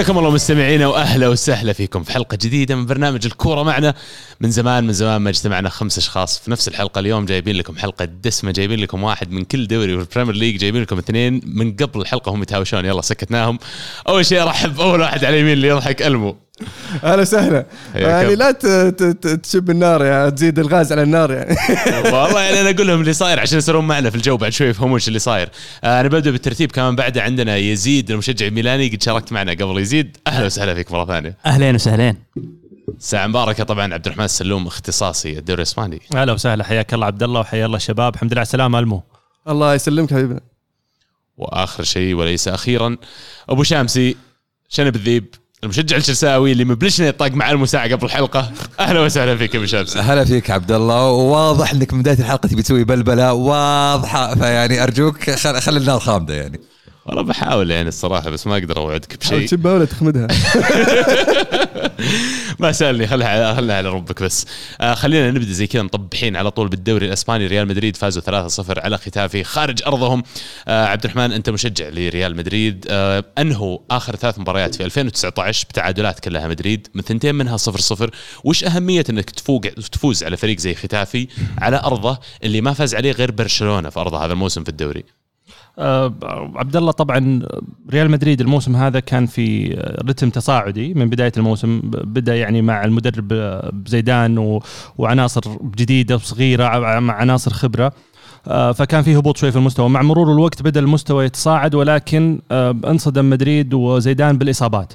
حياكم الله مستمعينا وأهلا وسهلا فيكم في حلقة جديدة من برنامج الكورة معنا. من زمان من زمان ما اجتمعنا خمس أشخاص في نفس الحلقة. اليوم جايبين لكم حلقة دسمة جايبين لكم واحد من كل دوري في ال Premier League جايبين لكم اثنين من قبل الحلقة هم يتهاوشون. يلا سكتناهم. أول شيء أرحب أول واحد على اليمين اللي يضحك ألمو. أهلا وسهلا. يعني. لا ت- ت- ت- تشب النار يعني تزيد الغاز على النار يعني. والله يعني أنا أقول لهم اللي صاير عشان يصيرون معنا في الجو بعد شوي يفهمون إيش اللي صاير. آه، أنا ببدأ بالترتيب كمان بعده عندنا يزيد المشجع الميلاني قد شاركت معنا قبل يزيد. أهلا وسهلا فيك مرة ثانية. أهلين وسهلين. ساعة مباركة طبعا عبد الرحمن السلوم اختصاصي الدوري الإسباني. أهلا وسهلا حياك الله عبد الله وحيا الله الشباب الحمد لله على السلامة ألمو. الله يسلمك حبيبنا. وآخر شيء وليس أخيرا أبو شامسي شنب الذيب. المشجع الشرساوي اللي مبلشنا يطاق مع المساعة قبل الحلقة. أهلا وسهلا فيك أبو شامسي هلا فيك عبد الله. وواضح إنك من بداية الحلقة تبي تسوي بلبلة. واضحة. فيعني أرجوك خل, خلي النار خامدة يعني. والله بحاول يعني الصراحة بس ما أقدر أوعدك بشيء. تشبها ولا تخمدها؟ ما سألني خلها على خلها على ربك بس. آه خلينا نبدأ زي كذا مطبحين على طول بالدوري الإسباني. ريال مدريد فازوا 3-0 على ختافي خارج أرضهم. آه عبد الرحمن أنت مشجع لريال مدريد. آه انهوا آخر ثلاث مباريات في 2019 بتعادلات كلها مدريد من ثنتين منها 0-0 وش أهمية إنك تفوق تفوز على فريق زي ختافي على أرضه اللي ما فاز عليه غير برشلونة في أرضه هذا الموسم في الدوري؟ عبد الله طبعا ريال مدريد الموسم هذا كان في رتم تصاعدي من بداية الموسم بدأ يعني مع المدرب آه، زيدان وعناصر جديدة وصغيرة مع عناصر خبرة. آه، فكان في هبوط شوي في المستوى. مع مرور الوقت بدأ المستوى يتصاعد ولكن آه، انصدم مدريد وزيدان بالإصابات.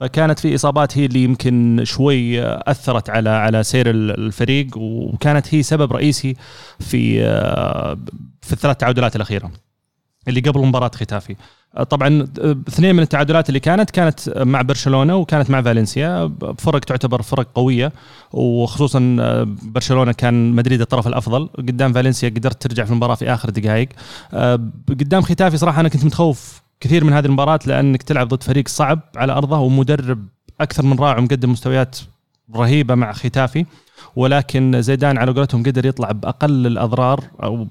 فكانت في إصابات هي اللي يمكن شوي آه، أثرت على على سير ال- الفريق وكانت هي سبب رئيسي في آه، في الثلاث تعادلات الأخيرة. اللي قبل مباراة ختافي. آه، طبعا آه، اثنين من التعادلات اللي كانت كانت مع برشلونة وكانت مع فالنسيا. فرق تعتبر فرق قوية وخصوصا آه، برشلونة كان مدريد الطرف الأفضل. قدام فالنسيا قدرت ترجع في المباراة في آخر دقائق. قدام ختافي صراحة أنا كنت متخوف كثير من هذه المباراة لأنك تلعب ضد فريق صعب على أرضه ومدرب أكثر من رائع ومقدم مستويات رهيبة مع ختافي. ولكن زيدان على قولتهم قدر يطلع بأقل الأضرار أو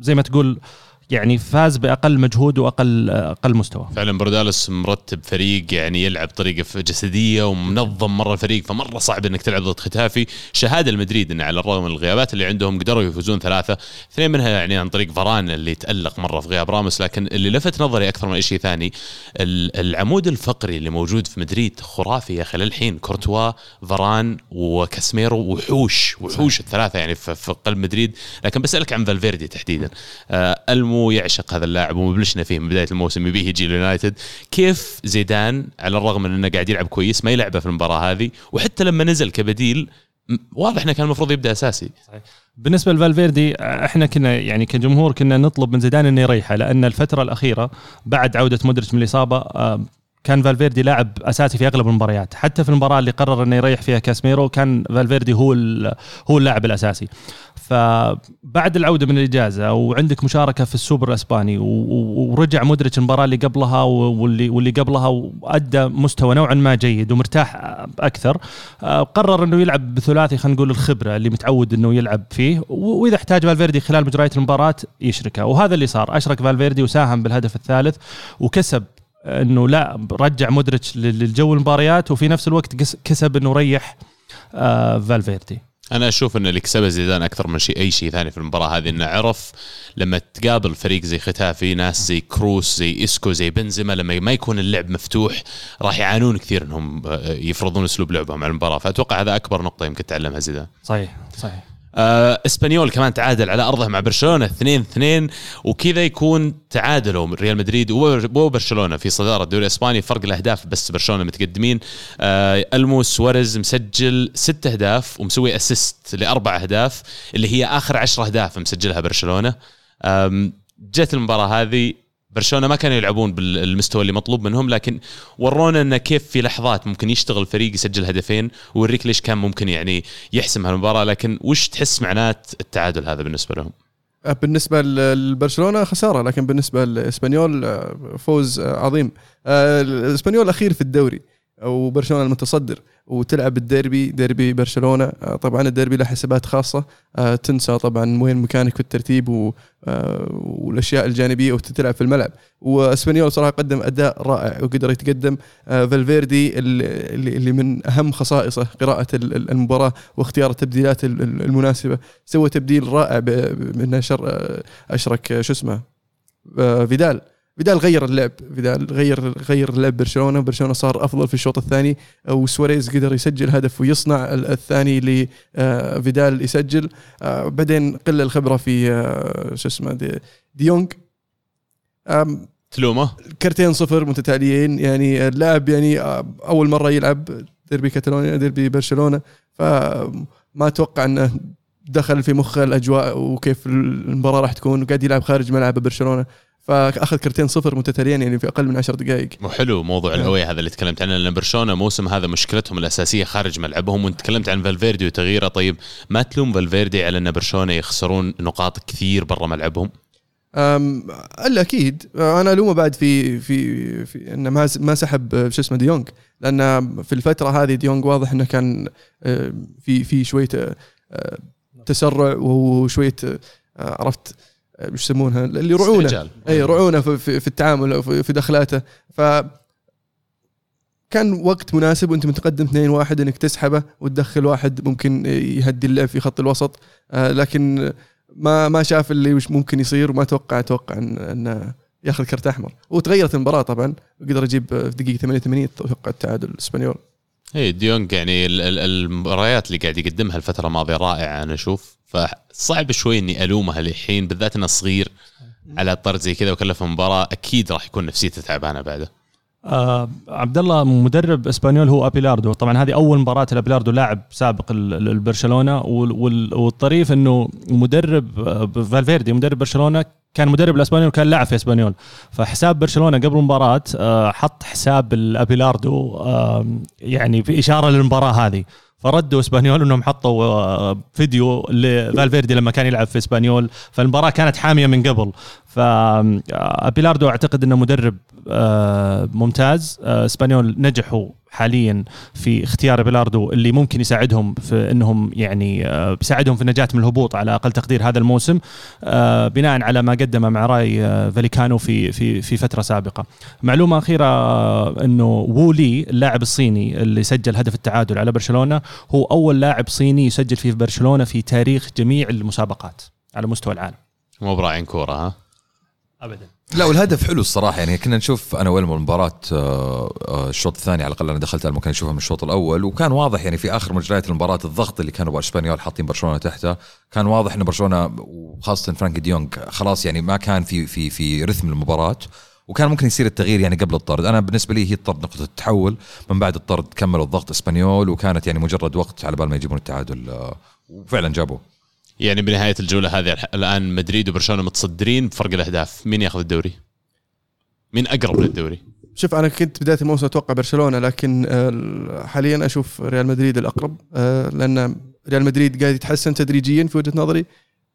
زي ما تقول يعني فاز بأقل مجهود وأقل أقل مستوى. فعلا بردالس مرتب فريق يعني يلعب طريقة جسدية ومنظم مرة الفريق فمرة صعب إنك تلعب ضد ختافي. شهادة المدريد انه على الرغم من الغيابات اللي عندهم قدروا يفوزون ثلاثة اثنين منها يعني عن طريق فران اللي تألق مرة في غياب راموس لكن اللي لفت نظري أكثر من أي شيء ثاني ال- العمود الفقري اللي موجود في مدريد خرافي يا أخي للحين. كورتوا فران وكاسميرو وحوش وحوش الثلاثة يعني في, قلب مدريد. لكن بسألك عن فالفيردي تحديدا. آه يعشق هذا اللاعب. ومبلشنا فيه من بداية الموسم يبيه يجي اليونايتد كيف زيدان على الرغم من إنه قاعد يلعب كويس ما يلعبه في المباراة هذه وحتى لما نزل كبديل واضح إنه كان المفروض يبدأ أساسي. بالنسبة لفالفيردي إحنا كنا يعني كجمهور كنا نطلب من زيدان إنه يريحه لأن الفترة الأخيرة بعد عودة مودريتش من الإصابة آه، كان فالفيردي لاعب أساسي في أغلب المباريات. حتى في المباراة اللي قرر إنه يريح فيها كاسميرو كان فالفيردي هو هو اللاعب الأساسي. فبعد العودة من الإجازة وعندك مشاركة في السوبر الإسباني ورجع مودريتش المباراة اللي قبلها واللي واللي قبلها وأدى مستوى نوعا ما جيد ومرتاح أكثر قرر إنه يلعب بثلاثي خلينا نقول الخبرة اللي متعود إنه يلعب فيه. وإذا احتاج فالفيردي خلال مجريات المباراة يشركه وهذا اللي صار. أشرك فالفيردي وساهم بالهدف الثالث وكسب إنه لا رجع مودريتش لل- للجو المباريات وفي نفس الوقت كسب إنه ريح آه فالفيردي. أنا أشوف إن اللي كسبه زيدان أكثر من شيء أي شيء ثاني في المباراة هذه. إنه عرف لما تقابل فريق زي ختافي ناس زي كروس زي إسكو زي بنزيما لما ما يكون اللعب مفتوح راح يعانون كثير إنهم آه، يفرضون أسلوب لعبهم على المباراة. فأتوقع هذا أكبر نقطة يمكن تعلمها زيدان. صحيح صحيح. آه إسبانيول كمان تعادل على أرضه مع برشلونة 2 2 وكذا يكون تعادلوا ريال مدريد وبر- وبرشلونة في صدارة الدوري الإسباني. فرق الأهداف بس برشلونة متقدمين. آه المو سواريز مسجل ست أهداف ومسوي assist لأربع أهداف اللي هي آخر عشر أهداف مسجلها برشلونة. جت المباراة هذه برشلونة ما كانوا يلعبون بالمستوى اللي مطلوب منهم لكن ورونا إنه كيف في لحظات ممكن يشتغل فريق يسجل هدفين ويوريك ليش كان ممكن يعني يحسم هالمباراة لكن وش تحس معنات التعادل هذا بالنسبة لهم؟ بالنسبة ل- لبرشلونة خسارة لكن بالنسبة لإسبانيول آه، فوز آه، عظيم الإسبانيول الأخير في الدوري وبرشلونة المتصدر وتلعب الديربي ديربي برشلونة. آه، طبعا الديربي له حسابات خاصة. آه، تنسى طبعا وين مكانك في الترتيب آه، والأشياء الجانبية وتلعب في الملعب. وأسبانيول صراحة قدم أداء رائع وقدر يتقدم. فالفيردي اللي من أهم خصائصه قراءة ال- ال- المباراة واختيار التبديلات ال- ال- المناسبة. سوى تبديل رائع من أشرك شو اسمه فيدال. فيدال غير اللعب فيدال غير غير لعب برشلونة برشلونة صار أفضل في الشوط الثاني وسواريز قدر يسجل هدف ويصنع ال- الثاني اللي آه، فيدال يسجل. آه، بعدين قل الخبرة في آه، شو اسمه دي, ديونج آم، تلومه. كرتين صفر متتاليين يعني اللاعب يعني أول مرة يلعب ديربي كاتالونيا ديربي برشلونة. فما أتوقع إنه دخل في مخه الأجواء وكيف المباراة راح تكون وقاعد يلعب خارج ملعب برشلونة. فأخذ كرتين صفر متتاليين يعني في أقل من عشر دقائق. وحلو موضوع الهوية هذا اللي تكلمت عنه لأن برشلونة موسم هذا مشكلتهم الأساسية خارج ملعبهم وانت تكلمت عن فالفيردي وتغييره. طيب ما تلوم فالفيردي على أن برشلونة يخسرون نقاط كثير برا ملعبهم؟ أم إلا أكيد. أنا ألومه بعد في في في أنه ما ما سحب شو اسمه ديونج لأن في الفترة هذه ديونج واضح أنه كان آه، في في شوية آه، تسرع وشويه آه، عرفت وش يسمونها؟ اللي رعونه. إي رعونه في, في, التعامل في, دخلاته. ف كان وقت مناسب وأنت متقدم 2-1 إنك تسحبه وتدخل واحد ممكن يهدي اللعب في خط الوسط. آه، لكن ما ما شاف اللي وش ممكن يصير وما توقع أتوقع إن انه ياخذ كرت أحمر. وتغيرت المباراة طبعا. وقدر يجيب في دقيقة 88 أتوقع التعادل الإسبانيول. إي ديونج يعني ال- ال- المباريات اللي قاعد يقدمها الفترة الماضية رائعة أنا أشوف. فصعب شوي إني ألومها الحين بالذات إنه صغير على طرد زي كذا وكلفه مباراة أكيد راح يكون نفسيته تعبانة بعده. آه عبد الله مدرب إسبانيول هو أبيلاردو. طبعا هذه أول مباراة لابيلاردو لاعب سابق ال- ال- البرشلونة وال- وال- والطريف إنه مدرب آه، فالفيردي مدرب برشلونة كان مدرب الإسبانيول وكان لاعب في إسبانيول. فحساب برشلونة قبل المباراة آه، حط حساب الأبيلاردو آه، يعني في إشارة للمباراة هذه. فردوا اسبانيول انهم حطوا آه، فيديو لفالفيردي لما كان يلعب في اسبانيول فالمباراة كانت حامية من قبل. فابيلاردو أعتقد إنه مدرب آه، ممتاز. آه، اسبانيول نجحوا حاليا في اختيار بيلاردو اللي ممكن يساعدهم في إنهم يعني آه، بيساعدهم في النجاة من الهبوط على أقل تقدير هذا الموسم آه، بناء على ما قدمه مع راي آه، فاليكانو في في في فترة سابقة. معلومة أخيرة آه، إنه وولي اللاعب الصيني اللي سجل هدف التعادل على برشلونة هو أول لاعب صيني يسجل في برشلونة في تاريخ جميع المسابقات على مستوى العالم. مو براعين كورة ها ابدا. لا والهدف حلو الصراحة. يعني كنا نشوف أنا ويلمو المباراة آه، آه، الشوط الثاني على الأقل أنا دخلت على المكان اشوفها من الشوط الأول. وكان واضح يعني في آخر مجريات المباراة الضغط اللي كانوا اسبانيول حاطين برشلونة تحته كان واضح إن برشلونة وخاصة فرانك ديونج خلاص يعني ما كان في في في رتم المباراة. وكان ممكن يصير التغيير يعني قبل الطرد. أنا بالنسبة لي هي الطرد نقطة التحول. من بعد الطرد كملوا الضغط إسبانيول وكانت يعني مجرد وقت على بال ما يجيبون التعادل آه، وفعلا جابوه. يعني بنهاية الجولة هذه الآن مدريد وبرشلونة متصدرين بفرق الأهداف. مين ياخذ الدوري؟ مين أقرب للدوري؟ شوف أنا كنت بداية الموسم أتوقع برشلونة لكن آه، حاليا أشوف ريال مدريد الأقرب آه، لأن ريال مدريد قاعد يتحسن تدريجيا في وجهة نظري.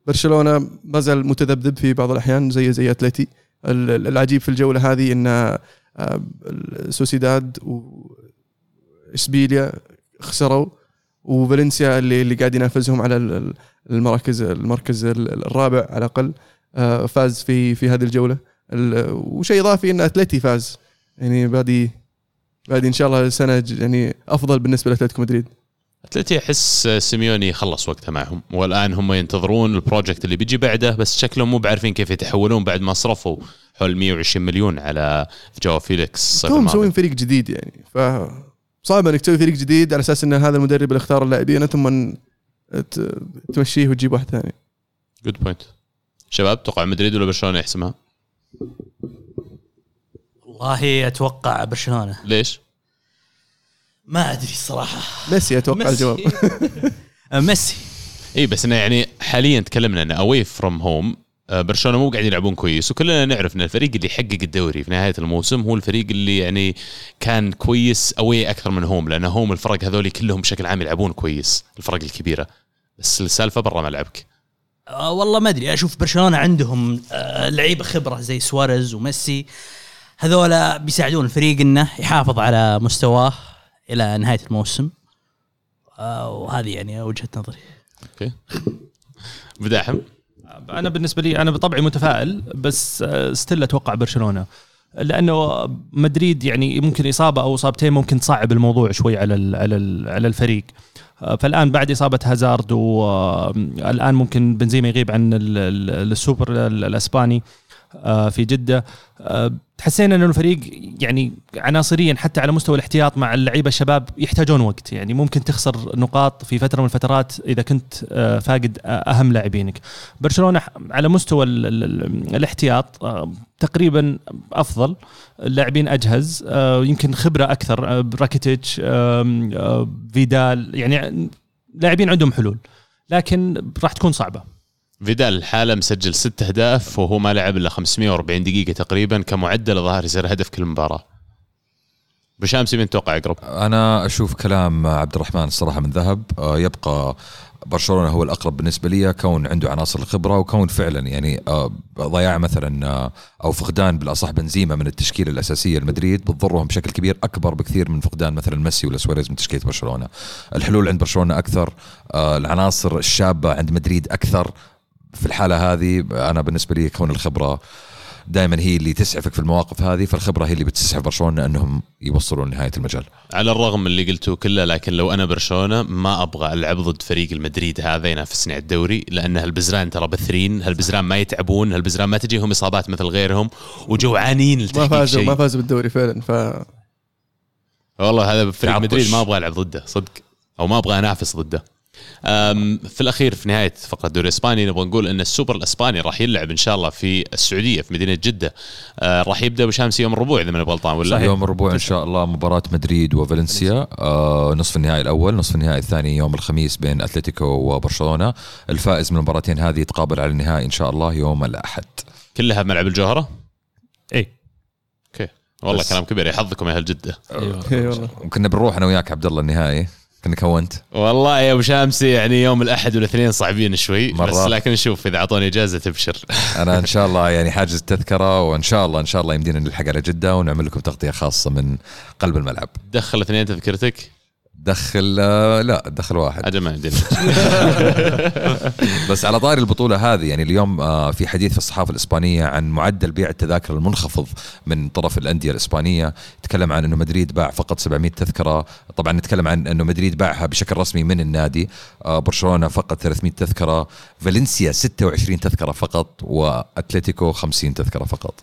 برشلونة ما زال متذبذب في بعض الأحيان زي زي أتلتي. ال- ال- العجيب في الجولة هذه إن آه، السوسيداد واشبيليا خسروا. وفالنسيا اللي اللي قاعد ينافسهم على ال- ال- المراكز المركز ال- الرابع على الأقل آه، فاز في في هذه الجولة. ال- وشيء إضافي إن أتلتي فاز. يعني بادي بادي إن شاء الله سنه يعني أفضل بالنسبة لأتلتيكو مدريد. أتلتي أحس سيميوني خلص وقته معهم. والآن هم ينتظرون ال project اللي بيجي بعده بس شكلهم مو بعارفين كيف يتحولون بعد ما صرفوا حول 120 مليون على جواو فيليكس. الماضي. مسوين فريق جديد يعني ف صعب إنك تسوي فريق جديد على أساس إن هذا المدرب اللي اختار اللاعبين ثم تمشيه وتجيب واحد ثاني. good point شباب توقع مدريد ولا برشلونة يحسمها؟ والله أتوقع برشلونة. ليش؟ ما أدري الصراحة. ميسي أتوقع الجواب. ميسي. إي بس إنه يعني حاليا تكلمنا إنه away from home برشلونة مو قاعدين يلعبون كويس وكلنا نعرف إن الفريق اللي يحقق الدوري في نهاية الموسم هو الفريق اللي يعني كان كويس away أكثر من home لأن home الفرق هذول كلهم بشكل عام يلعبون كويس الفرق الكبيرة. بس السالفة برا ملعبك آه والله ما أدري أشوف برشلونة عندهم آه لعيبة خبرة زي سواريز وميسي. هذولا بيساعدون الفريق إنه يحافظ على مستواه إلى نهاية الموسم. آه، وهذه يعني وجهة نظري. okay. بو داحم أنا بالنسبة لي أنا بطبعي متفائل بس آه، still أتوقع برشلونة. لأنه مدريد يعني ممكن إصابة أو إصابتين ممكن تصعب الموضوع شوي على ال على ال على الفريق. آه، فالآن بعد إصابة هازارد والان ممكن بنزيما يغيب عن ال- ال- السوبر ال- الأسباني. آه، في جدة. آه، حسينا انه الفريق يعني عناصريا حتى على مستوى الاحتياط مع اللعيبة الشباب يحتاجون وقت. يعني ممكن تخسر نقاط في فترة من الفترات إذا كنت آه، فاقد آه، أهم لاعبينك. برشلونة على مستوى ال ال ال الاحتياط آه، تقريبا أفضل. اللاعبين أجهز آه، يمكن خبرة أكثر آه، راكيتيتش آم، آه، فيدال. يعني لاعبين عندهم حلول لكن راح تكون صعبة. فيدال الحالة مسجل ست أهداف وهو ما لعب إلا 540 دقيقة تقريبا كمعدل الظاهر يصير هدف كل مباراة. بشامسي من توقع يقرب؟ أنا أشوف كلام عبد الرحمن الصراحه من ذهب. آه، يبقى برشلونة هو الأقرب بالنسبة لي كون عنده عناصر الخبرة وكون فعلا يعني آه، ضياع مثلا آه، أو فقدان بالأصح بنزيما من التشكيلة الأساسية لمدريد بتضرهم بشكل كبير أكبر بكثير من فقدان مثلا ميسي ولا سواريز من تشكيلة برشلونة. الحلول عند برشلونة أكثر العناصر الشابة عند مدريد أكثر في الحالة هذه أنا بالنسبة لي كون الخبرة دائما هي اللي تسعفك في المواقف هذه فالخبرة هي اللي بتسعف برشلونة إنهم يوصلوا لنهاية المجال. على الرغم من اللي قلته كله لكن لو أنا برشلونة ما أبغى ألعب ضد فريق المدريد هذا ينافسني على الدوري لأن هالبزران ترى بثرين هالبزران ما يتعبون هالبزران ما تجيهم إصابات مثل غيرهم وجوعانين ما فازوا ما فازوا بالدوري فعلا ف والله هذا فريق. مدريد ما أبغى ألعب ضده صدق. أو ما أبغى أنافس ضده. في الأخير في نهاية فقرة الدوري الاسباني نبغى نقول إن السوبر الإسباني راح يلعب إن شاء الله في السعودية في مدينة جدة. أه، راح يبدأ بشامس يوم الربوع إذا ماني غلطان ولا؟ يوم الربوع إن شاء الله مباراة مدريد وفالنسيا. آه نصف النهائي الأول نصف النهائي الثاني يوم الخميس بين أتلتيكو وبرشلونة. الفائز من المباراتين هذه يتقابل على النهائي إن شاء الله يوم الأحد. كلها بملعب الجوهرة؟ إي. okay. والله. كلام كبير يا حظكم يا أهل جدة. إي والله. وكنا بنروح أنا وياك عبد الله النهائي. كنا كنت والله يا ابو شامسي يعني يوم الأحد والاثنين صعبين شوي بس مرة. لكن نشوف إذا أعطوني إجازة تبشر. أنا إن شاء الله يعني حاجز التذكرة وإن شاء الله إن شاء الله يمدينا نلحق على جدة ونعمل لكم تغطية خاصة من قلب الملعب. دخل اثنين تذكرتك. دخل آه، لا دخل واحد. عندنا بس على طاري البطولة هذه يعني اليوم آه، في حديث في الصحافة الإسبانية عن معدل بيع التذاكر المنخفض من طرف الأندية الإسبانية. تكلم عن أنه مدريد باع فقط 700 تذكرة. طبعا نتكلم عن أنه مدريد باعها بشكل رسمي من النادي. آه، برشلونة فقط 300 تذكرة. فالنسيا 26 تذكرة فقط وأتلتيكو 50 تذكرة فقط.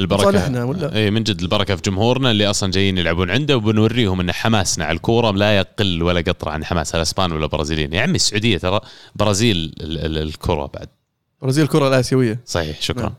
البركه صالحنا ولا؟ اي من جد البركة في جمهورنا اللي أصلا جايين يلعبون عنده وبنوريهم إن حماسنا على الكورة لا يقل ولا قطره عن حماس الأسبان ولا البرازيليين يا عمي السعودية ترى برازيل ال- ال- الكرة بعد. برازيل الكره الآسيوية. صحيح شكرا. نعم.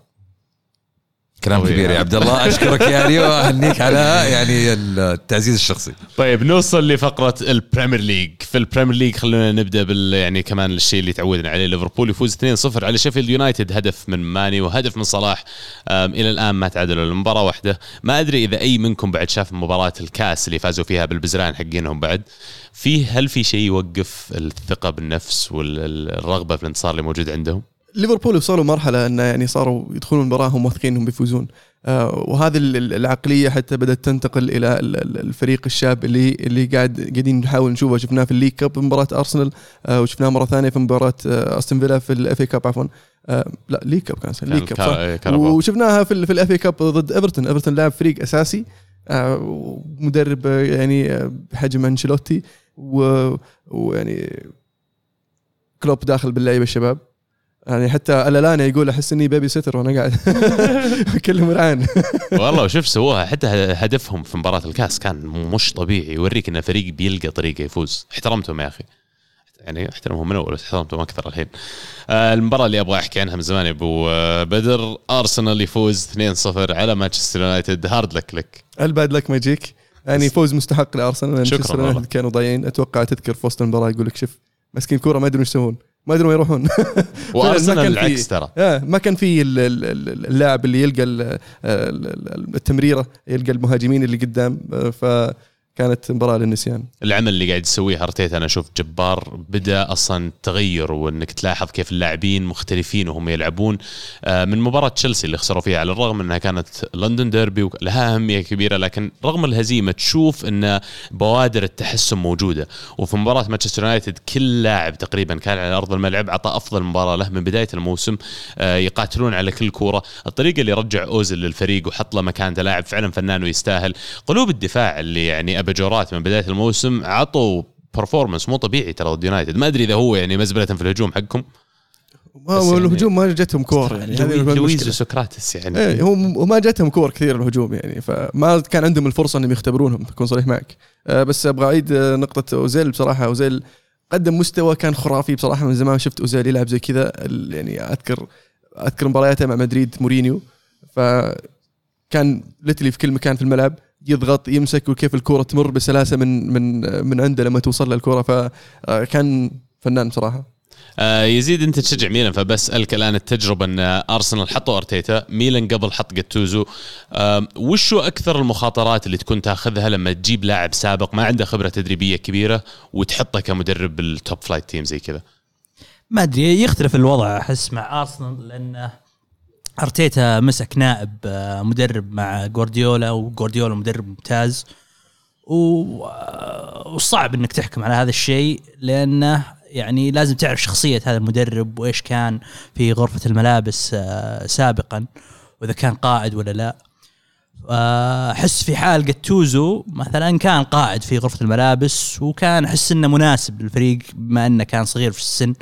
كلام. كبير يا عبد الله. أشكرك يعني وأهنيك على يعني التعزيز الشخصي. طيب نوصل لفقرة البريمير ليج. في البريمير ليج خلونا نبدأ بال يعني كمان الشيء اللي تعودنا عليه. ليفربول يفوز 2-0 على شيفيلد يونايتد. هدف من ماني وهدف من صلاح. إلى الآن ما تعادلوا المباراة واحدة. ما أدري إذا أي منكم بعد شاف مباراة الكاس اللي فازوا فيها بالبزران حقينهم بعد. في هل في شيء يوقف الثقة بالنفس والرغبه في الانتصار اللي موجود عندهم؟ ليفربول وصلوا مرحلة انه يعني صاروا يدخلون المباراه هم واثقين إنهم بيفوزون. آه وهذه ال- ال- العقلية حتى بدأت تنتقل إلى ال- ال- الفريق الشاب اللي اللي قاعد قاعدين نحاول نشوفه. شفناه في ال league cup مباراة أرسنال آه وشفناه مرة ثانية في مباراة آه أستون فيلا في ال FA Cup عفوا. آه لا league cup كان league cup صح. وشفناها في في ال FA Cup ضد إيفرتون. إيفرتون لاعب فريق أساسي آه ومدرب آه، يعني بحجم أنشيلوتي ويعني كلوب داخل باللعيبة الشباب. يعني حتى الالانا يقول أحس إني babysitter وأنا قاعد أكلم العين والله وشوف سووها حتى هدفهم في مباراة الكاس كان مش طبيعي يوريك إن الفريق بيلقى طريقة يفوز. احترمتهم يا أخي. يعني احترمهم من أول احترمتهم أكثر الحين. آه المباراة اللي أبغى أحكي عنها من زمان يا أبو آه، بدر. أرسنال يفوز 2-0 على مانشستر يونايتد. hard luck لك. ال bad luck ما يجيك. يعني فوز مستحق لأرسنال. مانشستر. يونايتد كانوا ضايعين. أتوقع تذكر في وسط المباراة يقول لك شوف مسكين كورة ما يدرون إيش يسوون. ما يدرون وين يروحون. وأرسنال العكس ترى. آه ما كان في ال- ال- ال- اللاعب اللي يلقى ال- ال- ال- التمريرة يلقى المهاجمين اللي قدام. آه، ف كانت مباراة للنسيان. العمل اللي قاعد يسويه أرتيتا أنا أشوف جبار بدأ أصلا تغير وإنك تلاحظ كيف اللاعبين مختلفين وهم يلعبون آه، من مباراة تشيلسي اللي خسروا فيها على الرغم إنها كانت لندن ديربي ولها أهمية كبيرة لكن رغم الهزيمة تشوف إن بوادر التحسن موجودة. وفي مباراة مانشستر يونايتد كل لاعب تقريبا كان على أرض الملعب عطى أفضل مباراة له من بداية الموسم آه، يقاتلون على كل كورة. الطريقة اللي رجع اوزل للفريق وحط له مكانته لاعب فعلا فنان ويستاهل. قلوب الدفاع اللي يعني اباجورات من بداية الموسم عطوا performance مو طبيعي ترى ضد يونايتد ما أدري إذا هو يعني مزبلة في الهجوم حقكم. ما هو يعني- الهجوم ما جتهم كور. يعني لويز. وسقراطس يعني. إيه هم وما جاتهم كور كثير الهجوم يعني فما كان عندهم الفرصة إنهم يختبرونهم اكون صريح معك. آه بس أبغى أعيد آه، نقطة أوزيل بصراحة. أوزيل قدم مستوى كان خرافي بصراحة من زمان. شفت أوزيل يلعب زي كذا يعني أذكر أذكر مبارياته مع مدريد مورينيو. فكان ليتلي في كل مكان في الملعب. يضغط يمسك وكيف الكره تمر بسلاسة من من من عنده لما توصل له الكره فكان فنان بصراحه آه يزيد أنت تشجع ميلان فبسالك الآن التجربة أن أرسنال حطوا أرتيتا ميلان قبل حط جاتوزو. آه وشو أكثر المخاطرات اللي تكون تاخذها لما تجيب لاعب سابق ما عنده خبرة تدريبية كبيرة وتحطه كمدرب بال top flight team زي كذا؟ ما أدري يختلف الوضع أحس مع أرسنال لأن أرتيتا مسك نائب آه، مدرب مع جوارديولا وجوارديولا مدرب ممتاز. آه، وصعب إنك تحكم على هذا الشيء لأنه يعني لازم تعرف شخصية هذا المدرب وإيش كان في غرفة الملابس آه، سابقا وإذا كان قائد ولا لا. أحس في حال جاتوزو مثلا كان قائد في غرفة الملابس وكان أحس إنه مناسب للفريق بما إنه كان صغير في السن.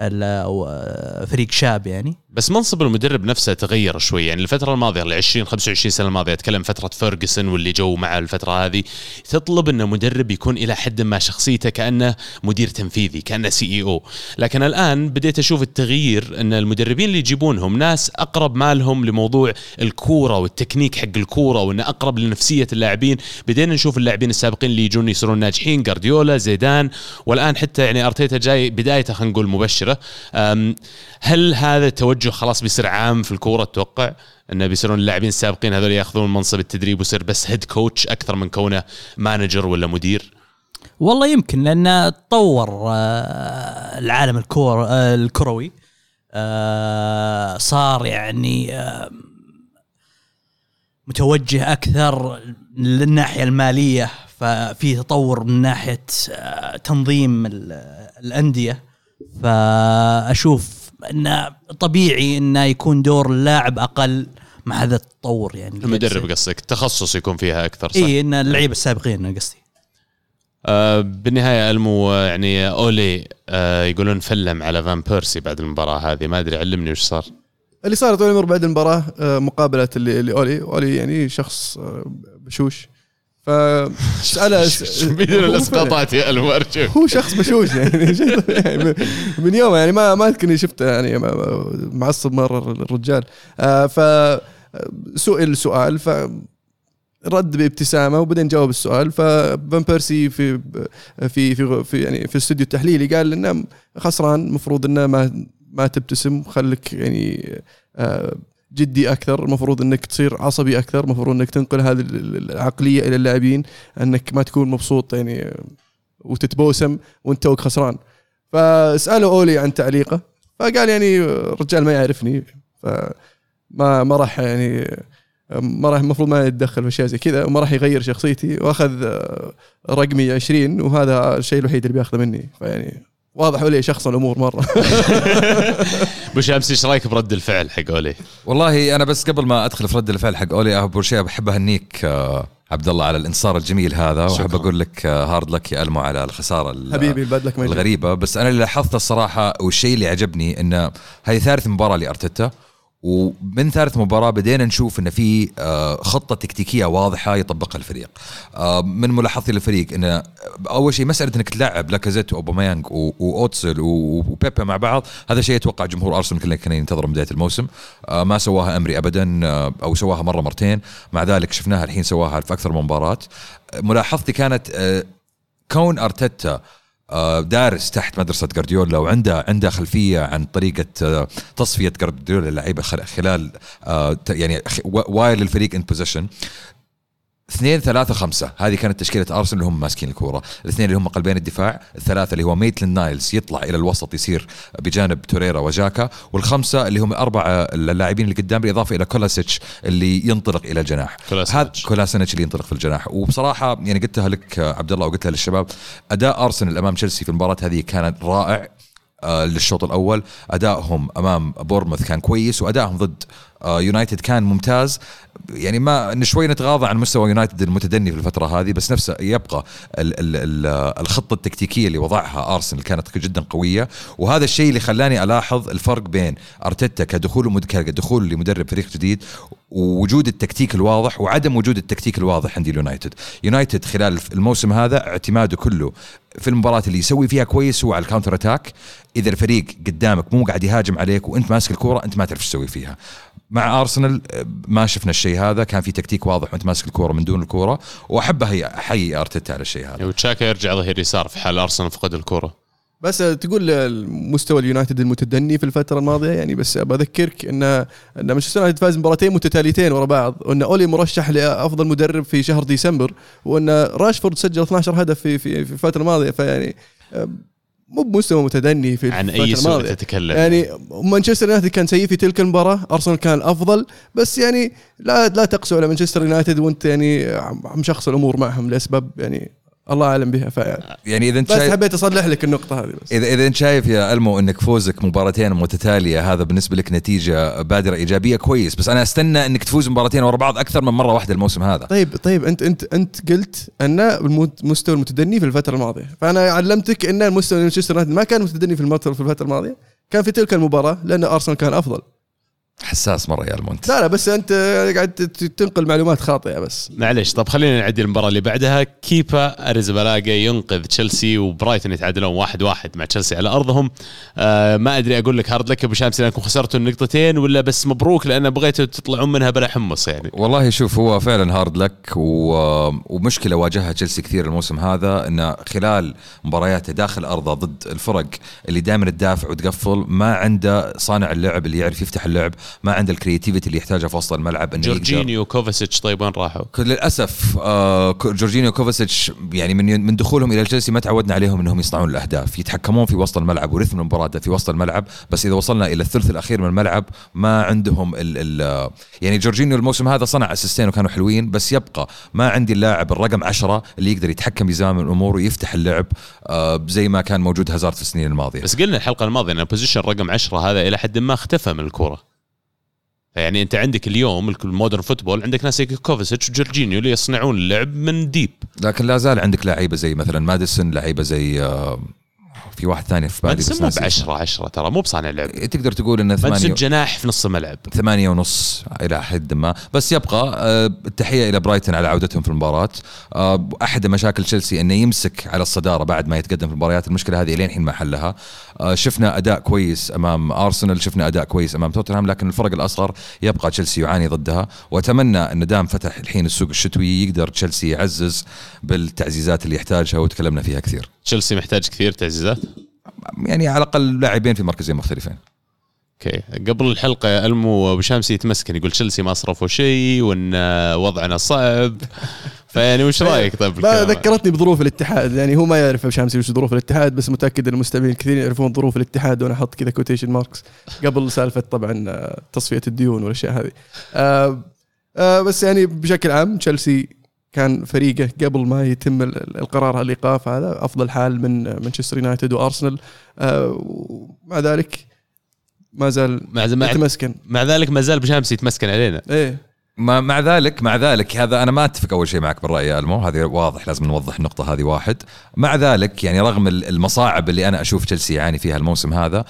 آه، فريق شاب يعني. بس منصب المدرب نفسه تغير شوي. يعني الفترة الماضية ال 20 25 سنة الماضية أتكلم فترة فيرجسون واللي جو مع الفترة هذه. تطلب إن مدرب يكون إلى حد ما شخصيته كأنه مدير تنفيذي كأنه CEO. لكن الآن بديت أشوف التغيير إن المدربين اللي يجيبونهم ناس أقرب مالهم لموضوع الكورة والتكنيك حق الكورة وإنه أقرب لنفسية اللاعبين. بدينا نشوف اللاعبين السابقين اللي يجون يصيرون ناجحين جارديولا زيدان. والآن حتى يعني أرتيتا جاي بدايته خلينا نقول مبشرة أم، هل هذا التوجه خلاص بيصير عام في الكورة؟ تتوقع انه بيصيرون اللاعبين السابقين هذول ياخذون منصب التدريب ويصير بس head coach أكثر من كونه مانجر ولا مدير؟ والله يمكن لأن تطور آه، العالم الكور آه، الكروي آه، صار يعني متوجه أكثر للناحية المالية ففي تطور من ناحية تنظيم ال- الأندية. فأشوف إنه طبيعي إنه يكون دور اللاعب أقل مع هذا التطور يعني المدرب قصدك. التخصص يكون فيها أكثر صح؟ اي إن اللعيبة السابقين أنا قصدي. آه بالنهاية ألمو يعني أولي آه يقولون فلم على فان بيرسي بعد المباراة هذه. ما أدري علمني وش صار. اللي صار طول العمر بعد المباراة آه، مقابلة اللي لأولي. أولي يعني شخص آه، بشوش. ف سأله من الأسقاطات يا ارجوك هو شخص بشوش يعني طبيعي. من- يوم يعني ما ما أذكر إني شفته يعني معصب مرة الرجال آه، ف سئل سؤال ف رد بابتسامة وبعدين جاوب السؤال ففان بيرسي في في في, في يعني في الاستوديو التحليلي قال إنه خسران المفروض إنه ما ما تبتسم خليك يعني آه، جدي أكثر المفروض إنك تصير عصبي أكثر المفروض إنك تنقل هذه العقلية إلى اللاعبين إنك ما تكون مبسوط يعني وتتبوسم وأنت توك خسران. فسألوا أولي عن تعليقه فقال يعني الرجال ما يعرفني فما ما راح يعني ما راح المفروض ما يتدخل في أشياء زي كذا وما راح يغير شخصيتي وأخذ رقمي 20 وهذا الشيء الوحيد اللي بياخذه مني. فيعني واضح ولي شخص الأمور مرة أبو شامس إيش رأيك برد الفعل حق أولي؟ والله أنا بس قبل ما أدخل في رد الفعل حق أولي اول شيء بحب أهنيك آه، عبد الله على الانتصار الجميل هذا وأحب. أقول لك آه، هارد لك يا ألمو على الخسارة ال- حبيبي لك. الغريبة بس أنا اللي لاحظته الصراحة والشيء اللي عجبني إنه هذه ثالث مباراة لأرتيتا ومن ثالث مباراة بدينا نشوف إن في آه، خطة تكتيكية واضحة يطبقها الفريق. آه، من ملاحظتي للفريق انه أول شيء مسألة إنك تلعب لاكازيت وأوباميانج وأوتسل وبيبي مع بعض هذا شيء أتوقع جمهور أرسنال كله كان ينتظر من بداية الموسم. آه، ما سواها أمري ابدا آه، أو سواها مرة مرتين. مع ذلك شفناها الحين سواها في أكثر من مباراة. آه، ملاحظتي كانت آه، كون أرتيتا آه، دارس تحت مدرسة جارديولا وعنده عنده خلفية عن طريقة آه، تصفية جارديولا للعيبة خل- خلال آه، يعني while الفريق in possession اثنين ثلاثة خمسة. هذه كانت تشكيلة أرسنال اللي هم ماسكين الكورة. الاثنين اللي هم قلبين الدفاع الثلاثة اللي هو ميتلند نايلز يطلع إلى الوسط يصير بجانب توريرا وجاكا والخمسة اللي هم أربعة اللاعبين اللي قدام بالإضافة إلى كولاسيتش اللي ينطلق إلى الجناح. هذا كولاسينيتش اللي ينطلق في الجناح. وبصراحة يعني قلتها لك عبد الله وقلتها للشباب أداء أرسنال أمام تشيلسي في المباراة هذه كان رائع. للشوط الأول. أدائهم أمام بورموث كان كويس وأدائهم ضد آه، يونايتد كان ممتاز. يعني ما شوي نتغاضى عن مستوى يونايتد المتدني في الفترة هذه بس نفسه يبقى ال ال ال الخطة التكتيكية اللي وضعها أرسنال كانت جدا قوية. وهذا الشيء اللي خلاني ألاحظ الفرق بين أرتيتا كدخول مد- كدخول لمدرب فريق جديد ووجود التكتيك الواضح وعدم وجود التكتيك الواضح عند اليونايتد. يونايتد خلال الموسم هذا اعتماده كله في المباراة اللي يسوي فيها كويس هو على ال counter attack. إذا الفريق قدامك مو قاعد يهاجم عليك وأنت ماسك الكورة أنت ما تعرف إيش تسوي فيها. مع أرسنال آه، ما شفنا الشيء هذا. كان في تكتيك واضح وأنت ماسك الكورة من دون الكورة. أحيي أحيي أرتيتا على الشيء هذا. وتشاكا يرجع ظهير يسار في حال أرسنال فقد الكورة بس تقول مستوى اليونايتد المتدني في الفترة الماضية يعني بس بذكرك إن إن مانشستر يونايتد فاز مباراتين متتاليتين ورا بعض وإن أولي مرشح لأفضل مدرب في شهر ديسمبر وإن راشفورد سجل 12 هدف في في في الفترة الماضية فيعني آه، مو بمستوى متدني في عن أي سوء. تتكلم يعني مانشستر يونايتد كان سيء في تلك المباراة أرسنال كان أفضل بس يعني لا لا تقسو على مانشستر يونايتد وأنت يعني عم مشخص الأمور معهم لأسباب يعني الله أعلم بها ف يعني إذا أنت بس شايف حبيت أصلح لك النقطة هذه بس. اذا إذا أنت شايف يا ألمو إنك فوزك مباراتين متتالية هذا بالنسبة لك نتيجة بادرة إيجابية كويس. بس أنا أستنى إنك تفوز مباراتين ورا بعض أكثر من مرة واحدة الموسم هذا. طيب طيب انت انت أنت قلت أن المستوى المتدني في الفترة الماضية. فأنا علمتك إن المستوى مانشستر يونايتد ما كان متدني في الفترة الماضية. كان في تلك المباراة لأن أرسنال كان أفضل. حساس مرة يا المونت لا لا بس أنت قاعد تنقل معلومات خاطئة بس. معليش طب خلينا نعدي المباراة اللي بعدها. كيبا اريزبالاجا ينقذ تشيلسي وبرايتون يتعادلون واحد واحد مع تشيلسي على أرضهم. آه ما أدري أقول لك hard luck أبو شامس لأنكم خسرتوا النقطتين ولا بس مبروك لأن بغيتوا تطلعون منها بلا حمص يعني. والله شوف هو فعلا hard luck و... ومشكلة واجهها تشيلسي كثير الموسم هذا انه خلال مبارياته داخل أرضه ضد الفرق اللي دائما تدافع وتقفل ما عنده صانع اللعب اللي يعرف يفتح اللعب. ما عنده ال creativity اللي يحتاجها في وسط الملعب إنه جورجينيو كوفاسيتش طيب وين راحوا؟ للأسف آه جورجينيو كوفاسيتش يعني من من دخولهم إلى تشيلسي ما تعودنا عليهم إنهم يصنعون الأهداف يتحكمون في وسط الملعب و rhythm المباراة في وسط الملعب بس إذا وصلنا إلى الثلث الأخير من الملعب ما عندهم ال ال يعني جورجينيو الموسم هذا صنع أسيستين وكانوا حلوين بس يبقى ما عندي اللاعب الرقم عشرة اللي يقدر يتحكم بزمام الأمور ويفتح اللعب آه زي ما كان موجود هازارد في السنين الماضية. بس قلنا الحلقة الماضية إن ال position رقم 10 هذا إلى حد ما اختفى من الكورة. يعني انت عندك اليوم ال modern football عندك ناس زي كوفاسيتش وجورجينيو اللي يصنعون اللعب من deep لكن لا زال عندك لعيبة زي مثلا ماديسون لعيبة زي آه في واحد ثاني في بالي بس مو ناسي ب اسمه. 10 10 ترى مو بصانع لعب. تقدر تقول إنه ثمانية ماديسون جناح في نص الملعب. ثمانية ونص إلى حد ما. بس يبقى آه، التحية إلى برايتون على عودتهم في المباراة. آه، أحد مشاكل تشيلسي أنه يمسك على الصدارة بعد ما يتقدم في المباريات. المشكلة هذه لين الحين ما حلها. شفنا أداء كويس أمام أرسنال شفنا أداء كويس أمام توتنهام لكن الفرق الأصغر يبقى تشيلسي يعاني ضدها. وأتمنى أن دام فتح الحين السوق الشتوي يقدر تشيلسي يعزز بالتعزيزات اللي يحتاجها وتكلمنا فيها كثير. تشيلسي محتاج كثير تعزيزات؟ يعني على الأقل لاعبين في مركزين مختلفين. okay. قبل الحلقة ألمو ابو شامس يتمسكن يقول تشيلسي ما صرفوا شيء وإن وضعنا صعب. فيعني وش رأيك طيب ما؟ ذكرتني بظروف الاتحاد. يعني هو ما يعرف أبو شامسي وش ظروف الاتحاد بس متأكد إن المستمعين كثير يعرفون ظروف الاتحاد وأنا أحط كذا quotation marks قبل سالفة طبعا تصفية الديون والأشياء هذه. آه آه بس يعني بشكل عام تشيلسي كان فريقه قبل ما يتم ال- القرار على الإيقاف هذا أفضل حال من مانشستر يونايتد وأرسنال. آه ومع ذلك ما زال مع مع, يتمسكن. مع ذلك ما زال ابو شامس يتمسكن علينا. إيه. ما مع ذلك مع ذلك هذا أنا ما أتفق أول شيء معك بالرأي يا ألمو. هذه واضح لازم نوضح النقطة هذه واحد. مع ذلك يعني رغم ال- المصاعب اللي أنا أشوف تشيلسي يعاني فيها الموسم هذا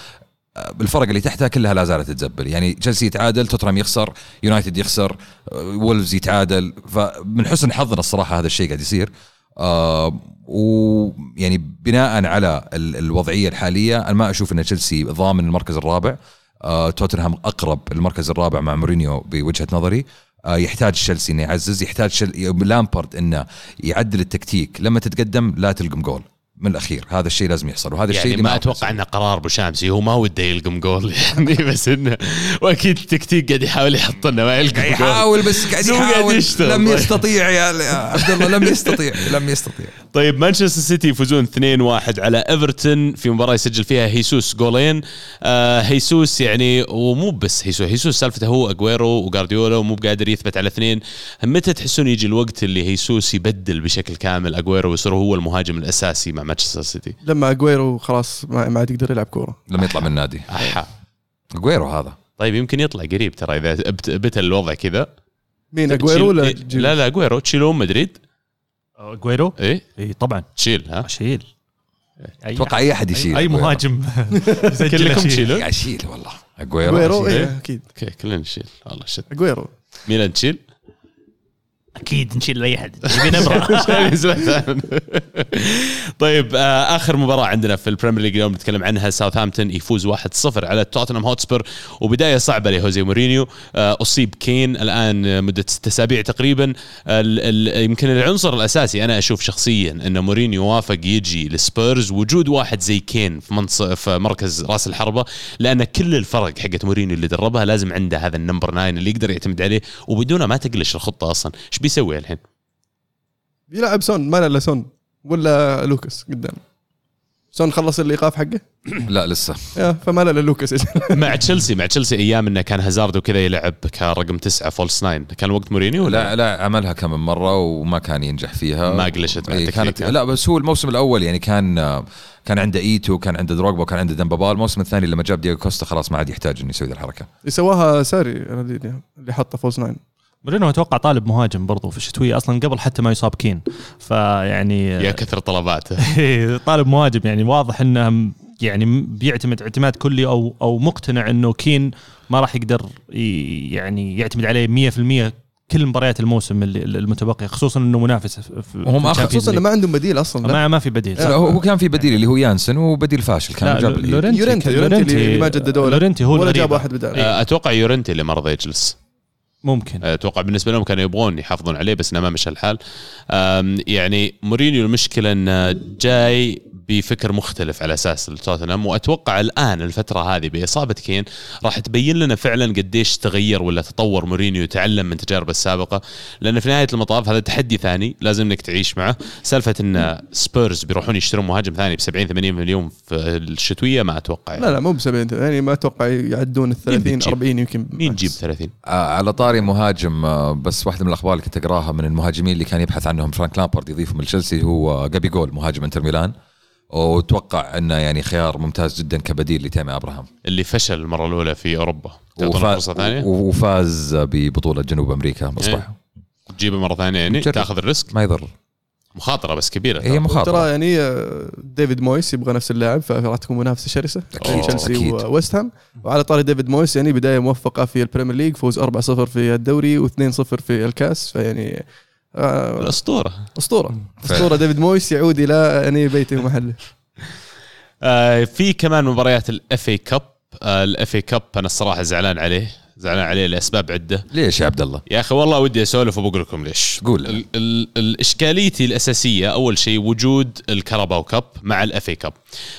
آه، الفرق اللي تحتها كلها لا زالت تتزبل. يعني تشيلسي يتعادل توتنهام يخسر يونايتد يخسر آه، وولفز يتعادل. فمن حسن حظنا الصراحة هذا الشيء قاعد يصير. ويعني بناء على ال- الوضعية الحالية أنا ما أشوف إن تشيلسي ضامن المركز الرابع. آه توتنهام أقرب المركز الرابع مع مورينيو بوجهة نظري. آه يحتاج تشيلسي إنه يعزز يحتاج شل... لامبارد إنه يعدل التكتيك. لما تتقدم لا تلقم جول. من الأخير. هذا الشيء لازم يحصل. وهذا الشيء يعني ما أتوقع إنه قرار أبو شامسي هو ما وده يلقم جول يعني بس إنه وأكيد التكتيك قاعد يحاول يحط انه ما يلقم جول يحاول بس قاعد يحاول. لم طيب. يستطيع يا يا عبد الله لم يستطيع لم يستطيع. طيب مانشستر سيتي يفوزون 2-1 على إيفرتون. في مباراة يسجل فيها هيسوس جولين. آه هيسوس يعني ومو بس هيسوس هيسوس سالفته هو أجويرو وغارديولا ومو قادر يثبت على اثنين. متى تحسون يجي الوقت اللي هيسوس يبدل بشكل كامل أجويرو ويصير هو المهاجم الأساسي مع مانشستر سيتي لما أجويرو خلاص ما ما عاد يقدر يلعب كورة. لم يطلع من النادي. أحا. جويرو هذا. طيب يمكن يطلع قريب ترى إذا بت- الوضع كذا. مين أجويرو ولا تشيل- جيل؟ لا لا أجويرو. تشيلون مدريد. أجويرو؟ إيه. اي طبعا. تشيل ها؟ أشيل. أي أتوقع أي أحد يشيل. أي. مهاجم. كلكم. تشيلون؟ قاعد يشيل والله. أجويرو. أجويرو. إيه أكيد. أوكي كلنا نشيل. والله شت. أجويرو. ميلان تشيل؟ أكيد نشيل أي احد طيب آه، آخر مباراة عندنا في البريمير ليج اليوم نتكلم عنها. ساوثهامبتون يفوز 1-0 على توتنهام هوتسبير وبداية صعبة لهوزي مورينيو. آه، أصيب كين الآن مدة ست أسابيع تقريبا. يمكن العنصر الأساسي أنا أشوف شخصيا إن مورينيو وافق يجي لسبيرز. وجود واحد زي كين في منص في مركز رأس الحربة لأن كل الفرق حقت مورينيو اللي دربها لازم عنده هذا ال number 9 اللي يقدر يعتمد عليه. وبدونه ما تقلش الخطة أصلا. بيسوي الحين. بيلعب سون ما له إلا سون ولا لوكاس قدام. سون خلص الايقاف حقه؟ لا لسه. فما له لوكاس. مع تشيلسي مع تشيلسي أيام إنه كان هازارد وكذا يلعب كرقم تسعة false nine. كان وقت مورينيو لا لا عملها كم من مرة وما كان ينجح فيها. ما قلشت مع إيه، التكتيك، كانت؟ لا بس هو الموسم الأول يعني كان كان عنده إيتو كان عنده دروجبا وكان عنده دمبابا الموسم الثاني لما جاب دييغو كوستا خلاص ما عاد يحتاج إنه يسوي ذي الحركة. سواها ساري اللي حطه false nine. مورينو أتوقع طالب مهاجم برضو في الشتوية أصلا قبل حتى ما يصاب كين فيعني يا كثر طلباته إيه، طالب مهاجم يعني واضح إنه يعني بيعتمد اعتماد كلي أو أو مقتنع إنه كين ما راح يقدر يعني يعتمد عليه 100% كل مباريات الموسم اللي- المتبقية خصوصا إنه منافس وهم خصوصا إنه. ما عندهم بديل أصلا لا. ما ما في بديل لا هو كان في بديل اللي هو يانسن وبديل فاشل كان جاب لورنتي يورنتي يورنتي اللي ما جددوا لورنتي هو ولا. جاب واحد بدال آه، أتوقع يورنتي اللي ما رضى يجلس ممكن. أتوقع بالنسبة لهم كانوا يبغون يحافظون عليه بس إنه ما مشى الحال. يعني مورينيو المشكلة إنه جاي بفكر مختلف على أساس توتنهام وأتوقع الآن الفترة هذه بإصابة كين راح تبين لنا فعلا قديش تغير ولا تطور مورينيو وتعلم من تجاربه السابقة. لأن في نهاية المطاف هذا تحدي ثاني لازم إنك تعيش معه. سالفة إن سبيرز بيروحون يشترون مهاجم ثاني ب 70 80 مليون في الشتوية ما أتوقع لا لا مو ب 70 يعني ما أتوقع يعدون ال 30 بتجيب؟ 40 يمكن. مين. يجيب 30 آه، على طاري مهاجم آه، بس واحدة من الأخبار اللي كنت أقراها من المهاجمين اللي كان يبحث عنهم فرانك لامبارد يضيفهم لتشيلسي هو جابي جول مهاجم انتر ميلان. وأتوقع انه يعني خيار ممتاز جدا كبديل لتيمي أبراهام. اللي فشل المرة الأولى في أوروبا. تعطونه فرصة ثانية. وفاز ببطولة جنوب أمريكا مصباح. إيه. تجيبه مرة ثانية يعني جرب. تاخذ ال risk. ما يضر. مخاطرة بس كبيرة. هي ترى. مخاطرة. ترى يعني آه، ديفيد مويس يبغى نفس اللاعب فراح تكون منافسة شرسة. أكيد، تشيلسي. وويست هام. وعلى طاري ديفيد مويس يعني بداية موفقة في ال Premier League فوز 4-0 في الدوري و2-0 في الكاس. فيعني آه، الأسطورة. أسطورة. أسطورة. ديفيد مويس يعود إلى يعني بيته ومحله آه في كمان مباريات ال FA Cup ال FA Cup أنا الصراحة زعلان عليه. زعلان عليه لأسباب عدة. ليش يا عبد الله؟ يا أخي والله ودي أسولف وبقول لكم ليش. قول. ال- ال- الإشكاليتي الأساسية أول شيء وجود ال Carabao Cup مع ال FA Cup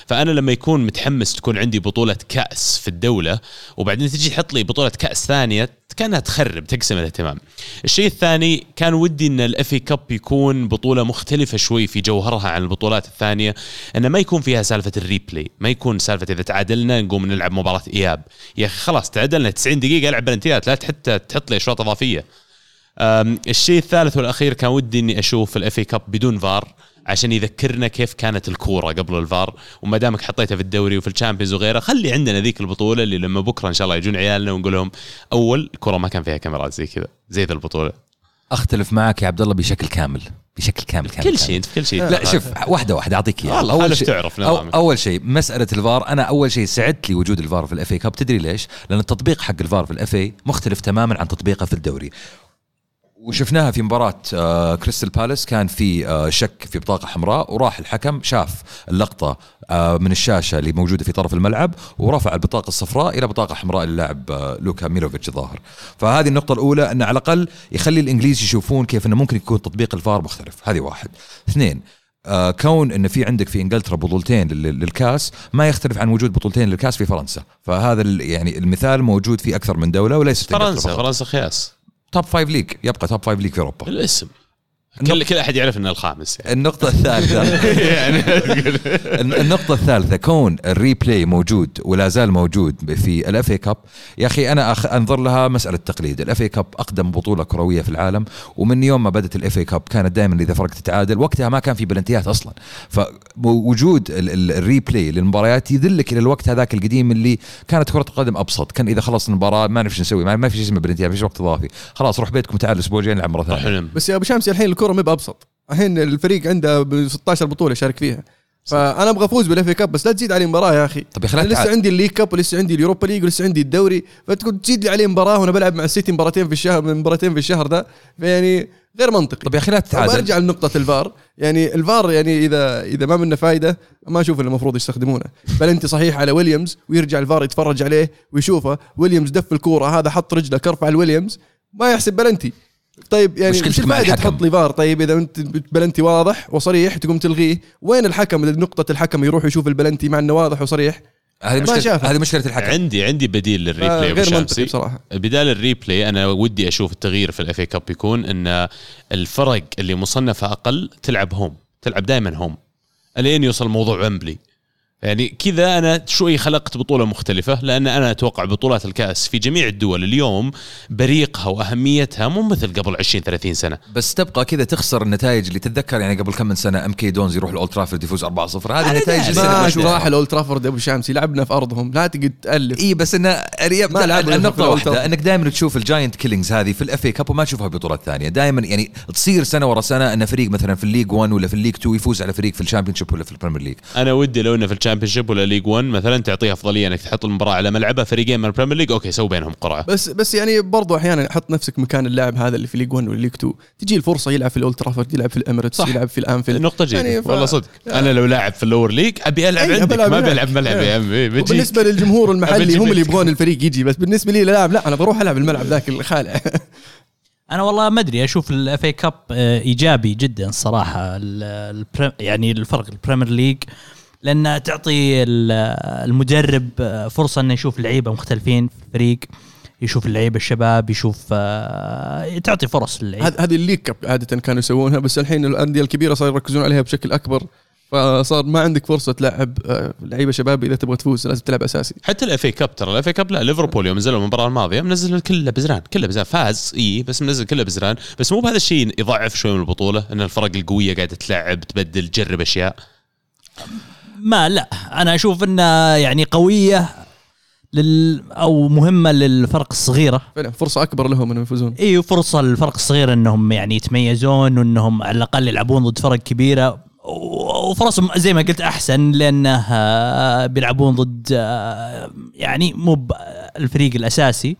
فأنا لما يكون متحمس تكون عندي بطولة كأس في الدولة وبعدين تجي تحط لي بطولة كأس ثانية كانها تخرب تقسم الاهتمام. الشيء الثاني كان ودي إن ال FA Cup يكون بطولة مختلفة شوي في جوهرها عن البطولات الثانية انه ما يكون فيها سالفة ال replay ما يكون سالفة إذا تعادلنا نقوم نلعب مباراة إياب. يا أخي خلاص تعادلنا 90 دقيقة ألعب بلنتيات لا حتى تحط لي اشواط إضافية. الشيء الثالث والأخير كان ودي إني أشوف ال FA Cup بدون فار. عشان يذكرنا كيف كانت الكورة قبل الفار وما دامك حطيتها في الدوري وفي ال Champions وغيره خلي عندنا ذيك البطولة اللي لما بكرة إن شاء الله يجون عيالنا ونقول لهم أول الكوره ما كان فيها كاميرات زي كذا زي ذا البطولة أختلف معك يا عبد الله بشكل كامل بشكل كامل كامل كل. شيء كل شيء لا شوف واحدة واحدة أعطيك إياها والله خالف تعرف أو نظامك. أول شيء مسألة الفار أنا أول شيء سعدت لي وجود الفار في ال FA Cup تدري ليش؟ لأن التطبيق حق الفار في ال FA مختلف تماما عن تطبيقه في الدوري وشفناها في مباراة آه كريستال بالاس. كان في آه شك في بطاقة حمراء وراح الحكم شاف اللقطة آه من الشاشة اللي موجودة في طرف الملعب ورفع البطاقة الصفراء إلى بطاقة حمراء للاعب آه لوكا ميلوفيتش الظاهر. فهذه النقطة الأولى أن على الأقل يخلي الإنجليز يشوفون كيف أنه ممكن يكون تطبيق الفار مختلف. هذه واحد. اثنين آه كون أن في عندك في إنجلترا بطولتين لل- للكاس ما يختلف عن وجود بطولتين للكاس في فرنسا. فهذا يعني المثال موجود في أكثر من دولة وليس فرنسا فرنسا خياس. top five league يبقى top five league في أوروبا. الاسم. كل كل أحد يعرف إنه الخامس يعني. النقطة الثالثة. يعني النقطة الثالثة كون ال replay موجود ولا زال موجود في ال FA Cup يا أخي أنا أخ أنظر لها مسألة تقليد. ال FA Cup أقدم بطولة كروية في العالم ومن يوم ما بدت ال FA Cup كانت دائما إذا فرق تتعادل وقتها ما كان في بلنتيات أصلا. فوجود ال- ال- ال replay للمباريات يدلك إلى الوقت هذاك القديم اللي كانت كرة القدم أبسط. كان إذا خلص المباراة ما نعرف شو نسوي ما ما في شيء اسمه بلنتيات ما في وقت اضافي خلاص روح بيتكم تعال الأسبوع الجاي نلعب مرة ثانية. بس يا أبو شمس الحين الكرة ما بأبسط. الحين الفريق عنده ب 16 بطولة يشارك فيها. فأنا أبغى أفوز بال FA Cup بس لا تزيد علي مباراة يا أخي. طب يا أنا لسه. عندي ال League Cup ولسه عندي ال Europa League ولسه عندي الدوري. فتكون تزيد لي عليه مباراة وأنا بلعب مع السيتي مباراتين في الشهر مباراتين في الشهر ده. فيعني غير منطقي. طب يا أخي لا تتعادل. أرجع لنقطة الفار. يعني الفار يعني إذا إذا ما منه فايدة ما أشوف اللي المفروض يستخدمونه. بلنتي صحيح على ويليامز ويرجع الفار يتفرج عليه ويشوفه. ويليامز دف الكورة هذا حط رجله كرفع الويليامز ما يحسب بلنتي طيب يعني مشكلتك مش مع الحكم. تحط لي فار طيب إذا أنت بلنتي واضح وصريح تقوم تلغيه وين الحكم؟ نقطة الحكم يروح يشوف البلنتي مع إنه واضح وصريح؟ هذه ما مشكلة شافها. هذه مشكلة الحكم. عندي عندي بديل آه، للريبلاي أبو غير منطقي شمسي بصراحة. بدال الريبلاي أنا ودي أشوف التغيير في الأف كاب يكون إن الفرق اللي مصنفة أقل تلعب home تلعب دائما home. ألين يوصل موضوع ويمبلي يعني كذا أنا شوي خلقت بطولة مختلفة لأن أنا أتوقع بطولات الكأس في جميع الدول اليوم بريقها وأهميتها مو مثل قبل 20 30 سنة. بس تبقى كذا تخسر النتائج اللي تتذكر يعني قبل كم من سنة أم كي دونز يروح الأولد ترافورد يفوز 4-0 هذه النتائج اللي ما. راح الأولد ترافورد أبو شامسي لعبنا في أرضهم لا تقعد تألف. إي بس انه رياض ما الأولد واحدة ترافورد. إنك دائما تشوف ال giant killings هذه في ال FA Cup وما تشوفها في بطولات ثانية. دائما يعني تصير سنة ورا سنة إن فريق مثلا في ال League 1 ولا في ال League 2 يفوز على فريق في ال Championship ولا في ال Premier League أنا ودي لو إنه في ال Championship ولا League 1 مثلا تعطيه أفضلية إنك تحط المباراة على ملعبه فريقين من ال Premier League okay سوي بينهم قرعة. بس بس يعني برضو أحيانا حط نفسك مكان اللاعب هذا اللي في League 1 ولا League 2 تجي الفرصة يلعب في الأولد ترافورد يلعب في الإميريتس صح. يلعب في الأنفيلد. نقطة جيدة. يعني يعني ف- والله صدق. أنا لو لاعب في ال lower league أبي ألعب أي، عندك ما. بلعب ملعب. يا عمي بجيك. وبالنسبة للجمهور المحلي هم اللي. يبغون الفريق يجي بس بالنسبة لي لا لا أنا بروح ألعب الملعب ذاك الخالع. أنا والله ما أدري أشوف ال FA Cup إيجابي جدا الصراحه يعني الفرق ال Premier League لأن تعطي ال- المدرب فرصة إنه يشوف لعيبة مختلفين في الفريق يشوف اللعيبة الشباب يشوف آه، تعطي فرص للعيبة. هذه ال League Cup عادة كانوا يسوونها بس الحين الأندية الكبيرة صاروا يركزون عليها بشكل أكبر فصار ما عندك فرصة تلعب آه، لعيبة شباب إذا تبغى تفوز لازم تلعب أساسي. حتى ال FA Cup ترى ال FA Cup لا ليفربول يوم نزلوا المباراة الماضية منزل كله بزران كله بزران. فاز إي بس منزل كله بزران. بس مو بهذا الشيء يضعف شوي من البطولة إن الفرق القوية قاعدة تلعب تبدل تجرب أشياء. ما لا. أنا أشوف انها يعني قوية لل أو مهمة للفرق الصغيرة. فعلا فرصة أكبر لهم إنهم يفوزون. إي فرصه للفرق الصغير إنهم يعني يتميزون وإنهم على الأقل يلعبون ضد فرق كبيرة. وفرصهم زي ما قلت أحسن لأنه بيلعبون ضد يعني مو الفريق الأساسي.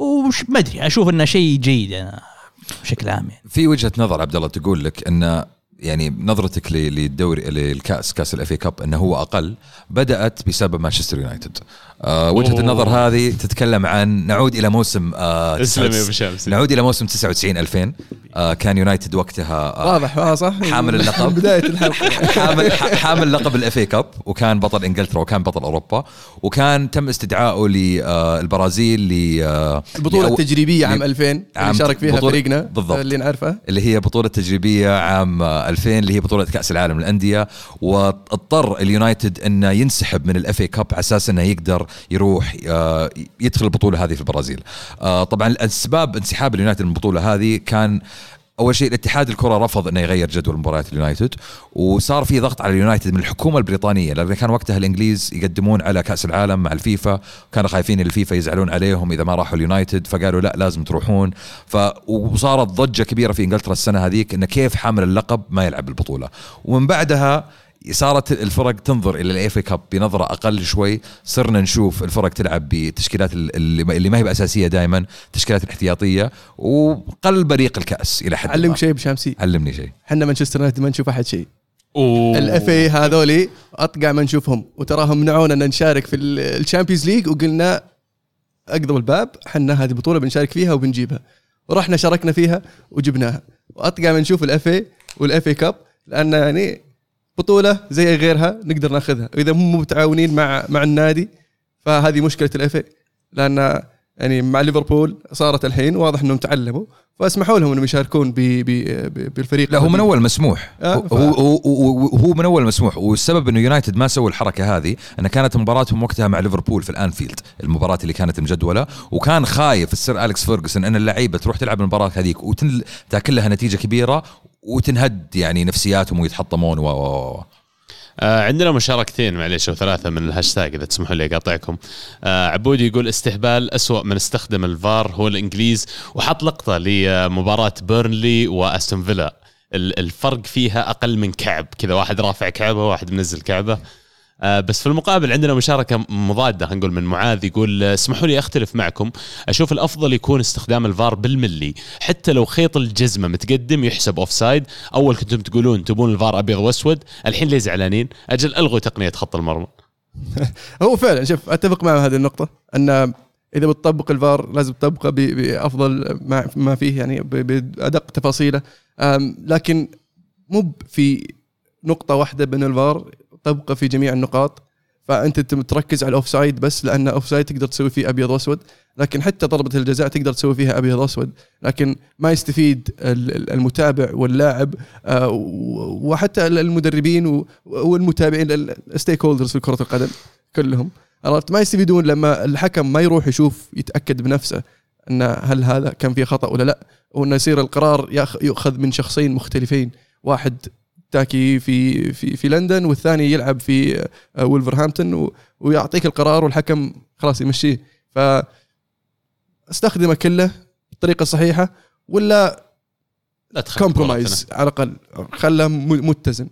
وش ما أدري أشوف إنه شيء جيد أنا بشكل عام يعني. في وجهة نظر عبد الله تقول لك إن يعني نظرتك ل- للدوري للكأس كأس ال FA Cup إنه هو أقل بدأت بسبب مانشستر يونايتد. آه وجهة أوه. النظر هذه تتكلم عن نعود إلى موسم آه اسلم يا أبو شمس. نعود إلى موسم 99 2000 آه كان يونايتد وقتها آه واضح آه صح. حامل اللقب. بداية الحلقة. حامل حامل لقب ال FA Cup وكان بطل إنجلترا وكان بطل أوروبا وكان تم استدعائه للبرازيل ل آه، البطولة لأو- التجريبية عام 2000 عام اللي شارك فيها فريقنا بالضبط. اللي نعرفه. اللي هي بطولة تجريبية عام آه، 2000 اللي هي بطولة كأس العالم للأندية واضطر اليونايتد انه ينسحب من ال FA Cup على أساس أنه يقدر يروح آه، يدخل البطولة هذه في البرازيل. آه، طبعا اسباب انسحاب اليونايتد من البطولة هذه كان أول شيء الاتحاد الكرة رفض إنه يغير جدول مباريات اليونايتد وصار في ضغط على اليونايتد من الحكومة البريطانية لأن كان وقتها الإنجليز يقدمون على كأس العالم مع الفيفا كانوا خايفين الفيفا يزعلون عليهم إذا ما راحوا اليونايتد فقالوا لا لازم تروحون. ف وصارت ضجة كبيرة في إنجلترا السنة هذيك انه كيف حامل اللقب ما يلعب البطولة. ومن بعدها صارت الفرق تنظر إلى ال FA Cup بنظرة أقل شوي. صرنا نشوف الفرق تلعب بتشكيلات اللي اللي ما هي بأساسية دائما تشكيلات الاحتياطية وقل بريق الكأس إلى حد ما. علمك شيء يا الشامسي علمني شيء. إحنا مانشستر يونايتد ما نشوف أحد شيء. ال FA هذولي أطقع ما نشوفهم وتراهم منعونا إن نشارك في ال Champions League وقلنا أقضوا الباب حنا هذه بطولة بنشارك فيها وبنجيبها. ورحنا شاركنا فيها وجبناها. وأطقع ما نشوف ال FA وال FA Cup لأن يعني بطولة زي غيرها نقدر ناخذها. وإذا هم مو متعاونين مع مع النادي فهذه مشكلة ال FA لأن يعني مع ليفربول صارت الحين واضح إنهم تعلموا فاسمحوا لهم إنهم يشاركون ب- ب- ب- بالفريق لا هو من. أول مسموح. آه، هو, ف- هو, هو, هو من أول مسموح. والسبب إنه يونايتد ما سووا الحركة هذه إن كانت مباراتهم وقتها مع ليفربول في الأنفيلد المباراة اللي كانت مجدولة. وكان خايف السير أليكس فيرجسون إن اللعيبة تروح تلعب المباراة هذيك وتاكل لها نتيجة كبيرة وتنهد يعني نفسياتهم ويتحطمون و آه عندنا مشاركتين معليش أو ثلاثة من الهاشتاج إذا تسمحوا لي أقاطعكم. آه عبودي يقول استهبال أسوأ من استخدم الفار هو الإنجليز وحط لقطة لمباراة بيرنلي وأستون فيلا. ال- الفرق فيها أقل من كعب كذا واحد رافع كعبه واحد منزل كعبه. بس في المقابل عندنا مشاركة مضادة خلينا نقول من معاذ يقول آه، اسمحوا لي أختلف معكم. أشوف الأفضل يكون استخدام الفار بالملي حتى لو خيط الجزمة متقدم يحسب offside أول كنتم تقولون تبون الفار أبيض وأسود الحين ليه زعلانين؟ أجل ألغوا تقنية خط المرمى. هو فعلا شوف أتفق مع هذه النقطة أن إذا بتطبق الفار لازم تطبقه ب- بأفضل ما فيه يعني ب- بأدق تفاصيله. لكن مو في نقطة واحدة بين الفار طبقه في جميع النقاط فأنت تركز على ال offside بس لأن offside تقدر تسوي فيه أبيض وأسود لكن حتى ضربة الجزاء تقدر تسوي فيها أبيض وأسود لكن ما يستفيد ال- ال- المتابع واللاعب آه، وحتى المدربين والمتابعين ال stakeholders في كرة القدم كلهم. عرفت؟ ما يستفيدون لما الحكم ما يروح يشوف يتأكد بنفسه إن هل هذا كان فيه خطأ ولا لا وإنه يصير القرار يؤخذ من شخصين مختلفين واحد تاكي في في في لندن والثاني يلعب في آه، ولفرهامبتون ويعطيك القرار والحكم خلاص يمشيه. ف أستخدمه كله بالطريقة الصحيحه ولا لا كومبرومايز على الأقل. خله متزن.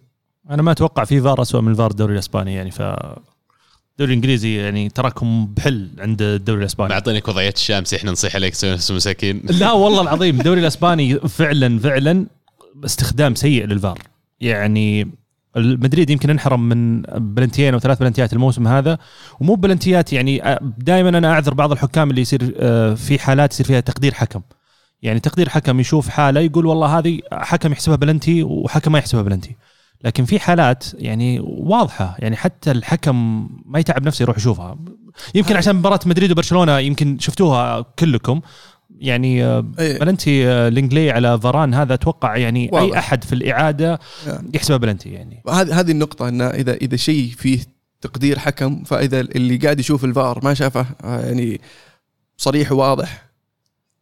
أنا ما أتوقع في فار اسوء من الفار الدوري الإسباني يعني ف الدوري الإنجليزي يعني تراكم بحل عند الدوري الإسباني. معطينك وضعية الشامسي إحنا نصيح عليك تسوي نفس مساكين. لا والله العظيم الدوري الإسباني فعلا فعلا استخدام سيء للفار. يعني المدريد يمكن انحرم من بلنتيين أو ثلاث بلنتيات الموسم هذا ومو بلنتيات يعني دائما أنا أعذر بعض الحكام اللي يصير آه، في حالات يصير فيها تقدير حكم. يعني تقدير حكم يشوف حالة يقول والله هذه حكم يحسبها بلنتي وحكم ما يحسبها بلنتي. لكن في حالات يعني واضحة يعني حتى الحكم ما يتعب نفسه يروح يشوفها. يمكن عشان مباراة مدريد وبرشلونة يمكن شفتوها كلكم يعني إيه. بلنتي آه، لينجليه على فاران هذا أتوقع يعني واضح. اي أحد في الإعادة يعني. يحسبها بلنتي يعني هذه هذه النقطة إن إذا إذا شيء فيه تقدير حكم فإذا اللي قاعد يشوف الفار ما شافه آه، يعني صريح وواضح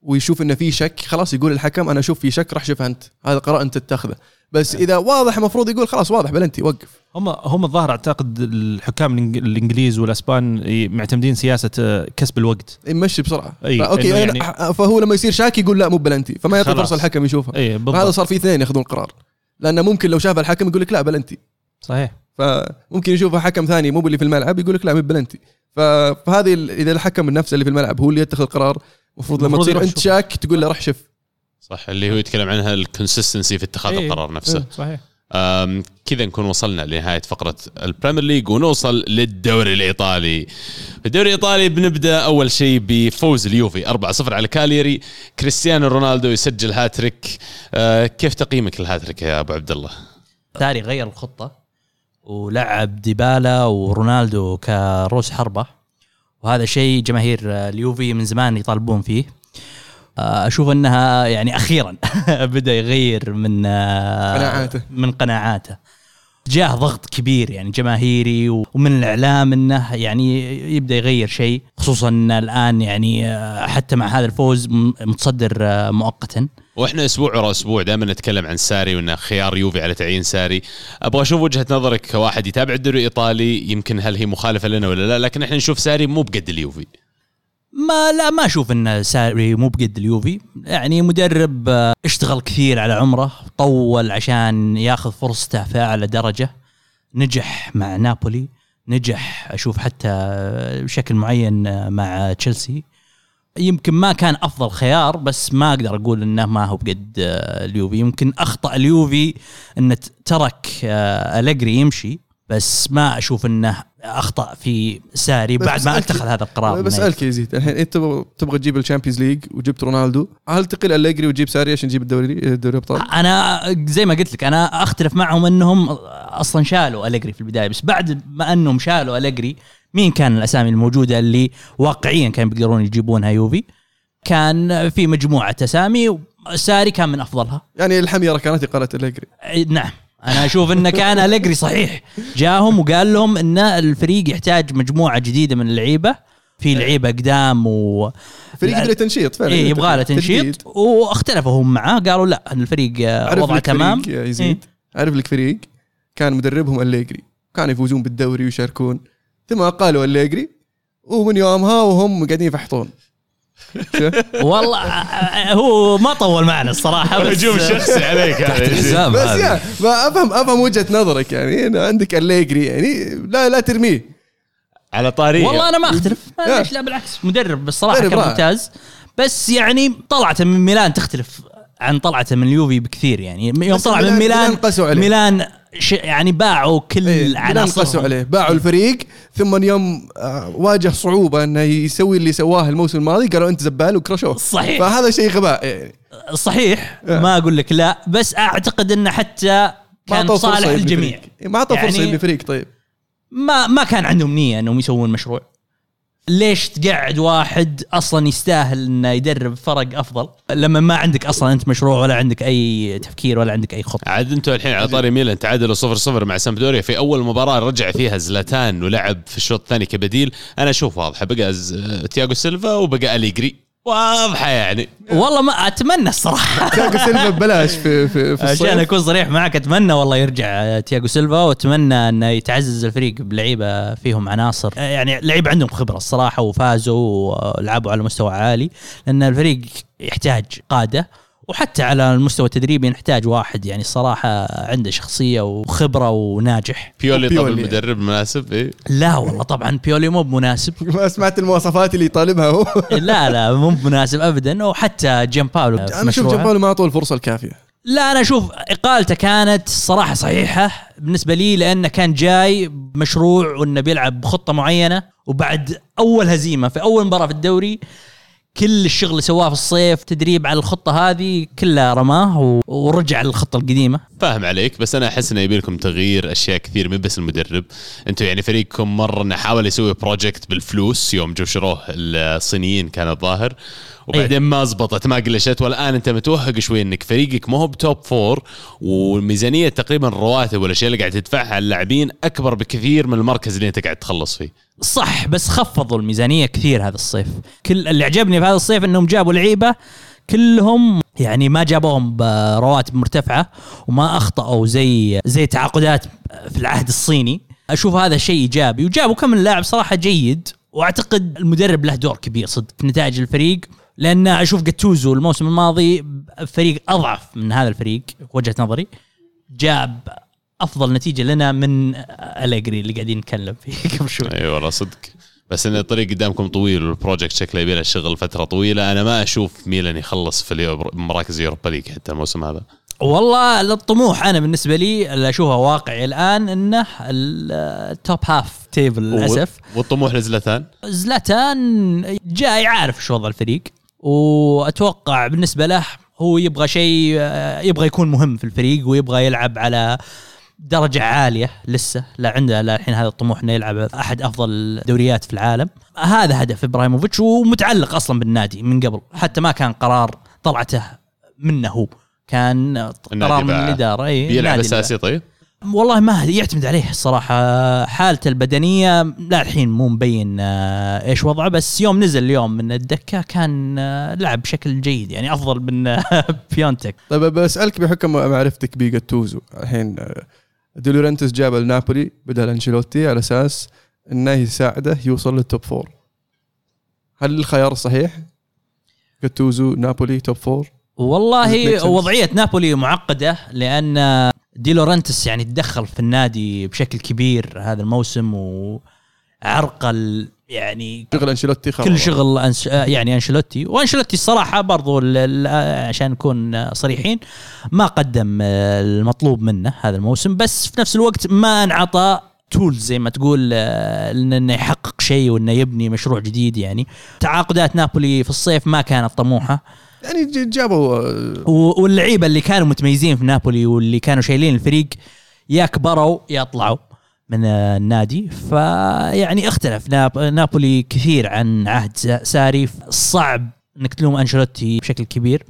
ويشوف إنه في شك خلاص يقول الحكم أنا أشوف في شك راح شوف أنت هذا قرار أنت تتخذه بس إذا واضح المفروض يقول خلاص واضح بلنتي وقف. هم هم الظاهر أعتقد الحكام الإنجليز والأسبان معتمدين سياسة آه، كسب الوقت. يمشي بسرعة. أي، أوكي يعني يعني- فهو لما يصير شاك يقول لا مو بلنتي فما يعطي. فرصة الحكم يشوفها. إي بالضبط. صار في اثنين ياخذون قرار. لأنه ممكن لو شاف الحكم يقول لك لا بلنتي صحيح. فممكن يشوفها حكم ثاني مو باللي في الملعب يقول لك لا مو بلنتي فهذه إذا الحكم نفسه اللي في الملعب هو اللي يتخذ القرار المفروض لما تصير أنت. شاك تقول له روح شوف. صح اللي هو يتكلم عنها ال consistency في اتخاذ إيه. القرار نفسه. إيه، صحيح. كذا نكون وصلنا لنهاية فقرة ال Premier League ونوصل للدوري الإيطالي. في الدوري الإيطالي بنبدأ أول شيء بفوز اليوفي 4-0 على كاليري. كريستيانو رونالدو يسجل هاتريك. أه، كيف تقييمك للهاتريك يا أبو عبد الله؟ ساري غير الخطة ولعب ديبالا ورونالدو كراس حربة. وهذا شيء جماهير آه، اليوفي من زمان يطالبون فيه. آه، أشوف أنها يعني أخيرا بدأ يغير من آه، قناعاته. من قناعاته. جاه ضغط كبير يعني جماهيري ومن الإعلام إنه يعني يبدأ يغير شيء خصوصا إن الآن يعني آه، حتى مع هذا الفوز متصدر آه، مؤقتا. وإحنا أسبوع ورا أسبوع دائما نتكلم عن ساري وإنه خيار يوفي على تعيين ساري. أبغى أشوف وجهة نظرك كواحد يتابع الدوري الإيطالي يمكن هل هي مخالفة لنا ولا لا لكن إحنا نشوف ساري مو بقد اليوفي. ما لا ما أشوف إن ساري مو بقد اليوفي. يعني مدرب آه، اشتغل كثير على عمره طول عشان ياخذ فرصته في اعلى درجة. نجح مع نابولي نجح أشوف حتى بشكل معين آه، مع تشيلسي. يمكن ما كان أفضل خيار بس ما أقدر أقول إنه ما هو بقد آه، اليوفي. يمكن أخطأ اليوفي انه ترك أليجري يمشي بس ما أشوف إنه أخطأ في ساري بعد ما اتخذ هذا القرار بسألك يا يزيد الحين أنت تبغى- تجيب ال Champions League وجبت رونالدو هل تقيل أليجري وتجيب ساري عشان تجيب الدوري الدوري الابطال؟ أنا زي ما قلت لك أنا أختلف معهم أنهم أصلا شالوا أليجري في البداية بس بعد ما أنهم شالوا أليجري مين كان الأسامي الموجودة اللي واقعيا كانوا بيقدرون يجيبونها يوفي؟ كان في مجموعة أسامي ساري كان من أفضلها. يعني الخيرة كانت إقالة أليجري. إيه، نعم. أنا أشوف انه كان أليجري صحيح. جاهم وقال لهم إن الفريق يحتاج مجموعة جديدة من اللعيبة. في لعيبة قدام و فريق يبغى تنشيط فعلا. إيه يبغى له. تنشيط. واختلفوا هم معاه قالوا لا الفريق وضعه تمام فريق يزيد. اعرف لك فريق كان مدربهم أليجري. كانوا يفوزون بالدوري ويشاركون. ثم قالوا أليجري ومن يومها وهم قاعدين يفحطون؟ والله آه، هو ما طول معنا الصراحة بس هجوم شخصي عليك تحت هذا الحزام بس ما أفهم أفهم وجهة نظرك يعني إن عندك أليجري يعني لا لا ترميه. على طاري والله أنا ما أختلف. ما يا. ليش لا بالعكس مدرب بالصراحه كان رائع. ممتاز. بس يعني طلعته من ميلان تختلف عن طلعته من اليوفي بكثير يعني. يوم طلع من ميلان- ميلان ميلان قسوا عليه. ميلان ش يعني باعوا كل إيه، عناصرهم قسوا عليه. باعوا الفريق ثم يوم آه، واجه صعوبة إنه يسوي اللي سواه الموسم الماضي قالوا أنت زبال وكرشوه. صحيح. فهذا شيء غباء يعني صحيح. آه. ما أقول لك لا بس أعتقد إنه حتى كان صالح الجميع. فريق. ما اعطوا فرصة يعني- يبني فريق طيب. ما ما كان عندهم نية إنهم يسوون مشروع. ليش تقعد واحد أصلا يستاهل إنه يدرب فرق أفضل؟ لما ما عندك أصلا أنت مشروع ولا عندك أي تفكير ولا عندك أي خطة. عاد أنتم الحين على طاري ميلان تعادلوا 0 0 مع سامبدوريا. في أول مباراة رجع فيها زلاتان ولعب في الشوط الثاني كبديل. أنا أشوف واضحه بقى تياغو سيلفا وأبغى أليجري. واضحة يعني. والله ما أتمنى الصراحة. تياغو سيلفا ببلاش في في, في عشان الصيف أكون صريح معك أتمنى والله يرجع تياغو سيلفا وأتمنى أنه يتعزز الفريق بلعيبة فيهم عناصر. يعني لعيبة عندهم خبرة الصراحة وفازوا ولعبوا على مستوى عالي لأن الفريق يحتاج قادة. وحتى على المستوى التدريبي نحتاج واحد يعني الصراحة عنده شخصية وخبرة وناجح بيولي طب بيولي. المدرب مناسب إيه؟ لا والله طبعا بيولي مو بمناسب ما سمعت المواصفات اللي يطالبها هو لا لا مو بمناسب ابدا وحتى جيم باولو أنا أشوف مشروعه. جمبالو ما أعطوه الفرصة الكافية لا أنا أشوف إقالته كانت الصراحه صحيحة بالنسبة لي لأنه كان جاي بمشروع وإنه بيلعب بخطة معينة وبعد أول هزيمة في أول مباراة في الدوري كل الشغل اللي سواه في الصيف تدريب على الخطة هذه كلها رماه ورجع للخطة القديمة. فاهم عليك بس أنا أحس إنه يبي لكم تغيير أشياء كثير مو بس المدرب. أنتم يعني فريقكم مرة انه حاول يسوي project بالفلوس يوم جو شروه الصينيين كان الظاهر. وبعدين ما زبطت ما قلشت والآن أنت متوهق شوي إنك فريقك ما هو ب top four والميزانية تقريبا الرواتب والاشياء اللي قاعد تدفعها على اللاعبين أكبر بكثير من المركز اللي أنت قاعد تخلص فيه. صح بس خفضوا الميزانية كثير هذا الصيف. كل اللي عجبني في هذا الصيف إنهم جابوا لعيبة كلهم يعني ما جابوهم برواتب مرتفعة وما أخطأوا زي زي تعاقدات في العهد الصيني. أشوف هذا شيء إيجابي. وجابوا كم من لاعب صراحة جيد وأعتقد المدرب له دور كبير صدق في نتائج الفريق. لأن أشوف جاتوزو الموسم الماضي فريق أضعف من هذا الفريق وجهة نظري جاب أفضل نتيجة لنا من أليجري اللي قاعدين نتكلم فيه قبل شوي. اي والله صدق. بس إن الطريق قدامكم طويل وال project شكله يبي له شغل فترة طويلة. أنا ما أشوف ميلان يخلص في مراكز Europa League حتى الموسم هذا. والله الطموح أنا بالنسبة لي اللي أشوفه واقعي الآن إنه ال top half table للأسف. والطموح لزلتان زلاتان جاي عارف شو وضع الفريق. وأتوقع بالنسبة له هو يبغى شيء يبغى يكون مهم في الفريق ويبغى يلعب على درجة عالية لسه. لا عنده لا الحين هذا الطموح إنه يلعب أحد أفضل الدوريات في العالم. هذا هدف إبراهيموفيتش ومتعلق أصلا بالنادي من قبل. حتى ما كان قرار طلعته منه هو. كان قرار من. الإدارة. إي بيلعب أساسي طيب؟ والله ما يعتمد عليه الصراحة. حالته البدنية لا الحين مو مبين آه، إيش وضعه بس يوم نزل اليوم من الدكة كان آه، لعب بشكل جيد يعني أفضل من آه، بيونتك. طيب بسألك بحكم معرفتك بجاتوزو الحين ديلورنتس جاب النابولي بدل أنشيلوتي على أساس إنه يساعده يوصل لل top four هل الخيار صحيح؟ جاتوزو نابولي top four والله? وضعية نابولي معقدة لأن دي لورنتس يعني تدخل في النادي بشكل كبير هذا الموسم وعرقل يعني شغل أنشيلوتي خلاص. كل شغل أنش... يعني أنشيلوتي. وأنشيلوتي الصراحة برضو ال- عشان نكون صريحين ما قدم المطلوب منه هذا الموسم بس في نفس الوقت ما انعطى تولز زي ما تقول آه، إنه يحقق شيء وإنه يبني مشروع جديد يعني. تعاقدات نابولي في الصيف ما كانت طموحة. يعني جابوا آه، واللعيبة اللي كانوا متميزين في نابولي واللي كانوا شايلين الفريق يا كبروا يا طلعوا من النادي. فيعني اختلف ناب نابولي كثير عن عهد سا- ساري. صعب انك تلوم أنشيلوتي بشكل كبير.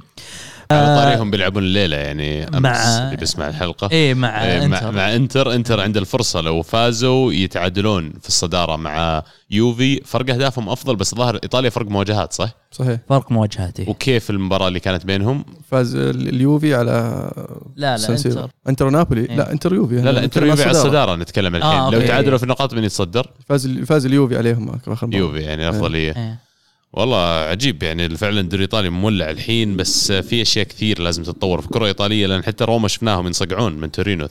على طاريهم بيلعبون الليلة يعني أمس مع- اللي بيسمع الحلقة إيه مع إيه، مع, إنتر مع إنتر إنتر عنده الفرصة لو فازوا يتعادلون في الصدارة مع يوفي فرق أهدافهم أفضل بس الظاهر إيطاليا فرق مواجهات صح؟ صحيح فرق مواجهات إيه. وكيف المباراة اللي كانت بينهم؟ فاز ال- اليوفي على لا لا سان سيرو. إنتر إنتر نابولي إيه. لا إنتر يوفي لا لا إنتر يوفي على الصدارة نتكلم الحين آه، لو. تعادلوا في النقاط من يتصدر؟ فاز ال- فاز اليوفي عليهم اخر مرة. يوفي يعني أفضلية إيه. والله عجيب يعني فعلا الدوري الإيطالي مولع الحين بس في أشياء كثير لازم تتطور في الكره الايطاليه لأن حتى روما شفناهم ينصقعون من تورينو 2-0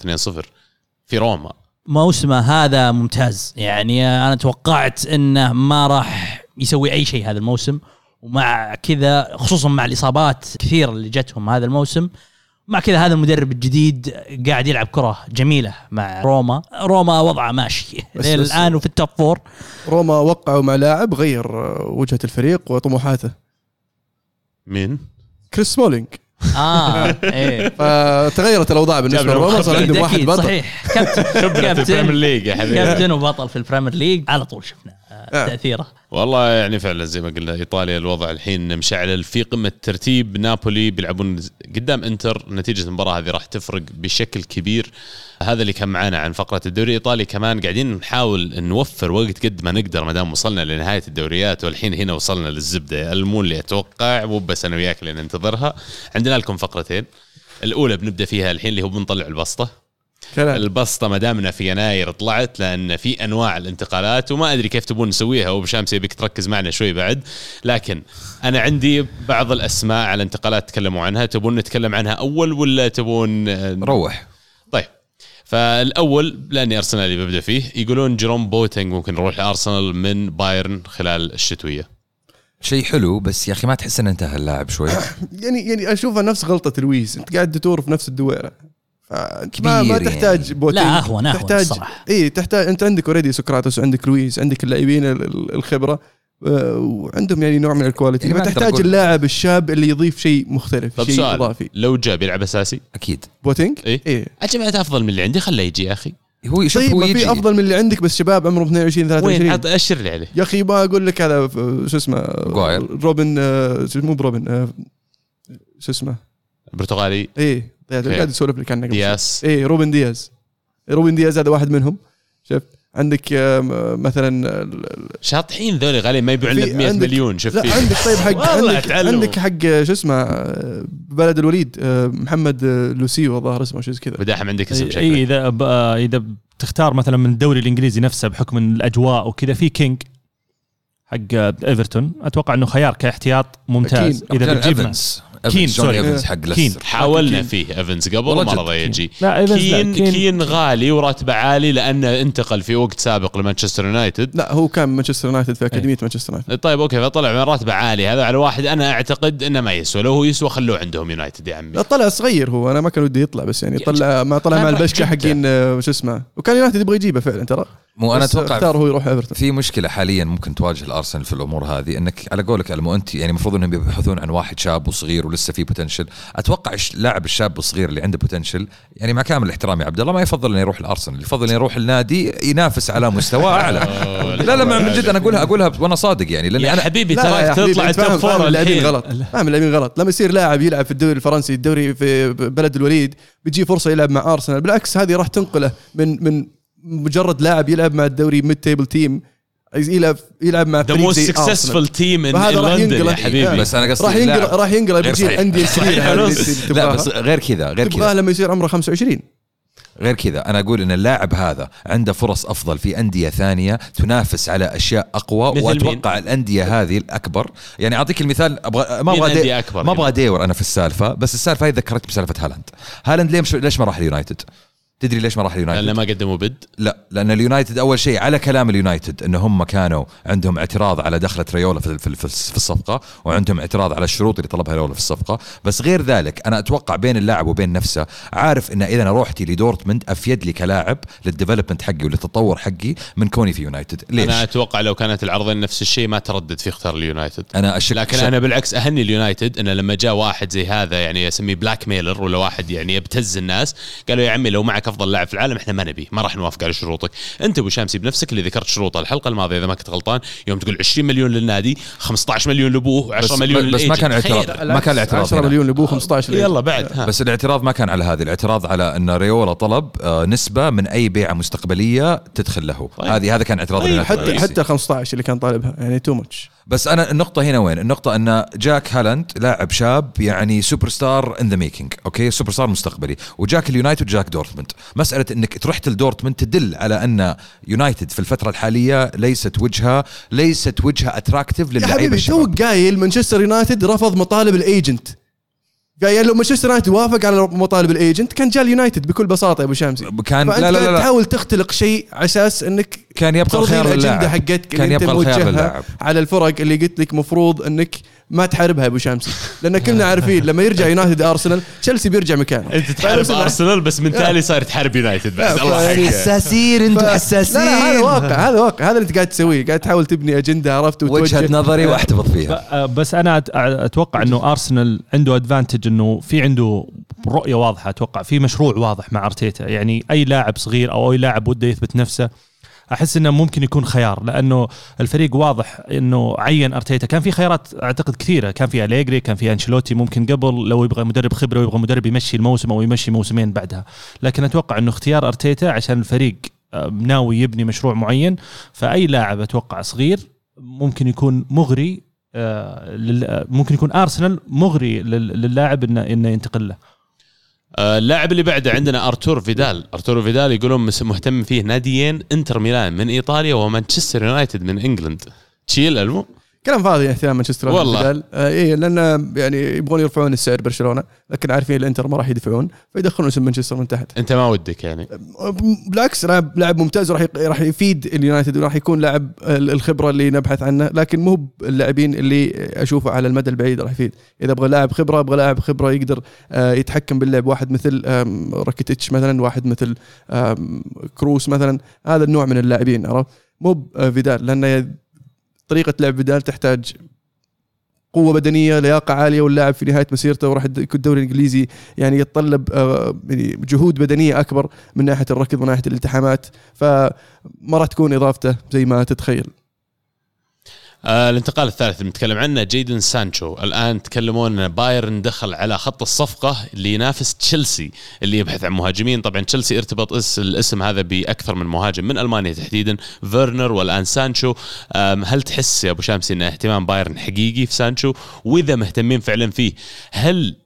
في روما. موسمه هذا ممتاز. يعني أنا توقعت إنه ما راح يسوي أي شيء هذا الموسم ومع كذا خصوصا مع الإصابات كثيرة اللي جتهم هذا الموسم مع كذا هذا المدرب الجديد قاعد يلعب كرة جميلة مع روما. روما وضعه ماشي. بس- إلى بس- الآن وفي ال top four روما وقعوا مع لاعب غير وجهة الفريق وطموحاته. مين؟ كريس سمولينج. آه إيه. فتغيرت الأوضاع بالنسبة لروما صار. عندهم واحد بطل. صحيح. كابتن في ال Premier كابتن League يا حبيبي. كابتن وبطل في ال Premier League على طول شفنا آه،. تأثيره. والله يعني فعلا زي ما قلنا إيطاليا الوضع الحين مشعل. في قمه الترتيب نابولي بيلعبون قدام إنتر. نتيجة المباراة هذه راح تفرق بشكل كبير. هذا اللي كان معنا عن فقرة الدوري الإيطالي. كمان قاعدين نحاول نوفر وقت قد ما نقدر ما دام وصلنا لنهاية الدوريات والحين هنا وصلنا للزبدة. المون اللي أتوقع مو بس أنا وياك اللي ننتظرها. عندنا لكم فقرتين. الأولى بنبدأ فيها الحين اللي هو بنطلع البسطة. كلام. البسطة ما دامنا في يناير طلعت لأن في أنواع الانتقالات وما أدري كيف تبون نسويها. وبشامس يبيك تركز معنا شوي بعد. لكن أنا عندي بعض الأسماء على انتقالات تكلموا عنها. تبون نتكلم عنها أول ولا تبون آه، روح. فالأول لاني ارسنالي ببدا فيه يقولون جيروم بوتينج ممكن يروح لأرسنال من بايرن خلال الشتوية. شيء حلو بس يا أخي ما تحس إنه انتهى اللاعب شوي. يعني يعني اشوفها نفس غلطة لويس أنت قاعد تدور في نفس الدويرة. ما, ما كبير تحتاج يعني. بوتينج لا، أهون- أهون تحتاج. اي تحتاج أنت عندك already سقراطس وعندك لويس عندك اللاعبين ال- ال- الخبرة. وعندهم يعني نوع من ال quality. يعني أقول- اللاعب الشاب اللي يضيف شيء مختلف طب شيء سؤال إضافي. لو جاء بيلعب أساسي؟ أكيد. بوتينج؟ إيه؟ إيه. أجمعت أفضل من اللي عندي خله يجي يا أخي. هو شوف طيب هو ما يجي. في أفضل من اللي عندك بس شباب عمرهم 22 وين؟ 23 عط- أشر لي عليه. يا أخي ما أقول لك هذا ف- شو اسمه. روبن آه، مو بروبن آه، شو اسمه؟ برتغالي. إيه. قاعد okay. قاعد اسولف لك عنه. دياس إيه روبن دياز. روبن دياز هذا واحد منهم. شوف. عندك مثلا شاطحين ذولي غالي ما يبيعون لنا ب 100 عندك- مليون شوف لا فيه. عندك طيب حق عندك. عندك حق شو اسمه بلد الوليد آه، محمد آه، لوسيو الظاهر اسمه شيء زي كذا بداحم عندك اسم إي شكله إذا ب- آه، إذا بتختار مثلا من الدوري الإنجليزي نفسه بحكم الأجواء وكذا في كينج حق إيفرتون أتوقع إنه خيار كاحتياط ممتاز أكيد. إذا بتجيب كين، سوري. ايفنز حق كين. حاولنا كين. فيه ايفنز قبل جد. رضى كين. يجي. لا ايفنز لا، كين كين غالي وراتبه عالي لأنه انتقل في وقت سابق لمانشستر يونايتد. لا هو كان مانشستر يونايتد في أكاديمية مانشستر يونايتد. طيب okay فطلع من راتبه عالي. هذا على واحد أنا أعتقد إنه ما يسوى. لو هو يسوى خلوه عندهم يونايتد يا عمي. لا طلع صغير هو. أنا ما كان ودي يطلع بس يعني طلع ما طلع مع البشكه. حقين آه، شو اسمه. وكان يونايتد يبغى يجيبه فعلا ترى. مو أنا أتوقع اختار هو يروح إيفرتون. في مشكلة حاليا ممكن تواجه الأرسنال في الأمور هذه. إنك على قولك المو أنت يعني المفروض إنهم يبحثون عن واحد شاب وصغير ولسه فيه potential أتوقع اللاعب الشاب الصغير اللي عنده potential يعني مع كامل احترامي يا عبد الله ما يفضل إنه يروح الأرسنال يفضل إنه يروح النادي ينافس على مستوى أعلى. لا لا من جد أنا اقولها أقولها وأنا صادق يعني لأني يا أنا حبيبي لا لا يا تراك تطلع التوب فور اللاعبين الحين. غلط. فاهم اللاعبين غلط. لما يصير لاعب يلعب في الدوري الفرنسي الدوري في بلد الوليد بيجي فرصة يلعب مع أرسنال. بالعكس هذه راح تنقله من من مجرد لاعب يلعب مع الدوري ميد تيبل تيم يلعب يلعب مع ذا فريق موست أرسنال. تيم ان لندن يا حبيبي بس أنا قصدي راح ينقل راح ينقلب غير يجي صحيح. الانديه صحيح الكبيره هذه ونص. اللي لا. بس غير كذا غير تبغاه كذا لما يصير عمره 25 غير كذا أنا أقول إن اللاعب هذا عنده فرص أفضل في أندية ثانية تنافس على أشياء أقوى وأتوقع الأندية هذه الأكبر يعني أعطيك المثال أبغى ما مين أبغى دي- ما؟ أبغى أدور أنا في السالفة بس السالفة هذه ذكرت بسالفة هالاند هالاند ليش ليش ما راح اليونايتد تدري ليش ما راح اليونايتد؟ لأنه ما قدموا bid؟ لا لأن اليونايتد أول شيء على كلام اليونايتد إن هم كانوا عندهم اعتراض على دخلة ريولا في في في في الصفقة وعندهم اعتراض على الشروط اللي طلبها ريولا في الصفقة. بس غير ذلك أنا أتوقع بين اللاعب وبين نفسه عارف إن إذا أنا روحتي لدورتموند أفيد لي كلاعب لل development حقي وللتطور حقي من كوني في يونايتد. ليش؟ أنا أتوقع لو كانت العرضين نفس الشيء ما تردد في اختار اليونايتد. أنا أشك لكن شك- أنا بالعكس أهني اليونايتد إنه لما جاء واحد زي هذا يعني أسميه blackmailer ولا واحد يعني يبتز الناس قالوا يا عمي لو معك أفضل لاعب في العالم إحنا ما نبي ما راح نوافق على شروطك أنت أبو شامسي بنفسك اللي ذكرت شروط الحلقة الماضية إذا ما كنت غلطان يوم تقول 20 مليون للنادي 15 مليون لأبوه بس, و10 مليون بس ما لل agent. كان. اعتراض ما كان الاعتراض 10 هنا. مليون لابوه 15 يلا بعد ها. بس الاعتراض ما كان على هذه الاعتراض على أن ريولا طلب آه، نسبة من أي بيعة مستقبلية تدخل له طيب. هذه هذا كان اعتراض طيب، حتى. حتى ال 15 اللي كان طالبها يعني too much بس أنا النقطة هنا وين؟ النقطة أن جاك هالاند لاعب شاب يعني superstar in the making، okay؟ superstar مستقبلي، وجاك اليونايتد وجاك دورتموند، مسألة إنك رحت لدورتموند تدل على أن يونايتد في الفترة الحالية ليست وجهة ليست وجهة attractive يا للعيبة حبيبي الشباب. توك قايل مانشستر يونايتد رفض مطالب ال agent قايل لو مانشستر يونايتد وافق على مطالب ال agent كان جاء اليونايتد بكل بساطة يا أبو شامسي. كان لا لا لا, لا. تحاول تخلق شيء على أساس إنك كان يبقى الخيار للاعب حقتك كان يبقى الخيار للاعب على الفرق اللي قلت لك مفروض إنك ما تحاربها يا أبو شامسي لأن كلنا عارفين لما يرجع يونايتد أرسنال تشيلسي بيرجع مكانه. أنت تحارب أرسنال بس من تالي صار تحارب يونايتد بعد الله يحفظك. حساسين أنتم حساسين لا لا هذا واقع هذا واقع هذا اللي أنت قاعد تسويه. قاعد تحاول تبني أجندة عرفت؟ وجهة وتوجه نظري وأحتفظ فيها. آه، بس أنا أتوقع إنه أرسنال عنده ادفانتج إنه في عنده رؤية واضحة. أتوقع في مشروع واضح مع أرتيتا. يعني أي لاعب صغير أو أي لاعب وده يثبت نفسه أحس إنه ممكن يكون خيار لأنه الفريق واضح إنه عين أرتيتا. كان في خيارات أعتقد كثيرة كان في أليجري كان في أنشيلوتي ممكن قبل لو يبغى مدرب خبرة ويبغى مدرب يمشي الموسم أو يمشي موسمين بعدها. لكن أتوقع إنه اختيار أرتيتا عشان الفريق آه، ناوي يبني مشروع معين. فأي لاعب أتوقع صغير ممكن يكون مغري آه، آه، ممكن يكون أرسنال مغري لل- للاعب انه إنه ينتقل له. اللاعب اللي بعده عندنا أرتور فيدال. أرتور فيدال يقولون مهتم فيه ناديين إنتر ميلان من إيطاليا ومانشستر يونايتد من إنجلند. تشيل ألمو؟ كلام فاضي اهتمام مانشستر والله. آه اي لأن يعني يبغون يرفعون السعر برشلونة لكن عارفين الإنتر ما راح يدفعون فيدخلون اسم مانشستر من تحت. أنت ما ودك يعني. بالعكس لاعب لاعب ممتاز راح راح يفيد اليونايتد وراح يكون لاعب ال- الخبرة اللي نبحث عنه لكن مو اللاعبين اللي أشوفه على المدى البعيد راح يفيد. إذا أبغى لاعب خبرة أبغى لاعب خبرة يقدر آه، يتحكم باللعب. واحد مثل راكيتيتش مثلا واحد مثل كروس مثلا هذا النوع من اللاعبين عرفت؟ مو ب- آه، فيدال لأن طريقة لعب فيدال تحتاج قوة بدنية لياقة عالية واللاعب في نهاية مسيرته وراح يكون الدوري الإنجليزي يعني يتطلب آه، يعني جهود بدنية أكبر من ناحية الركض ومن ناحية الالتحامات. فما راح تكون إضافته زي ما تتخيل. آه الانتقال الثالث اللي بنتكلم عنه جيدن سانشو. الآن تكلمون إن بايرن دخل على خط الصفقة اللي ينافس تشيلسي اللي يبحث عن مهاجمين. طبعا تشيلسي ارتبط اس الاسم هذا بأكثر من مهاجم من ألمانيا تحديدا. فيرنر والآن سانشو. هل تحس يا أبو شامسي إن اهتمام بايرن حقيقي في سانشو؟ وإذا مهتمين فعلا فيه هل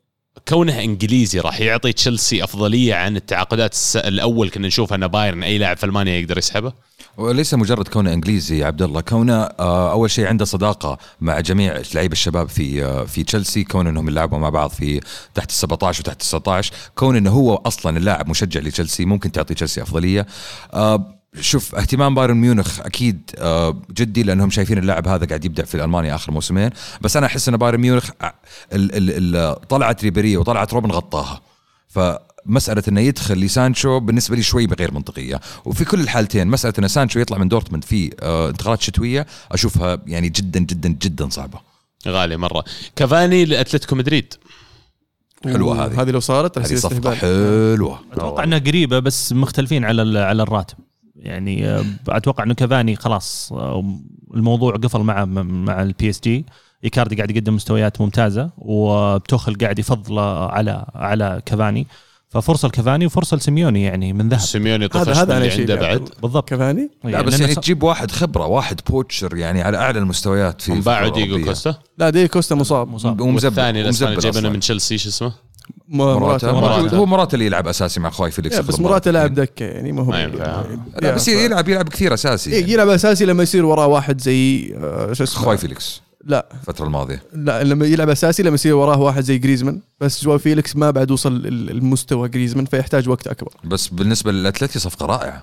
كونه إنجليزي راح يعطي تشيلسي أفضلية عن التعاقدات الأول كنا نشوف إن بايرن أي لاعب في ألمانيا يقدر يسحبه؟ وليس مجرد كونه إنجليزي يا عبد الله كونه آه، أول شيء عنده صداقة مع جميع لعيبة الشباب في آه، في تشيلسي كون إنهم يلعبوا مع بعض في تحت ال 17 وتحت ال 19 كون إنه هو أصلا اللاعب مشجع لتشيلسي ممكن تعطي تشيلسي أفضلية. آه، شوف اهتمام بايرن ميونخ أكيد آه، جدي لأنهم شايفين اللاعب هذا قاعد يبدع في المانيا آخر موسمين. بس أنا أحس إن بايرن ميونخ آه، ال- ال- ال- طلعت ريبيري وطلعت روبن غطاها. فمسألة إنه يدخل لسانشو بالنسبة لي شوي غير منطقية، وفي كل الحالتين مسألة إن سانشو يطلع من دورتموند في آه، انتقالات شتوية أشوفها يعني جدا جدا جدا صعبة. غالي مرة. كافاني لأتلتيكو مدريد. حلوة هذه. هذه لو صارت هذه صفقة حلوة. أتوقع إنها قريبة بس مختلفين على ال- على الراتب. يعني آه، أتوقع إنه كافاني خلاص آه، الموضوع قفل مع مع البي اس جي إيكاردي قاعد يقدم مستويات ممتازة وبتوخل قاعد يفضله على على كافاني. ففرصة لكافاني وفرصة لسيميوني يعني من ذهب. سيميوني هذا طفش هذا اللي عنده يعني. بعد. بالضبط. كفاني لا بس لأنه يعني ص- تجيب واحد خبرة، واحد poacher يعني على أعلى المستويات في باعوا دييغو. كوستا؟ لا دييغو كوستا مصاب. مصاب. ومزبل والثاني الأسباني جايبينه. من تشيلسي شو اسمه؟ مراتا مراتا مراتا. هو مراتا اللي يلعب أساسي مع جواو فيليكس إيه، بس. مراتا لاعب دكة يعني ما هو. يعني- لا بس يلعب يلعب كثير أساسي. إيه، يعني. يلعب أساسي لما يصير وراه واحد زي آه، شو اسمه؟ جواو فيليكس. لا. الفترة الماضية. لا لما يلعب أساسي لما يصير وراه واحد زي جريزمان. بس جواو فيليكس ما بعد وصل ال- المستوى جريزمان فيحتاج وقت أكبر. بس بالنسبة للاتلتي صفقة رائعة.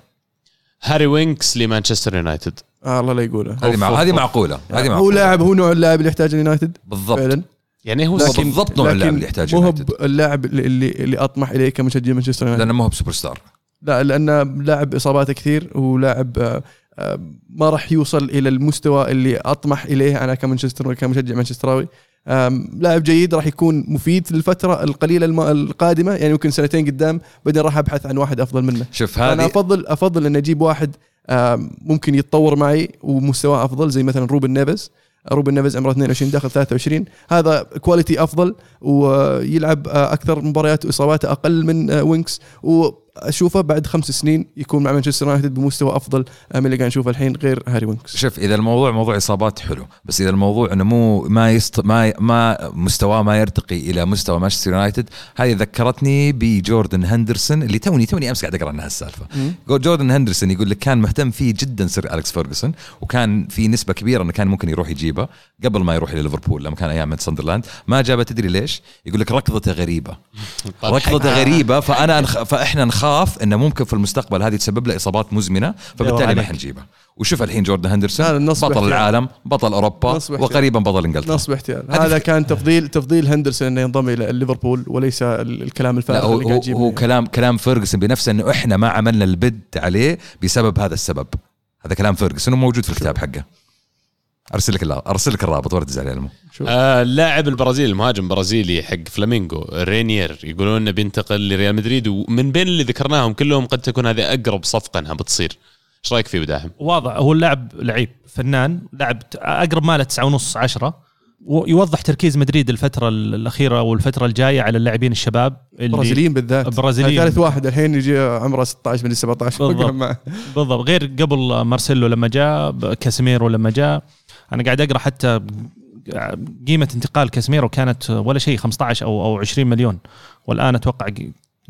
هاري وينكس لمانشستر يونايتد. آه الله لا يقوله. هذه مع... هذه معقولة. هذه هو معقولة. لاعب هو نوع اللاعب اللي يحتاجه اليونايتد بالضبط. فعلا. يعني هو لكن- بالضبط نوع اللاعب اللي يحتاجه مو هو. اللاعب اللي اللي, اللي أطمح إليه كمشجع مانشستر يونايتد. لأنه ما هو بسوبر ستار لا لأنه لاعب إصاباته كثير ولاعب آه، آه، ما راح يوصل إلى المستوى اللي أطمح إليه أنا كمانشستر كمشجع مانشستراوي. لاعب جيد راح يكون مفيد في الفترة القليلة الم- القادمة يعني ممكن سنتين قدام بعدين راح أبحث عن واحد أفضل منه. شوف أنا هذه افضل أفضل ان أجيب واحد ممكن يتطور معي ومستواه أفضل زي مثلا روبن نيفز. روبن نيفز عمره 22 داخل 23 هذا quality أفضل ويلعب آه، أكثر مباريات وإصاباته أقل من آه، وينكس. واشوفه بعد خمس سنين يكون مع مانشستر يونايتد بمستوى أفضل من اللي قاعد نشوفه الحين غير هاري وينكس. شوف إذا الموضوع موضوع إصابات حلو بس إذا الموضوع إنه مو ما يست ما ما مستواه ما يرتقي إلى مستوى مانشستر يونايتد هذه ذكرتني بجوردن هندرسون اللي توني توني أمس قاعد أقرأ عنها السالفه جوردن هندرسون يقول لك كان مهتم فيه جدا سير أليكس فيرجسون وكان في نسبة كبيرة إنه كان ممكن يروح يجيبه قبل ما يروح لليفربول لما كان أيام من ساندرلاند. ما جابه تدري ليش؟ يقول لك ركضته غريبة. ركضته غريبة فأنا أنخ... فإحنا نخاف إنه ممكن في المستقبل هذه تسبب له إصابات مزمنة فبالتالي ما. حنجيبه وشوف الحين جوردن هندرسون بطل احتيال. العالم بطل أوروبا. وقريبا بطل إنجلترا نصب احتيال هذا كان تفضيل تفضيل هندرسون إنه ينضم إلى ليفربول وليس ال- الكلام لا الفارغ اللي قاعد هو كلام كلام فيرجسون بنفسه إنه إحنا ما عملنا ال bid عليه بسبب هذا السبب هذا كلام فيرجسون وموجود في الكتاب حقه أرسل لك أرسل لك الرابط ولا تزعل شوف. آه اللاعب البرازيلي المهاجم البرازيلي حق فلامينغو رينير يقولون إنه بينتقل لريال مدريد ومن بين اللي ذكرناهم كلهم قد تكون هذه أقرب صفقة إنها بتصير إيش رأيك فيه بداهم؟ واضح هو اللاعب لعيب فنان لاعب أقرب ماله 9 ونص 10 ويوضح تركيز مدريد الفترة الأخيرة والفترة الجاية على اللاعبين الشباب اللي برازيليين بالذات البرازيليين. ثالث واحد الحين يجي عمره 16 من 17 بالضبط. بالضبط غير قبل مارسيلو لما جاء كاسيميرو لما جاء أنا قاعد أقرأ حتى قيمة انتقال كاسيميرو كانت ولا شيء 15 أو أو 20 مليون والآن أتوقع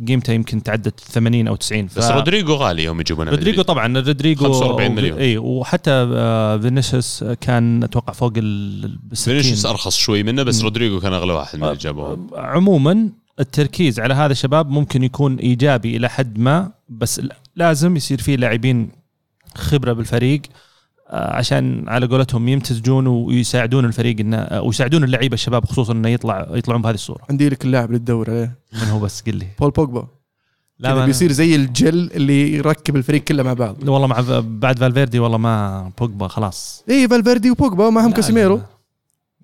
قيمته يمكن تعدت 80 أو 90 بس رودريجو غالي يوم يجيبونه رودريجو. طبعا رودريجو 45 مليون. اي وحتى آه، فينيسيوس كان أتوقع فوق ال ال- فينيسيوس 60 أرخص شوي منه بس. رودريجو كان أغلى واحد من اللي جابوهم عموما التركيز على هذا الشباب ممكن يكون إيجابي إلى حد ما بس لازم يصير فيه لاعبين خبرة بالفريق آه، عشان على قولتهم يمتزجون ويساعدون الفريق إنه آه، ويساعدون اللعيبة الشباب خصوصا إنه يطلع يطلعون بهذه الصورة. عندي لك اللاعب اللي تدور عليه من هو بس؟ قل لي. بول بوجبا. لا لا ما بيصير زي الجل اللي يركب الفريق كله مع بعض. والله مع بعد فالفيردي والله ما بوجبا خلاص. اي فالفيردي وبوجبا معهم كاسيميرو.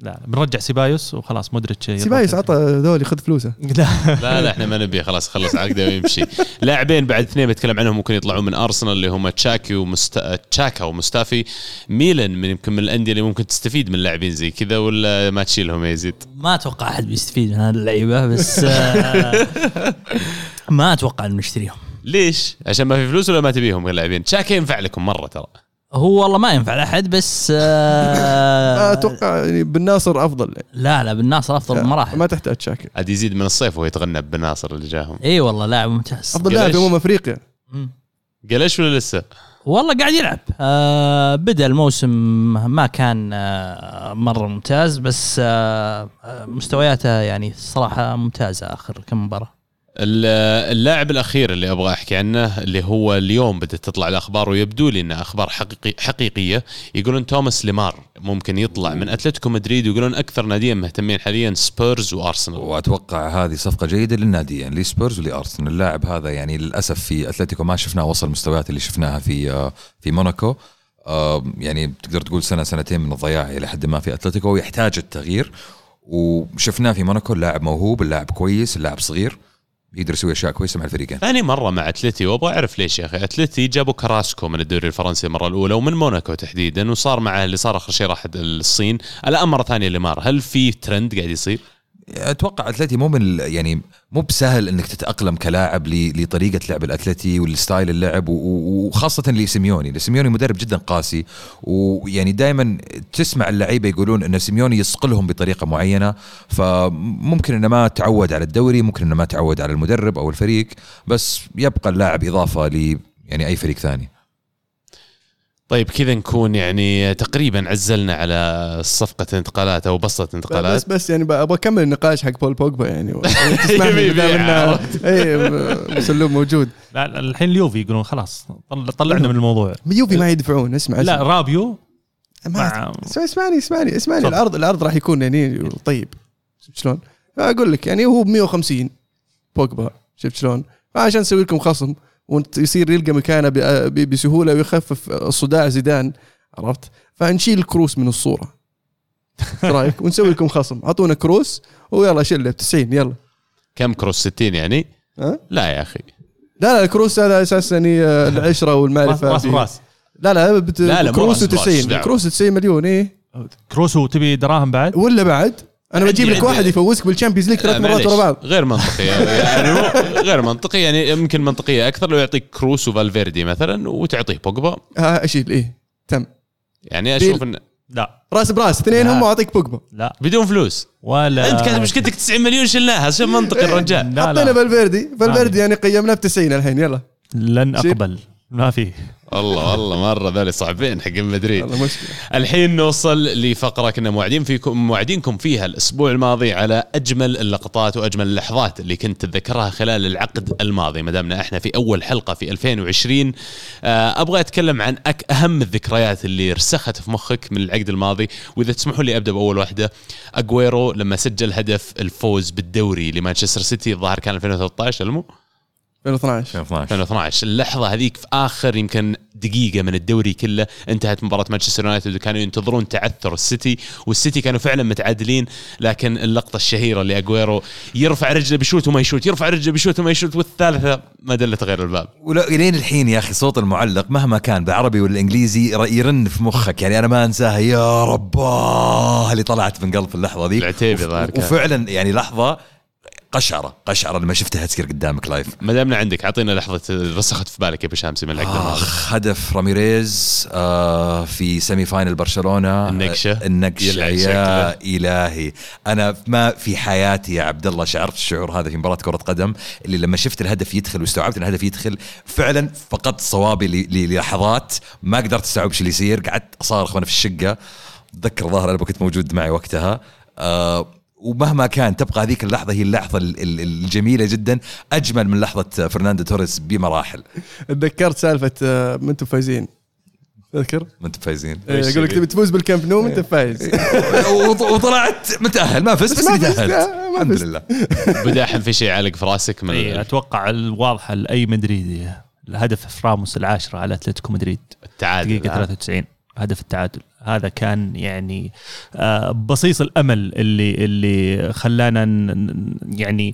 لا, بنرجع سيبايوس وخلاص مودريتش. سيبايوس عطى ذول ياخذ فلوسه. لا لا. لا إحنا ما نبي خلاص خلص عقده ويمشي. لاعبين بعد اثنين بتكلم عنهم ممكن يطلعون من أرسنال اللي هم تشاكي ومست... تشاكا ومستافي. ميلان من يمكن من الأندية اللي ممكن تستفيد من لاعبين زي كذا ولا ما تشيلهم يا يزيد؟ ما أتوقع أحد بيستفيد من هذه اللعيبة بس آه، ما أتوقع ان نشتريهم ليش؟ عشان ما في فلوس ولا ما تبيهم اللاعبين؟ تشاكا ينفع لكم مرة ترى. هو والله ما ينفع لأحد بس آه، أتوقع يعني بن ناصر أفضل. لا لا بالناصر أفضل بمراحل. ما تحتاج شاكر. عاد يزيد من الصيف وهو يتغنى بناصر اللي جاهم. إي والله لاعب ممتاز. أفضل لاعب. أمم أفريقيا. مم. قالش ولا لسه؟ والله قاعد يلعب. آه بدأ الموسم ما كان آه مرة ممتاز بس آه آه، مستوياته يعني صراحة ممتازة آخر كم مباراة. اللاعب الأخير اللي أبغى أحكي عنه اللي هو اليوم بدأت تطلع الأخبار ويبدو لي انها أخبار حقيقي حقيقية يقولون توماس ليمار ممكن يطلع من أتلتيكو مدريد ويقولون أكثر ناديين مهتمين حاليا سبيرز وأرسنال. وأتوقع هذه صفقة جيدة للناديين لسبيرز ولأرسنال. اللاعب هذا يعني للأسف في أتلتيكو ما شفناه وصل المستويات اللي شفناها في آه، في موناكو. آه، يعني تقدر تقول سنة سنتين من الضياع إلى حد ما في أتلتيكو ويحتاج التغيير. وشفناه في موناكو اللاعب موهوب اللاعب كويس اللاعب صغير. يقدر يسوي أشياء كويسة مع الفريقين. ثاني مرة مع أتلتي وأبغى أعرف ليش يا أخي. أتلتي جابوا كراسكو من الدوري الفرنسي المرة الأولى ومن موناكو تحديدا وصار معه اللي صار آخر شيء راح الصين. الآن مرة ثانية ليمار هل في ترند قاعد يصير؟ أتوقع أتلتي مو من يعني مو بسهل إنك تتأقلم كلاعب لطريقة لعب الأتلتي وال style اللعب وخاصة لسيميوني لسيميوني مدرب جدا قاسي ويعني دائما تسمع اللعيبة يقولون إن سيميوني يصقلهم بطريقة معينة فممكن إنه ما تعود على الدوري ممكن إنه ما تعود على المدرب أو الفريق بس يبقى اللاعب إضافة ل يعني أي فريق ثاني. طيب كذا نكون يعني تقريبا عزلنا على صفقة انتقالات أو بسطة بس انتقالات بس يعني أبغى أكمل النقاش حق بول بوجبا يعني. انه إي مسلوم موجود لا لا، الحين اليوفي يقولون خلاص طل- طلعنا من الموضوع يوفي ما يدفعون اسمع لا اسمع. رابيو ما مع اسمع- اسمعني اسمعني اسمعني. العرض العرض راح يكون يعني طيب شفت شلون؟ أقول لك يعني هو ب 150 بوجبا شفت شلون؟ فعشان نسوي لكم خصم ويصير يلقى مكانه ب- ب- بسهولة ويخفف صداع زيدان عرفت؟ فنشيل الكروس من الصورة إيش رأيك؟ ونسوي لكم خصم أعطونا كروس ويلا شلة ب 90 يلا كم كروس 60 يعني ها؟ لا يا أخي لا لا الكروس هذا أساسا العشرة راس والمعرفه راس. براس لا لا بت... لا، لا، كروس راس براس، و90 دعوة. كروس 90 مليون إيه كروسو تبي دراهم بعد ولا بعد أنا بجيب لك واحد يفوزك بالشامبيونز ليج ثلاث لا، مرات ورا بعض. غير منطقي يعني غير منطقي يعني يمكن منطقية أكثر لو يعطيك كروس وفالفيردي مثلا وتعطيه بوجبا. ها أشيل إيه تم. يعني أشوف ان لا. راس براس اثنين. هم وأعطيك بوجبا. لا. بدون فلوس. ولا أنت كاتب مشكلتك 90 مليون شلناها عشان منطقي الرجال؟ لا حطينا لا فالفيردي فالفيردي يعني قيمناه ب 90 الحين يلا. لن. أقبل. ما في. والله والله مرة ذولي صعبين حق مدريد والله مشكلة. الحين نوصل لفقرة كنا موعدين فيكم موعدينكم فيها الأسبوع الماضي على أجمل اللقطات وأجمل اللحظات اللي كنت تتذكرها خلال العقد الماضي. ما دامنا إحنا في أول حلقة في 2020 آه، أبغى أتكلم عن أك أهم الذكريات اللي رسخت في مخك من العقد الماضي. وإذا تسمحوا لي أبدأ بأول واحدة. أجويرو لما سجل هدف الفوز بالدوري لمانشستر سيتي الظاهر كان 2013 المو 2012 2012 2012 اللحظة هذيك في آخر يمكن دقيقة من الدوري كله انتهت مباراة مانشستر يونايتد وكانوا ينتظرون تعثر السيتي والسيتي كانوا فعلا متعادلين لكن اللقطة الشهيرة اللي اجويرو يرفع رجله بيشوت وما يشوت يرفع رجله بيشوت وما يشوت والثالثة ما دلت غير الباب. ولا لين الحين يا أخي صوت المعلق مهما كان بالعربي والانجليزي يرن في مخك. يعني أنا ما انساها يا رب آه، اللي طلعت من قلب في اللحظة ذي العتيبي كان. وفعلا يعني لحظة قشعرة. قشعرة لما شفتها تصير قدامك live ما دامنا عندك أعطينا لحظة رسخت في بالك يا أبو شامسي من العقد الماضي آخ هدف راميريز آه في semi final برشلونة. النقشة. آه، النقشة يلعب يا إلهي. أنا ما في حياتي يا عبد الله شعرت الشعور هذا في مباراة كرة قدم اللي لما شفت الهدف يدخل واستوعبت إن الهدف يدخل فعلا فقدت صوابي للحظات. ما قدرت أستوعب إيش اللي يصير قعدت أصارخ وأنا في الشقة. اتذكر ظاهر أنا كنت موجود معي وقتها. آه ومهما كان تبقى هذيك اللحظة هي اللحظة ال- ال- الجميلة جدا أجمل من لحظة فرناندو توريس بمراحل. تذكرت سالفة آه، ما أنتم فايزين تذكر؟ ما أنتم فايزين إيه، يقول لك تبي تفوز بالكامب نو انت فايز وط- وطلعت متاهل ما فزت بس فزت، تأهلت. لا، ما الحمد. لله. بدا الحين في شيء عالق في راسك من إيه، أتوقع الواضحه لاي مدريدي الهدف في راموس العاشرة على أتلتيكو مدريد. التعادل دقيقة ها؟ 93 هدف التعادل. هذا كان يعني آه، بصيص الأمل اللي اللي خلانا يعني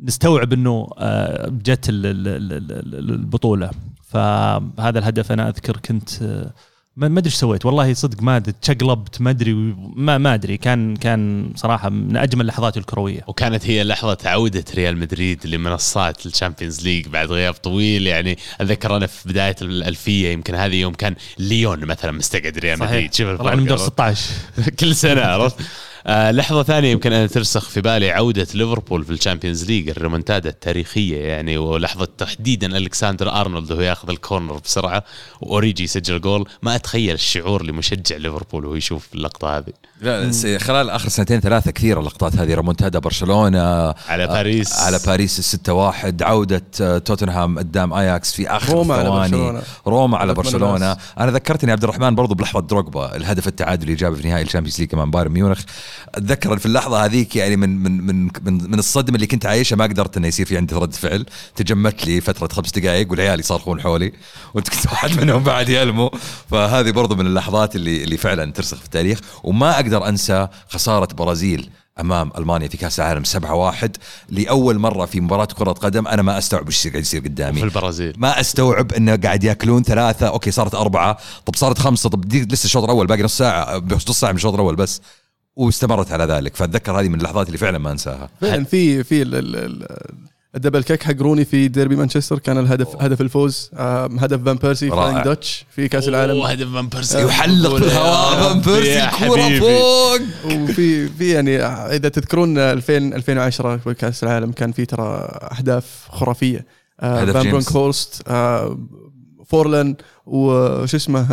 نستوعب إنه آه، جت ال- ال- ال- ال- البطولة. فهذا الهدف أنا أذكر كنت آه، ما أدري إيش سويت. والله صدق ما تشقلبت ما أدري ما ما أدري. كان كان صراحة من أجمل اللحظات الكروية. وكانت هي لحظة عودة ريال مدريد لمنصات ال Champions League بعد غياب طويل. يعني أتذكر أنا في بداية الألفية يمكن هذه يوم كان ليون مثلا مستقعد ريال مدريد. شوف طلعنا من دور الفرق 16 كل سنة عرفت؟ آه لحظة ثانية يمكن أن ترسخ في بالي عودة ليفربول في ال Champions League الريمونتادا التاريخية يعني ولحظة تحديدا ألكسندر أرنولد وهو ياخذ ال corner بسرعة وأوريجي يسجل جول. ما أتخيل الشعور لمشجع ليفربول وهو يشوف اللقطة هذه. لا خلال آخر سنتين ثلاثة كثيرة اللقطات هذه ريمونتادا برشلونة على باريس. على باريس الستة واحد عودة آه، توتنهام قدام آياكس في آخر روما على ثواني برشلونة. روما مانولاس. أنا ذكرتني عبد الرحمن برضو بلحظة دروجبا الهدف التعادل اللي جابه في نهائي ال Champions League امام بايرن ميونخ. أتذكر في اللحظة هذيك يعني من من من من, من الصدمة اللي كنت عايشها ما قدرت إنه يصير في عندي رد فعل. تجمدت لي فترة خمس دقائق والعيال يصرخون حولي. وأنت كنت واحد منهم بعد يلمو فهذه برضو من اللحظات اللي اللي فعلا ترسخ في التاريخ. وما أقدر أنسى خسارة برازيل أمام ألمانيا في كأس العالم 7-1 لأول مرة في مباراة كرة قدم أنا ما أستوعب إيش قاعد يصير في قدامي البرازيل. ما أستوعب إنه قاعد يأكلون ثلاثة. أوكي صارت أربعة. طب صارت خمسة. طب دي لسه الشوط الأول باقي نص ساعة نص ساعة من الشوط الأول بس. واستمرت على ذلك فأتذكر هذه من اللحظات اللي فعلا ما أنساها. فعلا في في ال- ال- ال- ال double kick حق روني في ديربي مانشستر كان الهدف هدف الفوز آم، هدف فان بيرسي. Flying Dutch في كأس العالم. وهدف فان بيرسي. يحلق في الهواء فان بيرسي كورة. فوق. وفي في يعني إذا تذكرون 2000 2010 في كأس العالم كان في ترى أهداف خرافية. آه، هدف فان. برونكهورست آه، فورلان وش اسمه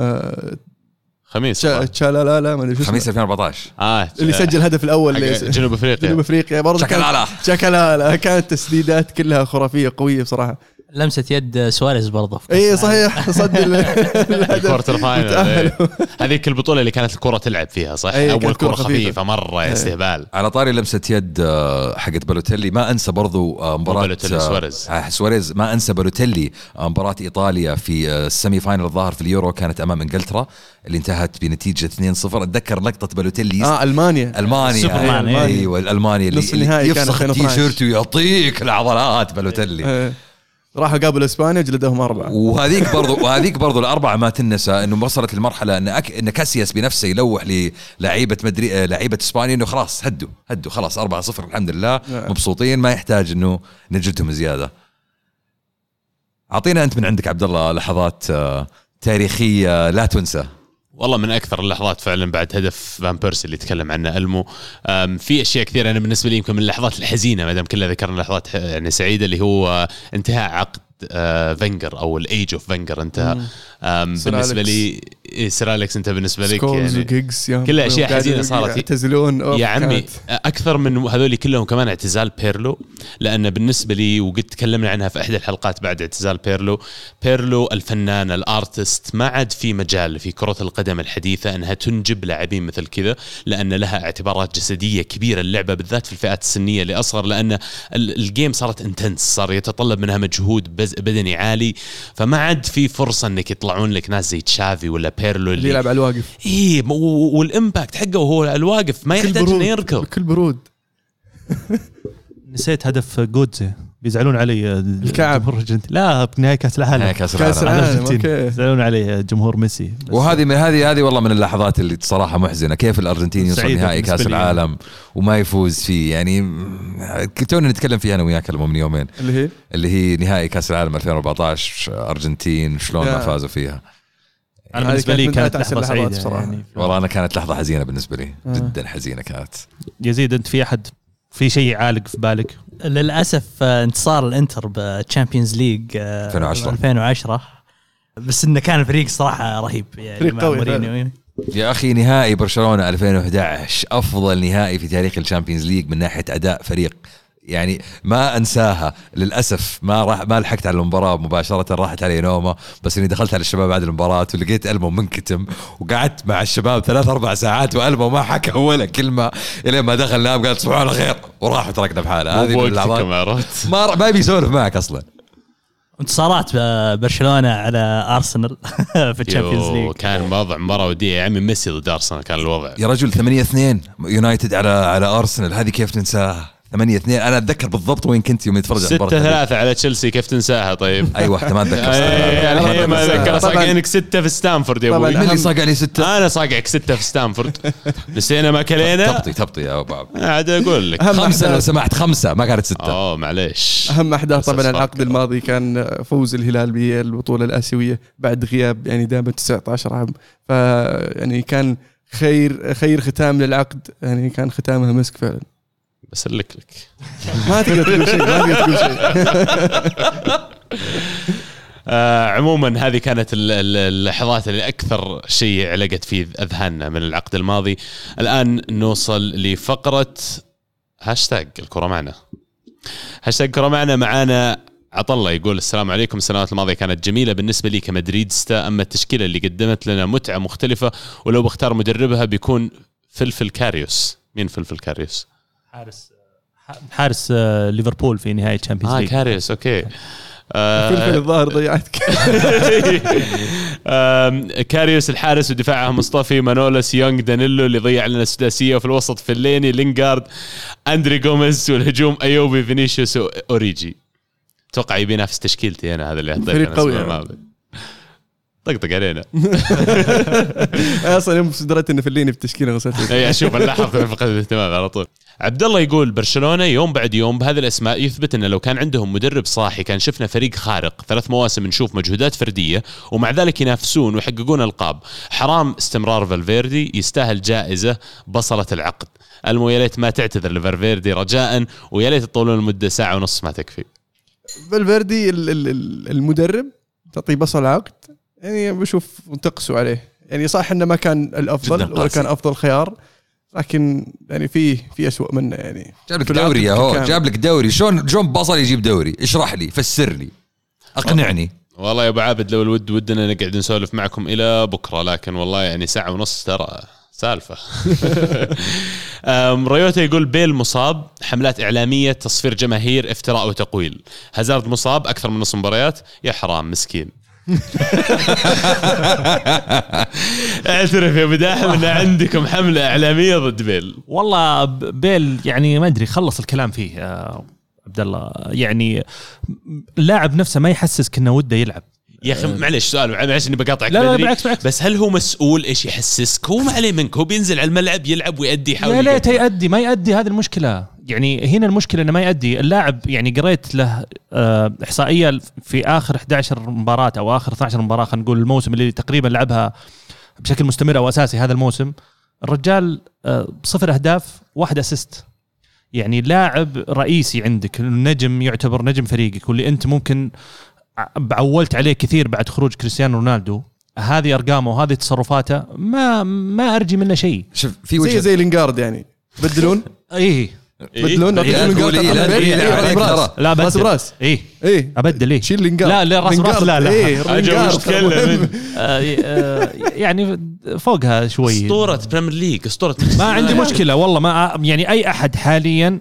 خاميس تشا- تشابالالا ما أدري شو خاميس 2014 آه اللي سجل الهدف الأول جنوب أفريقيا. جنوب أفريقيا. برضه. كانت تشابالالا كانت تسديدات كلها خرافية قوية بصراحة. لمسة يد سواريز برضه اي. إيه، صحيح صد ال- الهدف ال quarter final. إيه. هذيك البطولة اللي كانت الكرة تلعب فيها صح؟ إيه، أول كرة خفيفة خفيفة. مرة يا استهبال على طاري لمسة يد آه، حقت بالوتيلي ما أنسى برضو آه، مباراة آه، سواريز. سواريز ما أنسى بالوتيلي مباراة إيطاليا في ال semi final الظاهر في اليورو كانت أمام إنجلترا اللي انتهت بنتيجة 2-0 أتذكر لقطة بالوتيلي آه ألمانيا ألمانيا سوبرمان، إيه. أيوه الالماني اللي, يفسخ 2012. التيشيرت ويعطيك العضلات بالوتيلي آه. راحوا قابلوا إسبانيا جلدوهم أربعة. وهذيك برضو وهذيك برضو الأربعة ما تنسى إنه وصلت لمرحلة إن أك... إن كاسياس بنفسه يلوح للعيبه مدري لعيبه إسبانيا إنه خلاص هدوا هدوا خلاص 4-0 الحمد لله نعم. مبسوطين ما يحتاج إنه نجلدهم زيادة. أعطينا أنت من عندك عبد الله لحظات آه، تاريخية لا تنسى. والله من أكثر اللحظات فعلا بعد هدف فان بيرسي اللي تكلم عنه ألمو. في أشياء كثيرة أنا بالنسبة لي يمكن من اللحظات الحزينة ما دام كلها ذكرنا لحظات يعني سعيدة اللي هو انتهاء عقد آه، فينجر أو ال age of فينجر انتهى. بالنسبة. لي إيه، سير أليكس أنت بالنسبة لك يعني كلها أشياء قاعدين حزينة صارت. يعتزلون يا عمي أكثر من هذول كلهم كمان اعتزال بيرلو لأن بالنسبة لي وقد تكلمنا عنها في إحدى الحلقات بعد اعتزال بيرلو بيرلو الفنان ال artist ما عاد في مجال في كرة القدم الحديثة إنها تنجب لاعبين مثل كذا لأن لها اعتبارات جسدية كبيرة اللعبة بالذات في الفئات السنية اللي اصغر لأن ال- ال game صارت intense صار يتطلب منها مجهود بدني عالي فما عاد في فرصة إنك يطلعون لك ناس زي تشافي ولا بيرلو اللي يلعب على الواقف. اي وال impact حقه وهو على الواقف ما يحتاج إنه يركض. بكل برود. نسيت هدف جودزي. بيزعلون علي الكعب. جمهور الأرجنتين. لا بنهاية كأس العالم. نهاية كأس كأس العالم. يزعلون علي جمهور ميسي. وهذه من هذه هذه والله من اللحظات اللي صراحة محزنة. كيف الأرجنتين يوصل نهائي كأس. العالم وما يفوز فيه؟ يعني تونا نتكلم فيها أنا وياك من يومين. اللي هي؟ اللي هي نهائي كأس العالم 2014 أرجنتين شلون ما يا. فازوا فيها؟ أنا بالنسبة لي كانت لحظة سعيدة بصراحة. يعني. والله أنا كانت لحظة حزينة بالنسبة لي. آه. جدا حزينة كانت. يزيد أنت في أحد في شيء عالق في بالك؟ للأسف آه، انتصار الإنتر بال Champions League آه، 2010. 2010 بس إنه كان فريق صراحة رهيب يعني فريق مع قوي مورينيو. يا أخي نهائي برشلونة 2011 أفضل نهائي في تاريخ ال Champions League من ناحية أداء فريق. يعني ما أنساها للأسف ما راح ما لحقت على المباراة مباشرة راحت علي نومة بس إني دخلت على الشباب بعد المباراة ولقيت ألمو منكتم وقعدت مع الشباب ثلاث أربع ساعات وألمو ما حكى ولا كلمة إلين ما دخل نام قال تصبحون على خير وراح وتركنا بحالة. هذه اللحظات ما ما يبي يسولف معك أصلا. انتصارات برشلونة على أرسنال في ال Champions يو، League. كان وضع مباراة وديه يا عمي ميسي ضد أرسنال كان الوضع. يا رجل 8 2 يونايتد على على أرسنال هذه كيف تنساها؟ 8 2 أنا أتذكر بالضبط وين كنت يوم نتفرج على 6 المباراه هذه. 3 على تشيلسي كيف تنساها طيب؟ أي واحدة ما اتذكر الحين ما طبعاً. ذكر طبعاً. صاقعينك 6 في ستانفورد يا. أبوي. من اللي صاقعني ستة؟ أنا صاقعك 6 في ستانفورد. نسينا ما كلينا؟ تبطي تبطي يا أبو عبد. عاد أقول لك. خمسة لو سمحت خمسة ما كانت ستة. أوه معليش. أهم أحداث طبعا العقد. الماضي كان فوز الهلال بالبطولة الآسيوية بعد غياب يعني دائما 19 عام. ف يعني كان خير خير ختام للعقد. يعني كان ختامها مسك فعلا. بسلك لك. ما تقدر تقول شيء ما تقدر تقول شيء. آه عموما هذه كانت ال- ال- اللحظات اللي أكثر شيء علقت في أذهاننا من العقد الماضي. الآن نوصل لفقرة هاشتاج الكرة معنا. هاشتاج الكرة معنا معانا عطله يقول السلام عليكم. السنوات الماضية كانت جميلة بالنسبة لي كمدريديستا أما التشكيلة اللي قدمت لنا متعة مختلفة ولو بختار مدربها بيكون فلفل كاريوس. مين فلفل كاريوس؟ حارس حارس. آه، ليفربول في نهايه Champions آه League كاريوس أوكي. آه، فلفل الظاهر ضيعتك آم، كاريوس الحارس ودفاعها موستافي مانولاس يونغ دانيلو اللي ضيع لنا السداسية وفي الوسط فيليني لينغارد أندري جوميز والهجوم إيوبي فينيسيوس اوريجي أتوقع يبي ينافس تشكيلتي أنا هذا اللي حطيته فريق قوي. طقطق علينا. أصلا يوم دريت إن فليني في التشكيلة غسلت. اي أشوف اللاحظ في فقد الاهتمام على طول. عبد الله يقول برشلونة يوم بعد يوم بهذه الأسماء يثبت إنه لو كان عندهم مدرب صاحي كان شفنا فريق خارق. ثلاث مواسم نشوف مجهودات فردية ومع ذلك ينافسون ويحققون ألقاب. حرام استمرار فالفيردي يستاهل جائزة بصلة العقد. المو يا ليت ما تعتذر لفالفيردي رجاء ويا ليت تطولون المدة ساعة ونص ما تكفي. فالفيردي ال- ال- ال- المدرب تعطيه بصل عقد يعني بشوف انتقصوا عليه. يعني صح إنه ما كان الأفضل ولا. كان أفضل خيار لكن يعني في في اسوء منه يعني. جاب لك دوري يا هو. جاب لك دوري. شلون شلون بصل يجيب دوري؟ اشرح لي فسر لي اقنعني. والله يا أبو عابد لو الود ودنا نقعد نسولف معكم إلى بكرة لكن والله يعني ساعة ونص ترى سالفة. ريوتا يقول بيل مصاب حملات إعلامية تصفير جماهير افتراء وتقويل. هازارد مصاب أكثر من نص مباريات يا حرام مسكين. أعترف يا أبو داحم إن عندكم حملة إعلامية ضد بيل والله بيل يعني ما أدري خلص الكلام فيه عبد الله يعني اللاعب نفسه ما يحسسك إنه وده يلعب يا أخي معلش سؤال معلش اني بقاطعك لا، لا، بالعكس، بالعكس. بس هل هو مسؤول إيش يحسسك؟ هو ما عليه منك هو بينزل على الملعب يلعب ويأدي يحاول يا ليت. يأدي ما يأدي هذه المشكلة يعني هنا المشكلة إنه ما يأدي اللاعب يعني قريت له آه، إحصائية في آخر 11 مباراة أو آخر 12 مباراة خلينا نقول الموسم اللي تقريبا لعبها بشكل مستمر أو أساسي هذا الموسم الرجال آه، صفر أهداف واحد اسيست يعني لاعب رئيسي عندك النجم يعتبر نجم فريقك واللي أنت ممكن عولت عليه كثير بعد خروج كريستيانو رونالدو هذه أرقامه وهذه تصرفاته ما ما أرجي منه شيء. شوف في زي وجهه زي لينجارد يعني. بدلون إيه إيه؟ بدلون إيه، لا بدلون إيه، إيه، إيه، لا راس براس. إيه؟ إيه؟ أبدل إيه؟ شيل لينجارد لا، لا، راس براس. لا، لا. آه يعني فوقها شوي. أسطورة بريمير ليج أسطورة ما عندي مشكلة والله ما يعني أي أحد حاليا.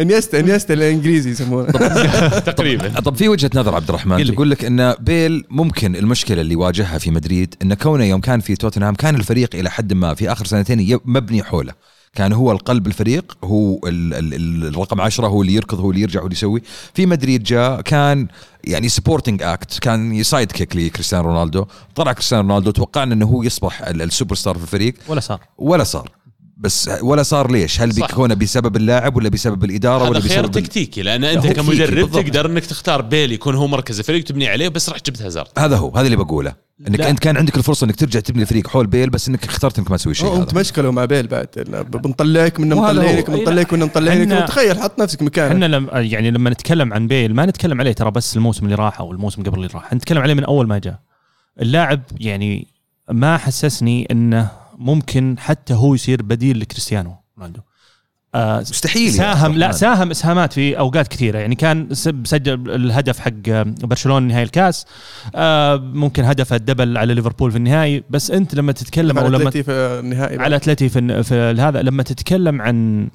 إنيستا إنيستا الإنجليزي يسمونه. تقريبا. طب في وجهة نظر عبد الرحمن. تقول لك إن بيل ممكن المشكلة اللي واجهها في مدريد إن كونه يوم كان في توتنهام كان الفريق إلى حد ما في آخر سنتين مبني حوله. كان هو القلب الفريق هو ال ال ال الرقم عشرة هو اللي يركض هو اللي يرجع هو اللي يسوي. في مدريد جاء كان يعني supporting act كان sidekick لكريستيانو رونالدو. طلع كريستيانو رونالدو توقعنا إنه هو يصبح ال- السوبر ستار في الفريق. ولا صار. ولا صار. بس ولا صار ليش؟ هل. بيكون بسبب اللاعب ولا بسبب الإدارة هذا ولا خيار بسبب تكتيكي لأن أنت كمدرب بالضبط. تقدر إنك تختار بيل يكون هو مركز الفريق تبني عليه بس رحت جبت هازارد هذا هو هذا اللي بقوله إنك لا. أنت كان عندك الفرصة إنك ترجع تبني الفريق حول بيل بس إنك اخترت إنك ما تسوي شيء هذا. تمشكلوا مع بيل بعد بنطلعك من. مطلعينك بنطلعك من مطلعينك تخيل حط نفسك مكانه إحنا لم يعني لما نتكلم عن بيل ما نتكلم عليه ترى بس الموسم اللي راح أو الموسم قبل اللي راح نتكلم عليه من أول ما جاء اللاعب يعني ما حسسني إنه ممكن حتى هو يصير بديل لكريستيانو رونالدو آه مستحيل ساهم لا عبد الرحمن. ساهم اسهامات في أوقات كثيرة يعني كان سجل الهدف حق آه، برشلونة نهائي الكاس آه ممكن هدف الدبل كيك على ليفربول في النهائي بس أنت لما تتكلم أو على لما في النهائي. على اتلتيكو في, في هذا لما تتكلم عن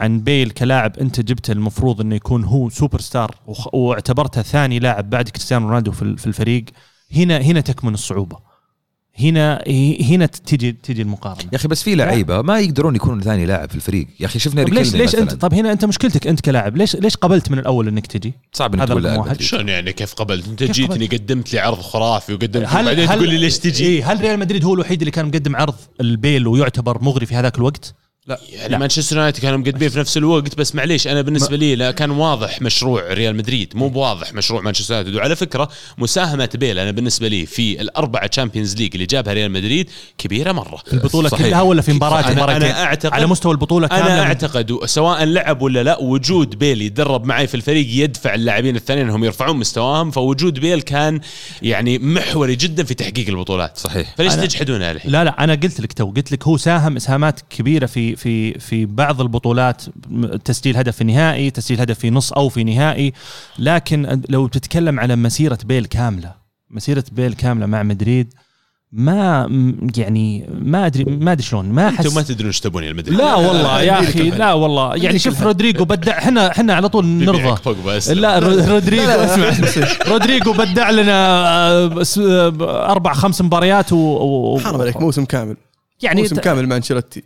عن بيل كلاعب أنت جبته المفروض إنه يكون هو سوبر ستار واعتبرته ثاني لاعب بعد كريستيانو رونالدو في ال- في الفريق هنا هنا تكمن الصعوبة هنا هنا تجي تجي المقارنة يا أخي بس في لعيبة ما يقدرون يكونوا ثاني لاعب في الفريق يا أخي شفنا طب ليش ليش أنت. طب هنا أنت مشكلتك أنت كلاعب ليش ليش قبلت من الأول إنك تجي؟ صعب إنك تقول واحد. شلون يعني كيف قبلت أنت كيف جيتني قبلت؟ قدمت لي عرض خرافي وقدمت بعدين تقول لي ليش تجي إيه هل ريال مدريد هو الوحيد اللي كان مقدم عرض البيل ويعتبر مغري في هذاك الوقت؟ يعني مانشستر يونايتد كانوا مقدمين في نفس الوقت. بس معليش أنا بالنسبة لي لا كان واضح مشروع ريال مدريد. مو بواضح مشروع مانشستر يونايتد. وعلى فكرة مساهمة بيل أنا بالنسبة لي في الأربعة Champions League اللي جابها ريال مدريد كبيرة مرة. البطولة صحيح. كلها ولا في مباراه أنا- مباراتين؟ أنا أعتقد- على مستوى البطولة كاملة. أنا أعتقد سواء لعب ولا لا وجود بيل يتدرب معي في الفريق يدفع اللاعبين الثانيين انهم يرفعون مستواهم. فوجود بيل كان يعني محوري جدا في تحقيق البطولات. صحيح. فليش تجحدونها الحين؟ لا لا أنا قلت لك تو قلت لك هو ساهم إسهامات كبيرة في في في بعض البطولات تسجيل هدف في نهائي تسجيل هدف في نص أو في نهائي. لكن لو تتكلم على مسيرة بيل كاملة مسيرة بيل كاملة مع مدريد ما يعني ما أدري ما أدري شلون ما أنتم ما احس تدرون إيش تبون يا المدريد لا والله يا أخي. لا والله. يعني شوف رودريجو بدع إحنا إحنا على طول نرضى. لا رو- رودريجو اسمع رودريجو بدع لنا آه، آه، أربع خمس مباريات و, حرام عليك موسم كامل. يعني موسم كامل مع أنشيلوتي.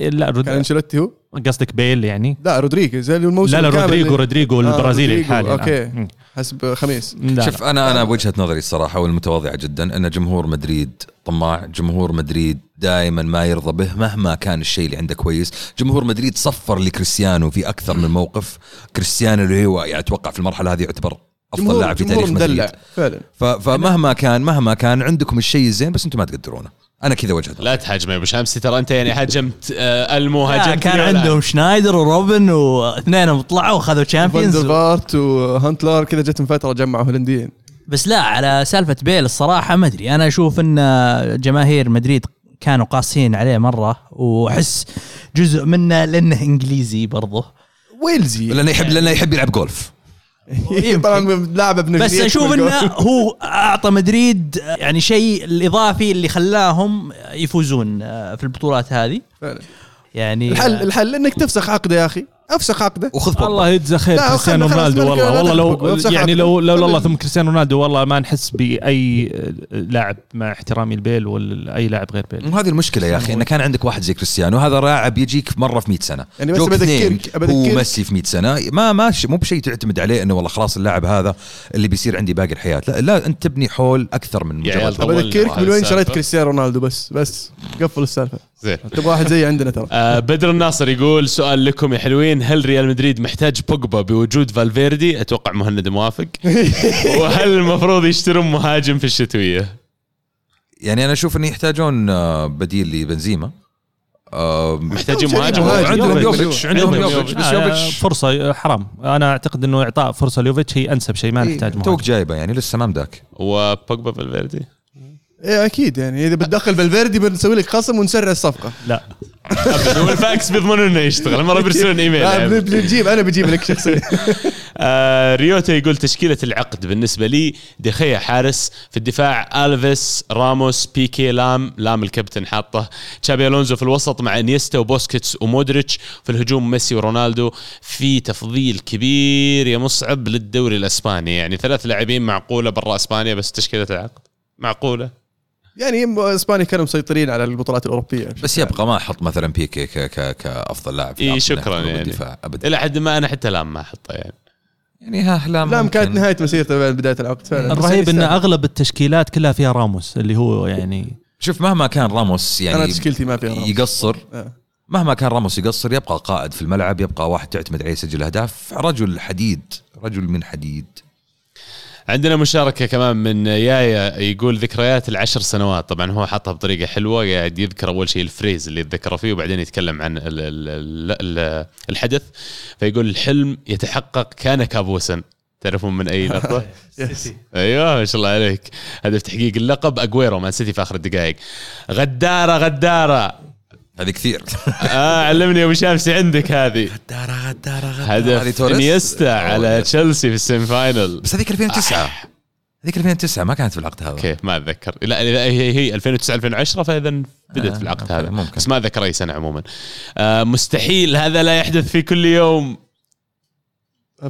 لا رود... كان أنشيلوتي هو؟ قصدك بيل يعني؟ لا رودريجيز الموسم لا لا رودريجو رودريجو آه، البرازيلي رودريجو، الحالي أوكي. الآن. حسب خميس. لا شوف أنا أنا بوجهة نظري الصراحة والمتواضعة جدا أن جمهور مدريد طماع جمهور مدريد دائما ما يرضى به مهما كان الشيء اللي عنده كويس. جمهور مدريد صفر لكريستيانو في أكثر من موقف. كريستيانو اللي هو يعني أتوقع في المرحلة هذه يعتبر أفضل لاعب في تاريخ مدريد. مدلع فعلا. فمهما كان مهما كان عندكم الشيء الزين بس أنتم ما تقدرونه. أنا كذا وجهة لا تهاجم يا أبو شمسي ترى أنت يعني هاجمت آه، ألمو هاجمت كان عندهم شنايدر وروبن واثنينهم طلعوا وخذوا Champions فاندرفارت وهونتلار كذا جت من فترة جمعوا هولنديين. بس لا على سالفة بيل الصراحة ما أدري. أنا أشوف إن جماهير مدريد كانوا قاسيين عليه مرة وأحس جزء منه لأنه إنجليزي برضه. ويلزي. لأنه يحب لأنه يحب يلعب جولف طبعا لاعب ابن بس أشوف. إنه هو أعطى مدريد يعني شيء الإضافي اللي خلاهم يفوزون في البطولات هذه فعلا. يعني الحل الحل إنك تفسخ عقده يا أخي أفسخ عقده وخذ بوجبا. الله يجزاه خير كريستيانو رونالدو والله والله. لو يعني لو لو الله ثم كريستيانو رونالدو والله ما نحس بأي لاعب مع احترامي لبيل ولا اي لاعب غير بيل وهذه المشكلة يا أخي انه كان عندك واحد زي كريستيانو هذا لاعب يجيك مرة في 100 سنة يعني بس بذكرك- بذكرك- هو ميسي في 100 سنة ما ما ش- مو بشيء تعتمد عليه إنه والله خلاص اللاعب هذا اللي بيصير عندي باقي الحياة لا, لا أنت تبني حول أكثر من مجرد. بذكرك من وين. شريت كريستيانو رونالدو بس بس قفل السالفة زين. تبغى واحد زي عندنا ترى. آه بدر الناصر يقول سؤال لكم يا حلوين. هل ريال مدريد محتاج بوجبا بوجود فالفيردي؟ أتوقع مهند موافق. وهل المفروض يشترون مهاجم في الشتوية؟ يعني أنا أشوف إنه يحتاجون آه، بديل لبنزيما. آه، محتاجين مهاجم. عندهم يوفيتش. يوفيتش. عندهم يوفيتش. بس آه، يوفيتش فرصه حرام. أنا أعتقد إنه إعطاء فرصة ليوفيتش هي أنسب شيء ما إيه، نحتاج توك مهاجم. جايبة يعني لسه ما مداك وبوجبا فالفيردي؟ إيه أكيد يعني. إذا بتدخل بالفيردي بنسوي لك خصم ونسرع الصفقة. لا. ابدا. والفاكس بيضمنون إنه يشتغل. مره بيرسلون إيميل. يعني. بنجيب. أنا بجيب لك شخصيا. آه ريوتا يقول تشكيلة العقد بالنسبة لي دخيا حارس. في الدفاع ألفيس راموس بيكي لام. لام الكابتن حاطه. تشابي ألونزو في الوسط مع إنيستا وبوسكيتس ومودريتش. في الهجوم ميسي ورونالدو. في تفضيل كبير يا مصعب للدوري الأسباني. يعني ثلاث لاعبين معقولة برا أسبانيا بس تشكيلة العقد؟ معقولة؟ يعني إسبانيا كانوا مسيطرين على البطولات الأوروبية بس يبقى ما أحط مثلا بيكي ك ك كأفضل لاعب في إيه شكراً يعني. الدفاع ابدا إلى حد ما أنا حتى لام ما أحطه يعني يعني ها لام لا ممكن. كانت نهاية مسيرته بعد بداية العقد فعلا الرهيب إن. أغلب التشكيلات كلها فيها راموس اللي هو يعني شوف مهما كان راموس أنا يعني تشكيلتي ما فيها راموس. يقصر آه. مهما كان راموس يقصر يبقى قائد في الملعب يبقى واحد تعتمد عليه يسجل أهداف رجل حديد رجل من حديد عندنا مشاركة كمان من يايا يقول ذكريات العشر سنوات. طبعا هو حطها بطريقة حلوة قاعد يذكر أول شيء الفريز اللي يتذكره فيه وبعدين يتكلم عن ال ال ال ال الحدث. فيقول الحلم يتحقق كان كابوسا. تعرفون من أي لقطة؟ أيوه ما شاء الله عليك. هدف تحقيق اللقب اجويرو مان سيتي في آخر الدقائق. غدارة غدارة. هذه كثير. آه علمني أبو شامسي عندك هذه. غدارة غدارة غدارة هدف؟ إنيستا على تشيلسي في ال semi-final بس هذيك 2009 هذيك 2009 ما كانت في العقد هذا. أوكي ما أتذكر. لا لا، هي هي 2009 2010 فإذا بدأت آه، في العقد هذا. ممكن. بس ما اتذكر أي سنة عموما. آه مستحيل هذا لا يحدث في كل يوم.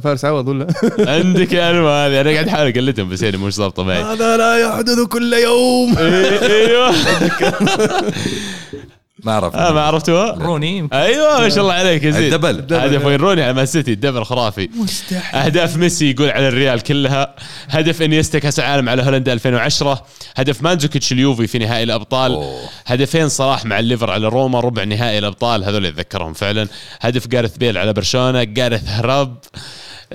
فارس عوض ولا؟ عندك يا انو هذه. أنا قاعد أحاول أقلدهم بس يعني مش ضابطه معي هذا لا يحدث كل يوم. أيوه. ما اعرف آه ما عرفتوها؟ روني يمكن. أيوه ما شاء الله عليك يا زيد الدبل. هدف وين روني على مان سيتي الدبل خرافي. مستحيل. أهداف ميسي يقول على الريال كلها. هدف إنيستا كأس العالم على هولندا 2010 هدف ماندزوكيتش اليوفي في نهائي الأبطال. أوه. هدفين صلاح مع الليفر على روما ربع نهائي الأبطال. هذول يتذكرهم فعلا. هدف جاريث بيل على برشلونة. جاريث هرب.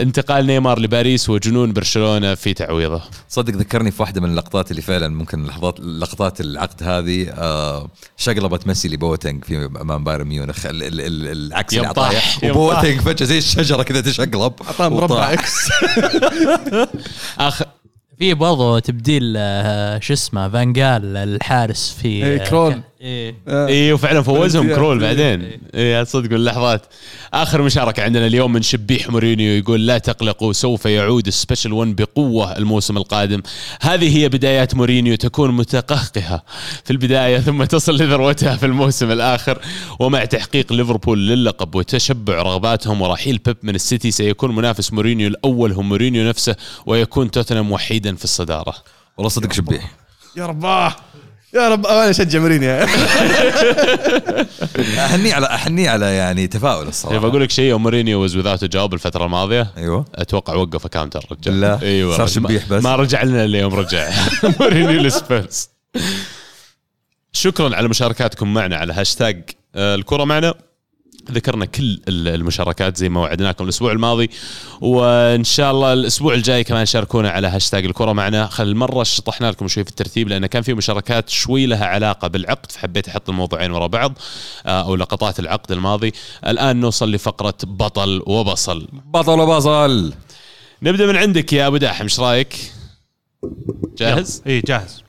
انتقال نيمار لباريس وجنون برشلونة في تعويضه صدق ذكرني في واحدة من اللقطات اللي فعلا ممكن لحظات لقطات العقد هذه آه شقلبه ميسي لبواتينج في أمام بايرن ميونخ ال- ال- ال- العكس اللي أعطاه وبواتينج فجأة زي الشجرة كذا تشقلب أعطاه مربع. إكس آخ في برضه تبديل آه، شو اسمه فان خال الحارس في إيه، آه، كرول. ك- إيه. اي وفعلا فوزهم إيه. كرول بعدين. اي صدق اللحظات. آخر مشاركة عندنا اليوم من شبيح مورينيو يقول لا تقلقوا سوف يعود ال Special 1 بقوة الموسم القادم. هذه هي بدايات مورينيو تكون متقهقرة في البداية ثم تصل لذروتها في الموسم الآخر. ومع تحقيق ليفربول للقب وتشبع رغباتهم ورحيل بيب من السيتي سيكون منافس مورينيو الأول هو مورينيو نفسه ويكون توتنهام وحيدا في الصدارة. والله صدق شبيح. يا رباه! يا رب أنا أشجع مورينيو. اهنيه على اهنيه على يعني تفاؤل الصراحة. بقول لك شيء مورينيو واز وذاوت جواب الفترة الماضية أيوه. أتوقع وقف كاونتر رجال لا، أيوه. صار. شبيح بس. ما رجع لنا الا يوم رجع. مورينيو لسبيرز شكرا على مشاركاتكم معنا على هاشتاج. آه، الكرة معنا. ذكرنا كل ال- المشاركات زي ما وعدناكم الأسبوع الماضي وإن شاء الله الأسبوع الجاي كمان شاركونا على هاشتاج الكرة معنا. خل المره شطحنا لكم شوي في الترتيب لأن كان في مشاركات شوي لها علاقة بالعقد فحبيت أحط الموضوعين ورا بعض آه، أو لقطات العقد الماضي. الآن نوصل لفقرة بطل وبصل. بطل وبصل. نبدأ من عندك يا أبو داحم إيش رأيك؟ جاهز؟ اي جاهز.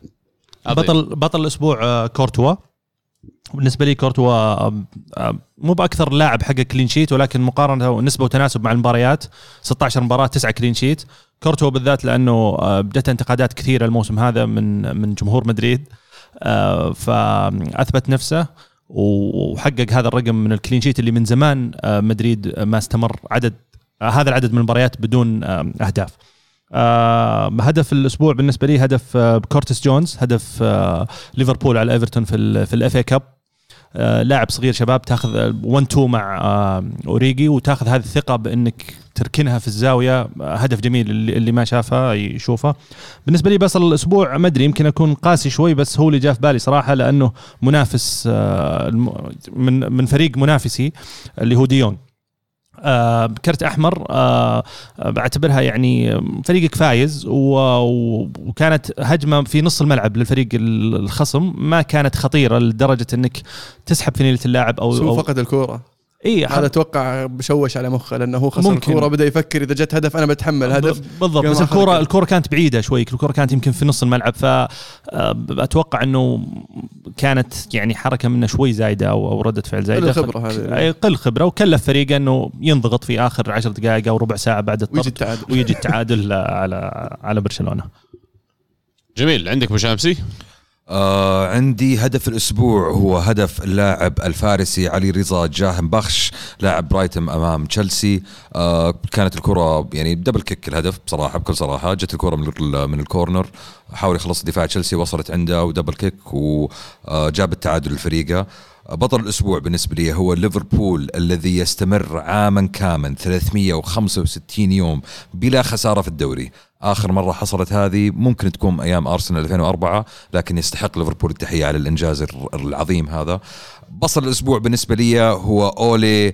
أعطيني. بطل بطل الأسبوع آه، كورتوا. بالنسبة لي كورتوا مو بأكثر لاعب حقق clean sheet ولكن مقارنة نسبه وتناسب مع المباريات 16 مباراة 9 clean sheet كورتوا بالذات لأنه آه، بدت انتقادات كثيرة الموسم هذا من من جمهور مدريد آه، فأثبت نفسه وحقق هذا الرقم من ال clean sheet اللي من زمان آه، مدريد ما استمر عدد هذا العدد من المباريات بدون أهداف. هدف الأسبوع بالنسبة لي هدف كورتس جونز هدف ليفربول على إيفرتون في في ال FA Cup لاعب صغير شباب تاخذ 1 2 مع آه أوريجي وتاخذ هذه الثقة بإنك تركنها في الزاوية آه هدف جميل اللي, ما شافه يشوفه. بالنسبة لي بصل الأسبوع ما أدري يمكن أكون قاسي شوي بس هو اللي جاء في بالي صراحة لأنه منافس آه من من فريق منافسي اللي هو ديون آه كرت أحمر آه بعتبرها يعني فريقك فايز وكانت هجمة في نص الملعب للفريق ال- الخصم ما كانت خطيرة لدرجة إنك تسحب فنيله اللاعب أو, أو فقد الكورة. اي هذا أتوقع بشوش على مخه لأنه هو خسر ممكن. الكورة بدأ يفكر إذا جت هدف أنا بتحمل هدف. بالضبط. بس الكوره الكرة. الكورة كانت بعيدة شوي الكورة كانت يمكن في نص الملعب فاتوقع إنه كانت يعني حركة منه شوي زايدة أو أو ردة فعل زايدة. قل الخبرة هذه. أي قل خبرة وكلف فريقه إنه ينضغط في آخر عشر دقائق أو ربع ساعة بعد ويجي الطرد التعادل. ويجي التعادل على على برشلونة. جميل. عندك ابو شامسي آه عندي هدف الأسبوع هو هدف اللاعب الفارسي علي رضا جهانبخش لاعب برايتون أمام تشيلسي. آه كانت الكرة يعني double kick الهدف بصراحة بكل صراحة. جت الكرة من من الكورنر حاول يخلص دفاع تشيلسي وصلت عنده و double kick وجاب التعادل لفريقه بطل الأسبوع بالنسبة لي هو ليفربول الذي يستمر عاما كامل 365 يوم بلا خسارة في الدوري. آخر مرة حصلت هذه ممكن تكون أيام أرسنال 2004 لكن يستحق ليفربول التحية على الإنجاز العظيم هذا. بصل الأسبوع بالنسبة لي هو أولي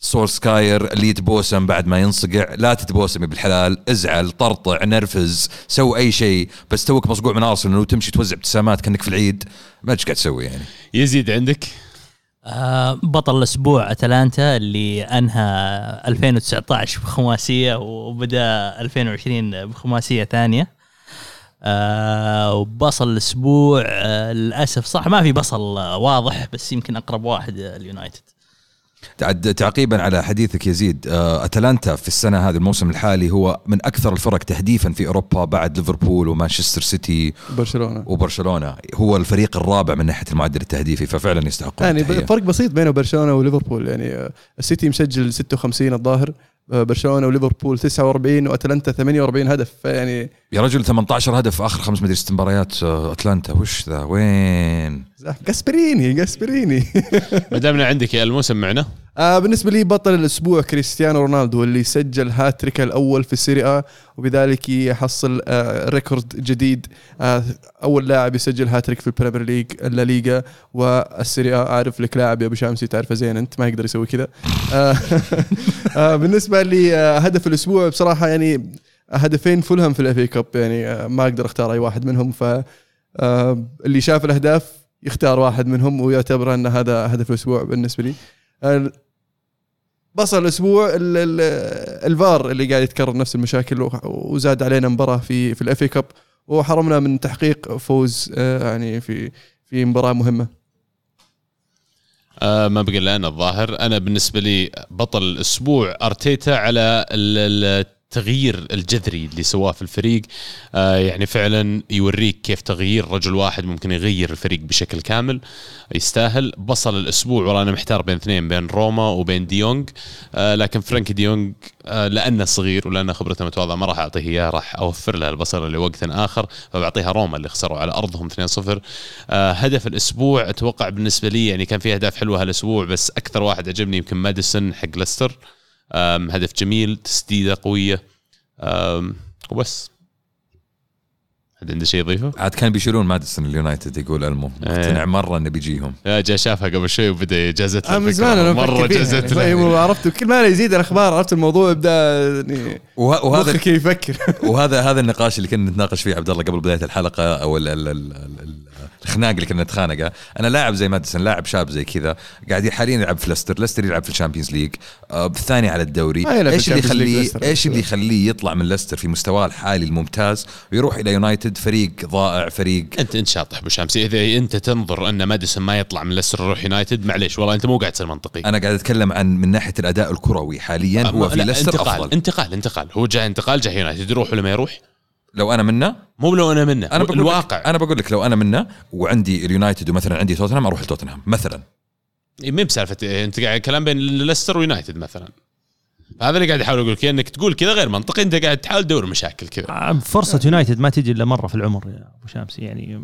سولسكاير اللي يتبوسم بعد ما ينصقع. لا تتبوسم يا بالحلال ازعل طرطع نرفز سوي أي شيء بس توك مصقوع من أرسنال وتمشي توزع ابتسامات كأنك في العيد. ما إيش قاعد تسوي يعني. يزيد عندك؟ بطل الأسبوع أتلانتا اللي أنهى 2019 بخماسية وبدأ 2020 بخماسية ثانية. آه وبصل الأسبوع آه للأسف صح ما في بصل آه، واضح بس يمكن أقرب واحد آه، اليونايتد. تعقيبا على حديثك يزيد آه، أتلانتا في السنة هذه الموسم الحالي هو من أكثر الفرق تهديفا في أوروبا بعد ليفربول ومانشستر سيتي برشلونه وبرشلونة. هو الفريق الرابع من ناحية المعدل التهديفي ففعلا يستحقون يعني التحية. فرق بسيط بينه برشلونة وليفربول. يعني آه، السيتي مسجل 56 الظاهر آه، برشلونة وليفربول 49 وأتلانتا 48 هدف. فيعني يا رجل 18 هدف آخر خمس مدري ست مباريات آه، أتلانتا. وش ذا؟ وين؟ جاسبريني جاسبريني. ما دامنا عندك يا الموسم معنا. آه بالنسبة لي بطل الأسبوع كريستيانو رونالدو اللي سجل هاتريك الأول في السيري آ وبذلك يحصل آه record جديد آه أول لاعب يسجل هاتريك في ال Premier League الليغا والسيري آ أعرف لك لاعب يا أبو شامسي تعرفه زين أنت ما يقدر يسوي كذا. بالنسبة لي هدف الأسبوع بصراحة يعني هدفين فولهام في ال FA Cup يعني ما أقدر أختار أي واحد منهم ف اللي شاف الأهداف يختار واحد منهم ويعتبر إن هذا هدف الأسبوع بالنسبة لي. بصل الأسبوع ال- ال- الفار اللي قاعد يتكرر نفس المشاكل وزاد علينا مباراة في في ال FA Cup. وحرمنا من تحقيق فوز آه، يعني في في مباراة مهمة. آه ما بقى إلا أنا الظاهر. أنا بالنسبة لي بطل الأسبوع أرتيتا على التغيير الجذري اللي سواه في الفريق. آه يعني فعلا يوريك كيف تغيير رجل واحد ممكن يغير الفريق بشكل كامل يستاهل. بصل الأسبوع والله أنا محتار بين اثنين بين روما وبين ديونج آه لكن فرانكي ديونج آه لأنه صغير ولأنه خبرته متواضعة ما راح أعطيه إياه راح أوفر له البصل لوقت آخر فبعطيها روما اللي خسروا على أرضهم 2-0 آه هدف الأسبوع أتوقع بالنسبة لي يعني كان في أهداف حلوة هالأسبوع بس أكثر واحد عجبني يمكن ماديسون حق ليستر. هدف جميل تسديدة قوية. وبس. حد عنده شيء يضيفه؟ عاد كان بيشيلون ماديسون اليونايتد يقول المو مقتنع مرة انه بيجيهم. يا جا شافها قبل شوي وبدأ جازت له آه، من. زمان أنا مرة. جازت له. عرفت كل ما يزيد الأخبار عرفت الموضوع يبدأ يعني وه- وهذا مخك يفكر. وهذا هذا النقاش اللي كنا نتناقش فيه عبد الله قبل بداية الحلقة أو ال ال ال ال الخناق اللي كنا نتخانقه. أنا لاعب زي ماديسون لاعب شاب زي كذا قاعد حاليا يلعب في ليستر ليستر يلعب في ال Champions League آه الثاني على الدوري. إيش اللي يخليه. إيش اللي يخليه يطلع من ليستر في مستواه الحالي الممتاز ويروح إلى يونايتد؟ فريق ضائع فريق انت أنت شاطح أبو شامسي. إذا أنت تنظر أن ماديسون ما يطلع من ليستر يروح يونايتد معليش والله أنت مو قاعد تصير منطقي. أنا قاعد أتكلم عن من ناحية الأداء الكروي حاليا هو في ليستر انتقال أفضل. انتقال انتقال. هو جاء انتقال جاء يونايتد يروح ولا ما يروح؟ لو أنا منه مو لو أنا منه أنا بقول الواقع. لك أنا بقول لك لو أنا منه وعندي اليونايتد ومثلا عندي توتنهام أروح لتوتنهام مثلا. مين بسالفة أنت قاعد كلام بين ليستر ويونايتد مثلا. هذا اللي قاعد احاول أقول لك انك تقول كذا غير منطقي أنت قاعد تحاول تدور مشاكل كذا. آه، فرصة يونايتد ما تجي إلا مرة في العمر يا أبو شامسي يعني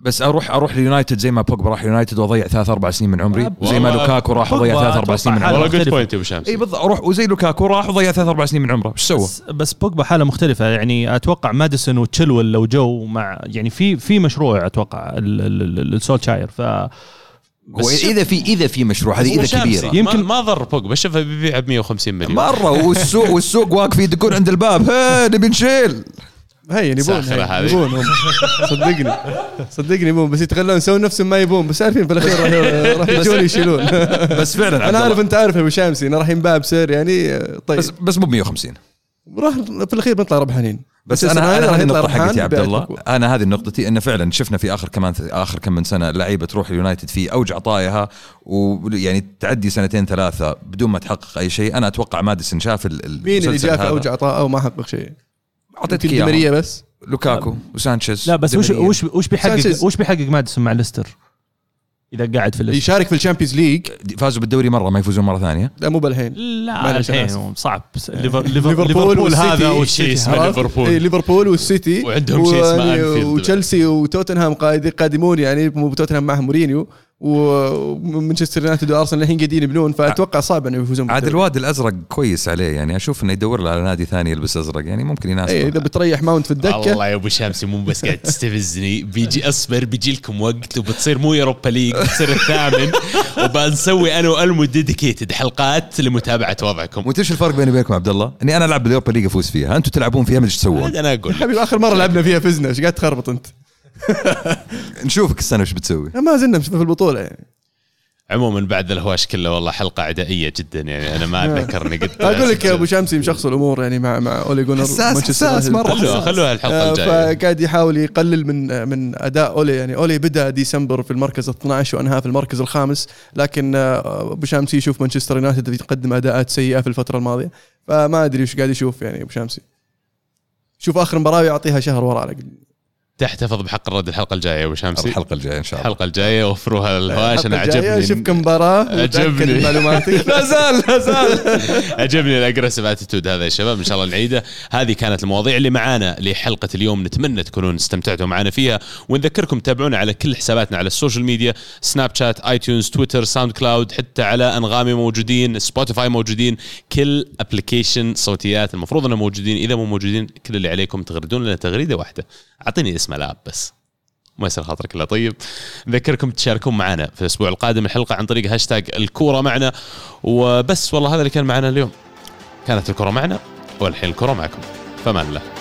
بس أروح أروح ليونايتد زي ما بوجبا راح يونايتد وأضيع ثلاث أربع سنين من عمري وزي ما لوكاكو راح وضيع ثلاث أربع سنين من عمره. والله good point يا أبو شمس. إي بالضبط أروح وزي لوكاكو راح وضيع ثلاث أربع سنين من عمره. إيش سوى؟ بس, بس بوجبا حالة مختلفة. يعني أتوقع ماديسون وتشيلول لو جو مع يعني في في مشروع أتوقع السولشاير ف إذا في إذا في مشروع هذه إذا كبيرة. يمكن ما, ما ضر بوجبا. شوفه بيبيع ب 150 مليون. مرة والسوق والسوق واقف يدقون عند الباب. ها نبي نشيل. هي يبون ساخرة هي، هذه. يبون هم صدقني. صدقني يبون بس يتغلون يسوون نفسهم ما يبون بس عارفين في الأخير راح- راح يجون يشيلون. بس فعلا أنا عارف. أنت عارف يا أبو شامسي إنه راح ينباع بسعر يعني طيب. بس بس مو ب 150 راح في الأخير بنطلع ربحانين. بس السنة أنا هذه أنا هذه النقطة حقتي يا عبد الله. أنا هذه نقطتي إنه فعلا شفنا في آخر كمان آخر كم من سنة لعيبة تروح اليونايتد في أوج عطاياها ويعني تعدي سنتين ثلاثة بدون ما تحقق أي شيء. أنا أتوقع ماديسون شاف ال- ال- مين اللي جاء في. أوج عطاء أو ما حقق شيء؟ أعطيتك دي ماريا بس. لوكاكو وسانشيز. لا بس وش. وش وش بيحقق. وش بيحقق ماديسون مع ليستر إذا قاعد في الليستر يشارك في ال Champions League. فازوا بالدوري مرة ما يفوزون مرة ثانية. لا مو بالحين. لا الحين صعب. ليفر- ليفربول ليفر- ليفربول هذا والسيتي. والسيتي اسمه؟ ليفربول. إيه ليفربول والسيتي. وعندهم شيء اسمه. وتشيلسي وتوتنهام قادمون يعني مو توتنهام معهم مورينيو. ومانشستر يونايتد وأرسنال الحين قاعدين يبنون فأتوقع صعب انه يفوزون عاد. الواد الأزرق كويس عليه يعني أشوف إنه يدور له على نادي ثاني يلبس أزرق يعني ممكن يناسبه اي إذا بتريح ماونت في الدكة والله يا أبو شامسي مو بس قاعد تستفزني بيجي أصبر بيجي لكم وقت وبتصير مو Europa League بتصير الثامن وبنسوي أنا وألمو dedicated حلقات لمتابعة وضعكم وأنت إيش الفرق بيني وبينكم عبد الله؟ إني أنا ألعب بال Europa League أفوز فيها، أنتم تلعبون فيها ما إيش تسوون؟ أنا أقول حبيبي آخر مرة لعبنا فيها فزنا إيش قاعد تخربط أنت؟ نشوفك السنة إيش بتسوي؟ ما زلنا في البطولة يعني عموما بعد الهواش كله والله حلقة عدائية جدا يعني أنا ما اتذكر اني قلت أقول لك يا أبو شمسي مشخص الأمور يعني مع مع أولي جونر حساس- مانشستر حساس. مرة. خلوها خلوها الحلقة آه، الجاية فقاعد يحاول يقلل من من أداء أولي يعني أولي بدأ ديسمبر في المركز ال 12 وأنهى في المركز الخامس لكن آه، أبو شامسي يشوف مانشستر يونايتد يقدم أداءات سيئة في الفترة الماضية فما أدري وش قاعد يشوف يعني أبو شامسي شوف آخر مباراة يعطيها شهر ورا على الأقل. تحتفظ بحق الرد الحلقة الجاية أبو شمسي. الحلقة الجاية إن شاء الله. الحلقة الجاية وفروها الهواش أنا عجبني. شوف كم مباراه عجبني. معلوماتك لا زال لا زال. عجبني ال aggressive attitude هذا يا شباب إن شاء الله نعيده. هذه كانت المواضيع اللي معانا لحلقة اليوم نتمنى تكونون استمتعتوا معنا فيها. ونذكركم تابعونا على كل حساباتنا على ال social media Snapchat iTunes Twitter SoundCloud حتى على أنغامي موجودين Spotify موجودين كل application صوتيات المفروض إنهم موجودين. إذا مو موجودين كل اللي عليكم تغردون لنا تغريدة واحدة. أعطيني اسم ال app بس. ما يصير خاطرك إلا طيب. نذكركم تشاركون معنا في الأسبوع القادم الحلقة عن طريق هاشتاج الكورة معنا. وبس والله هذا اللي كان معنا اليوم. كانت الكره معنا والحين الكره معكم. فمان الله.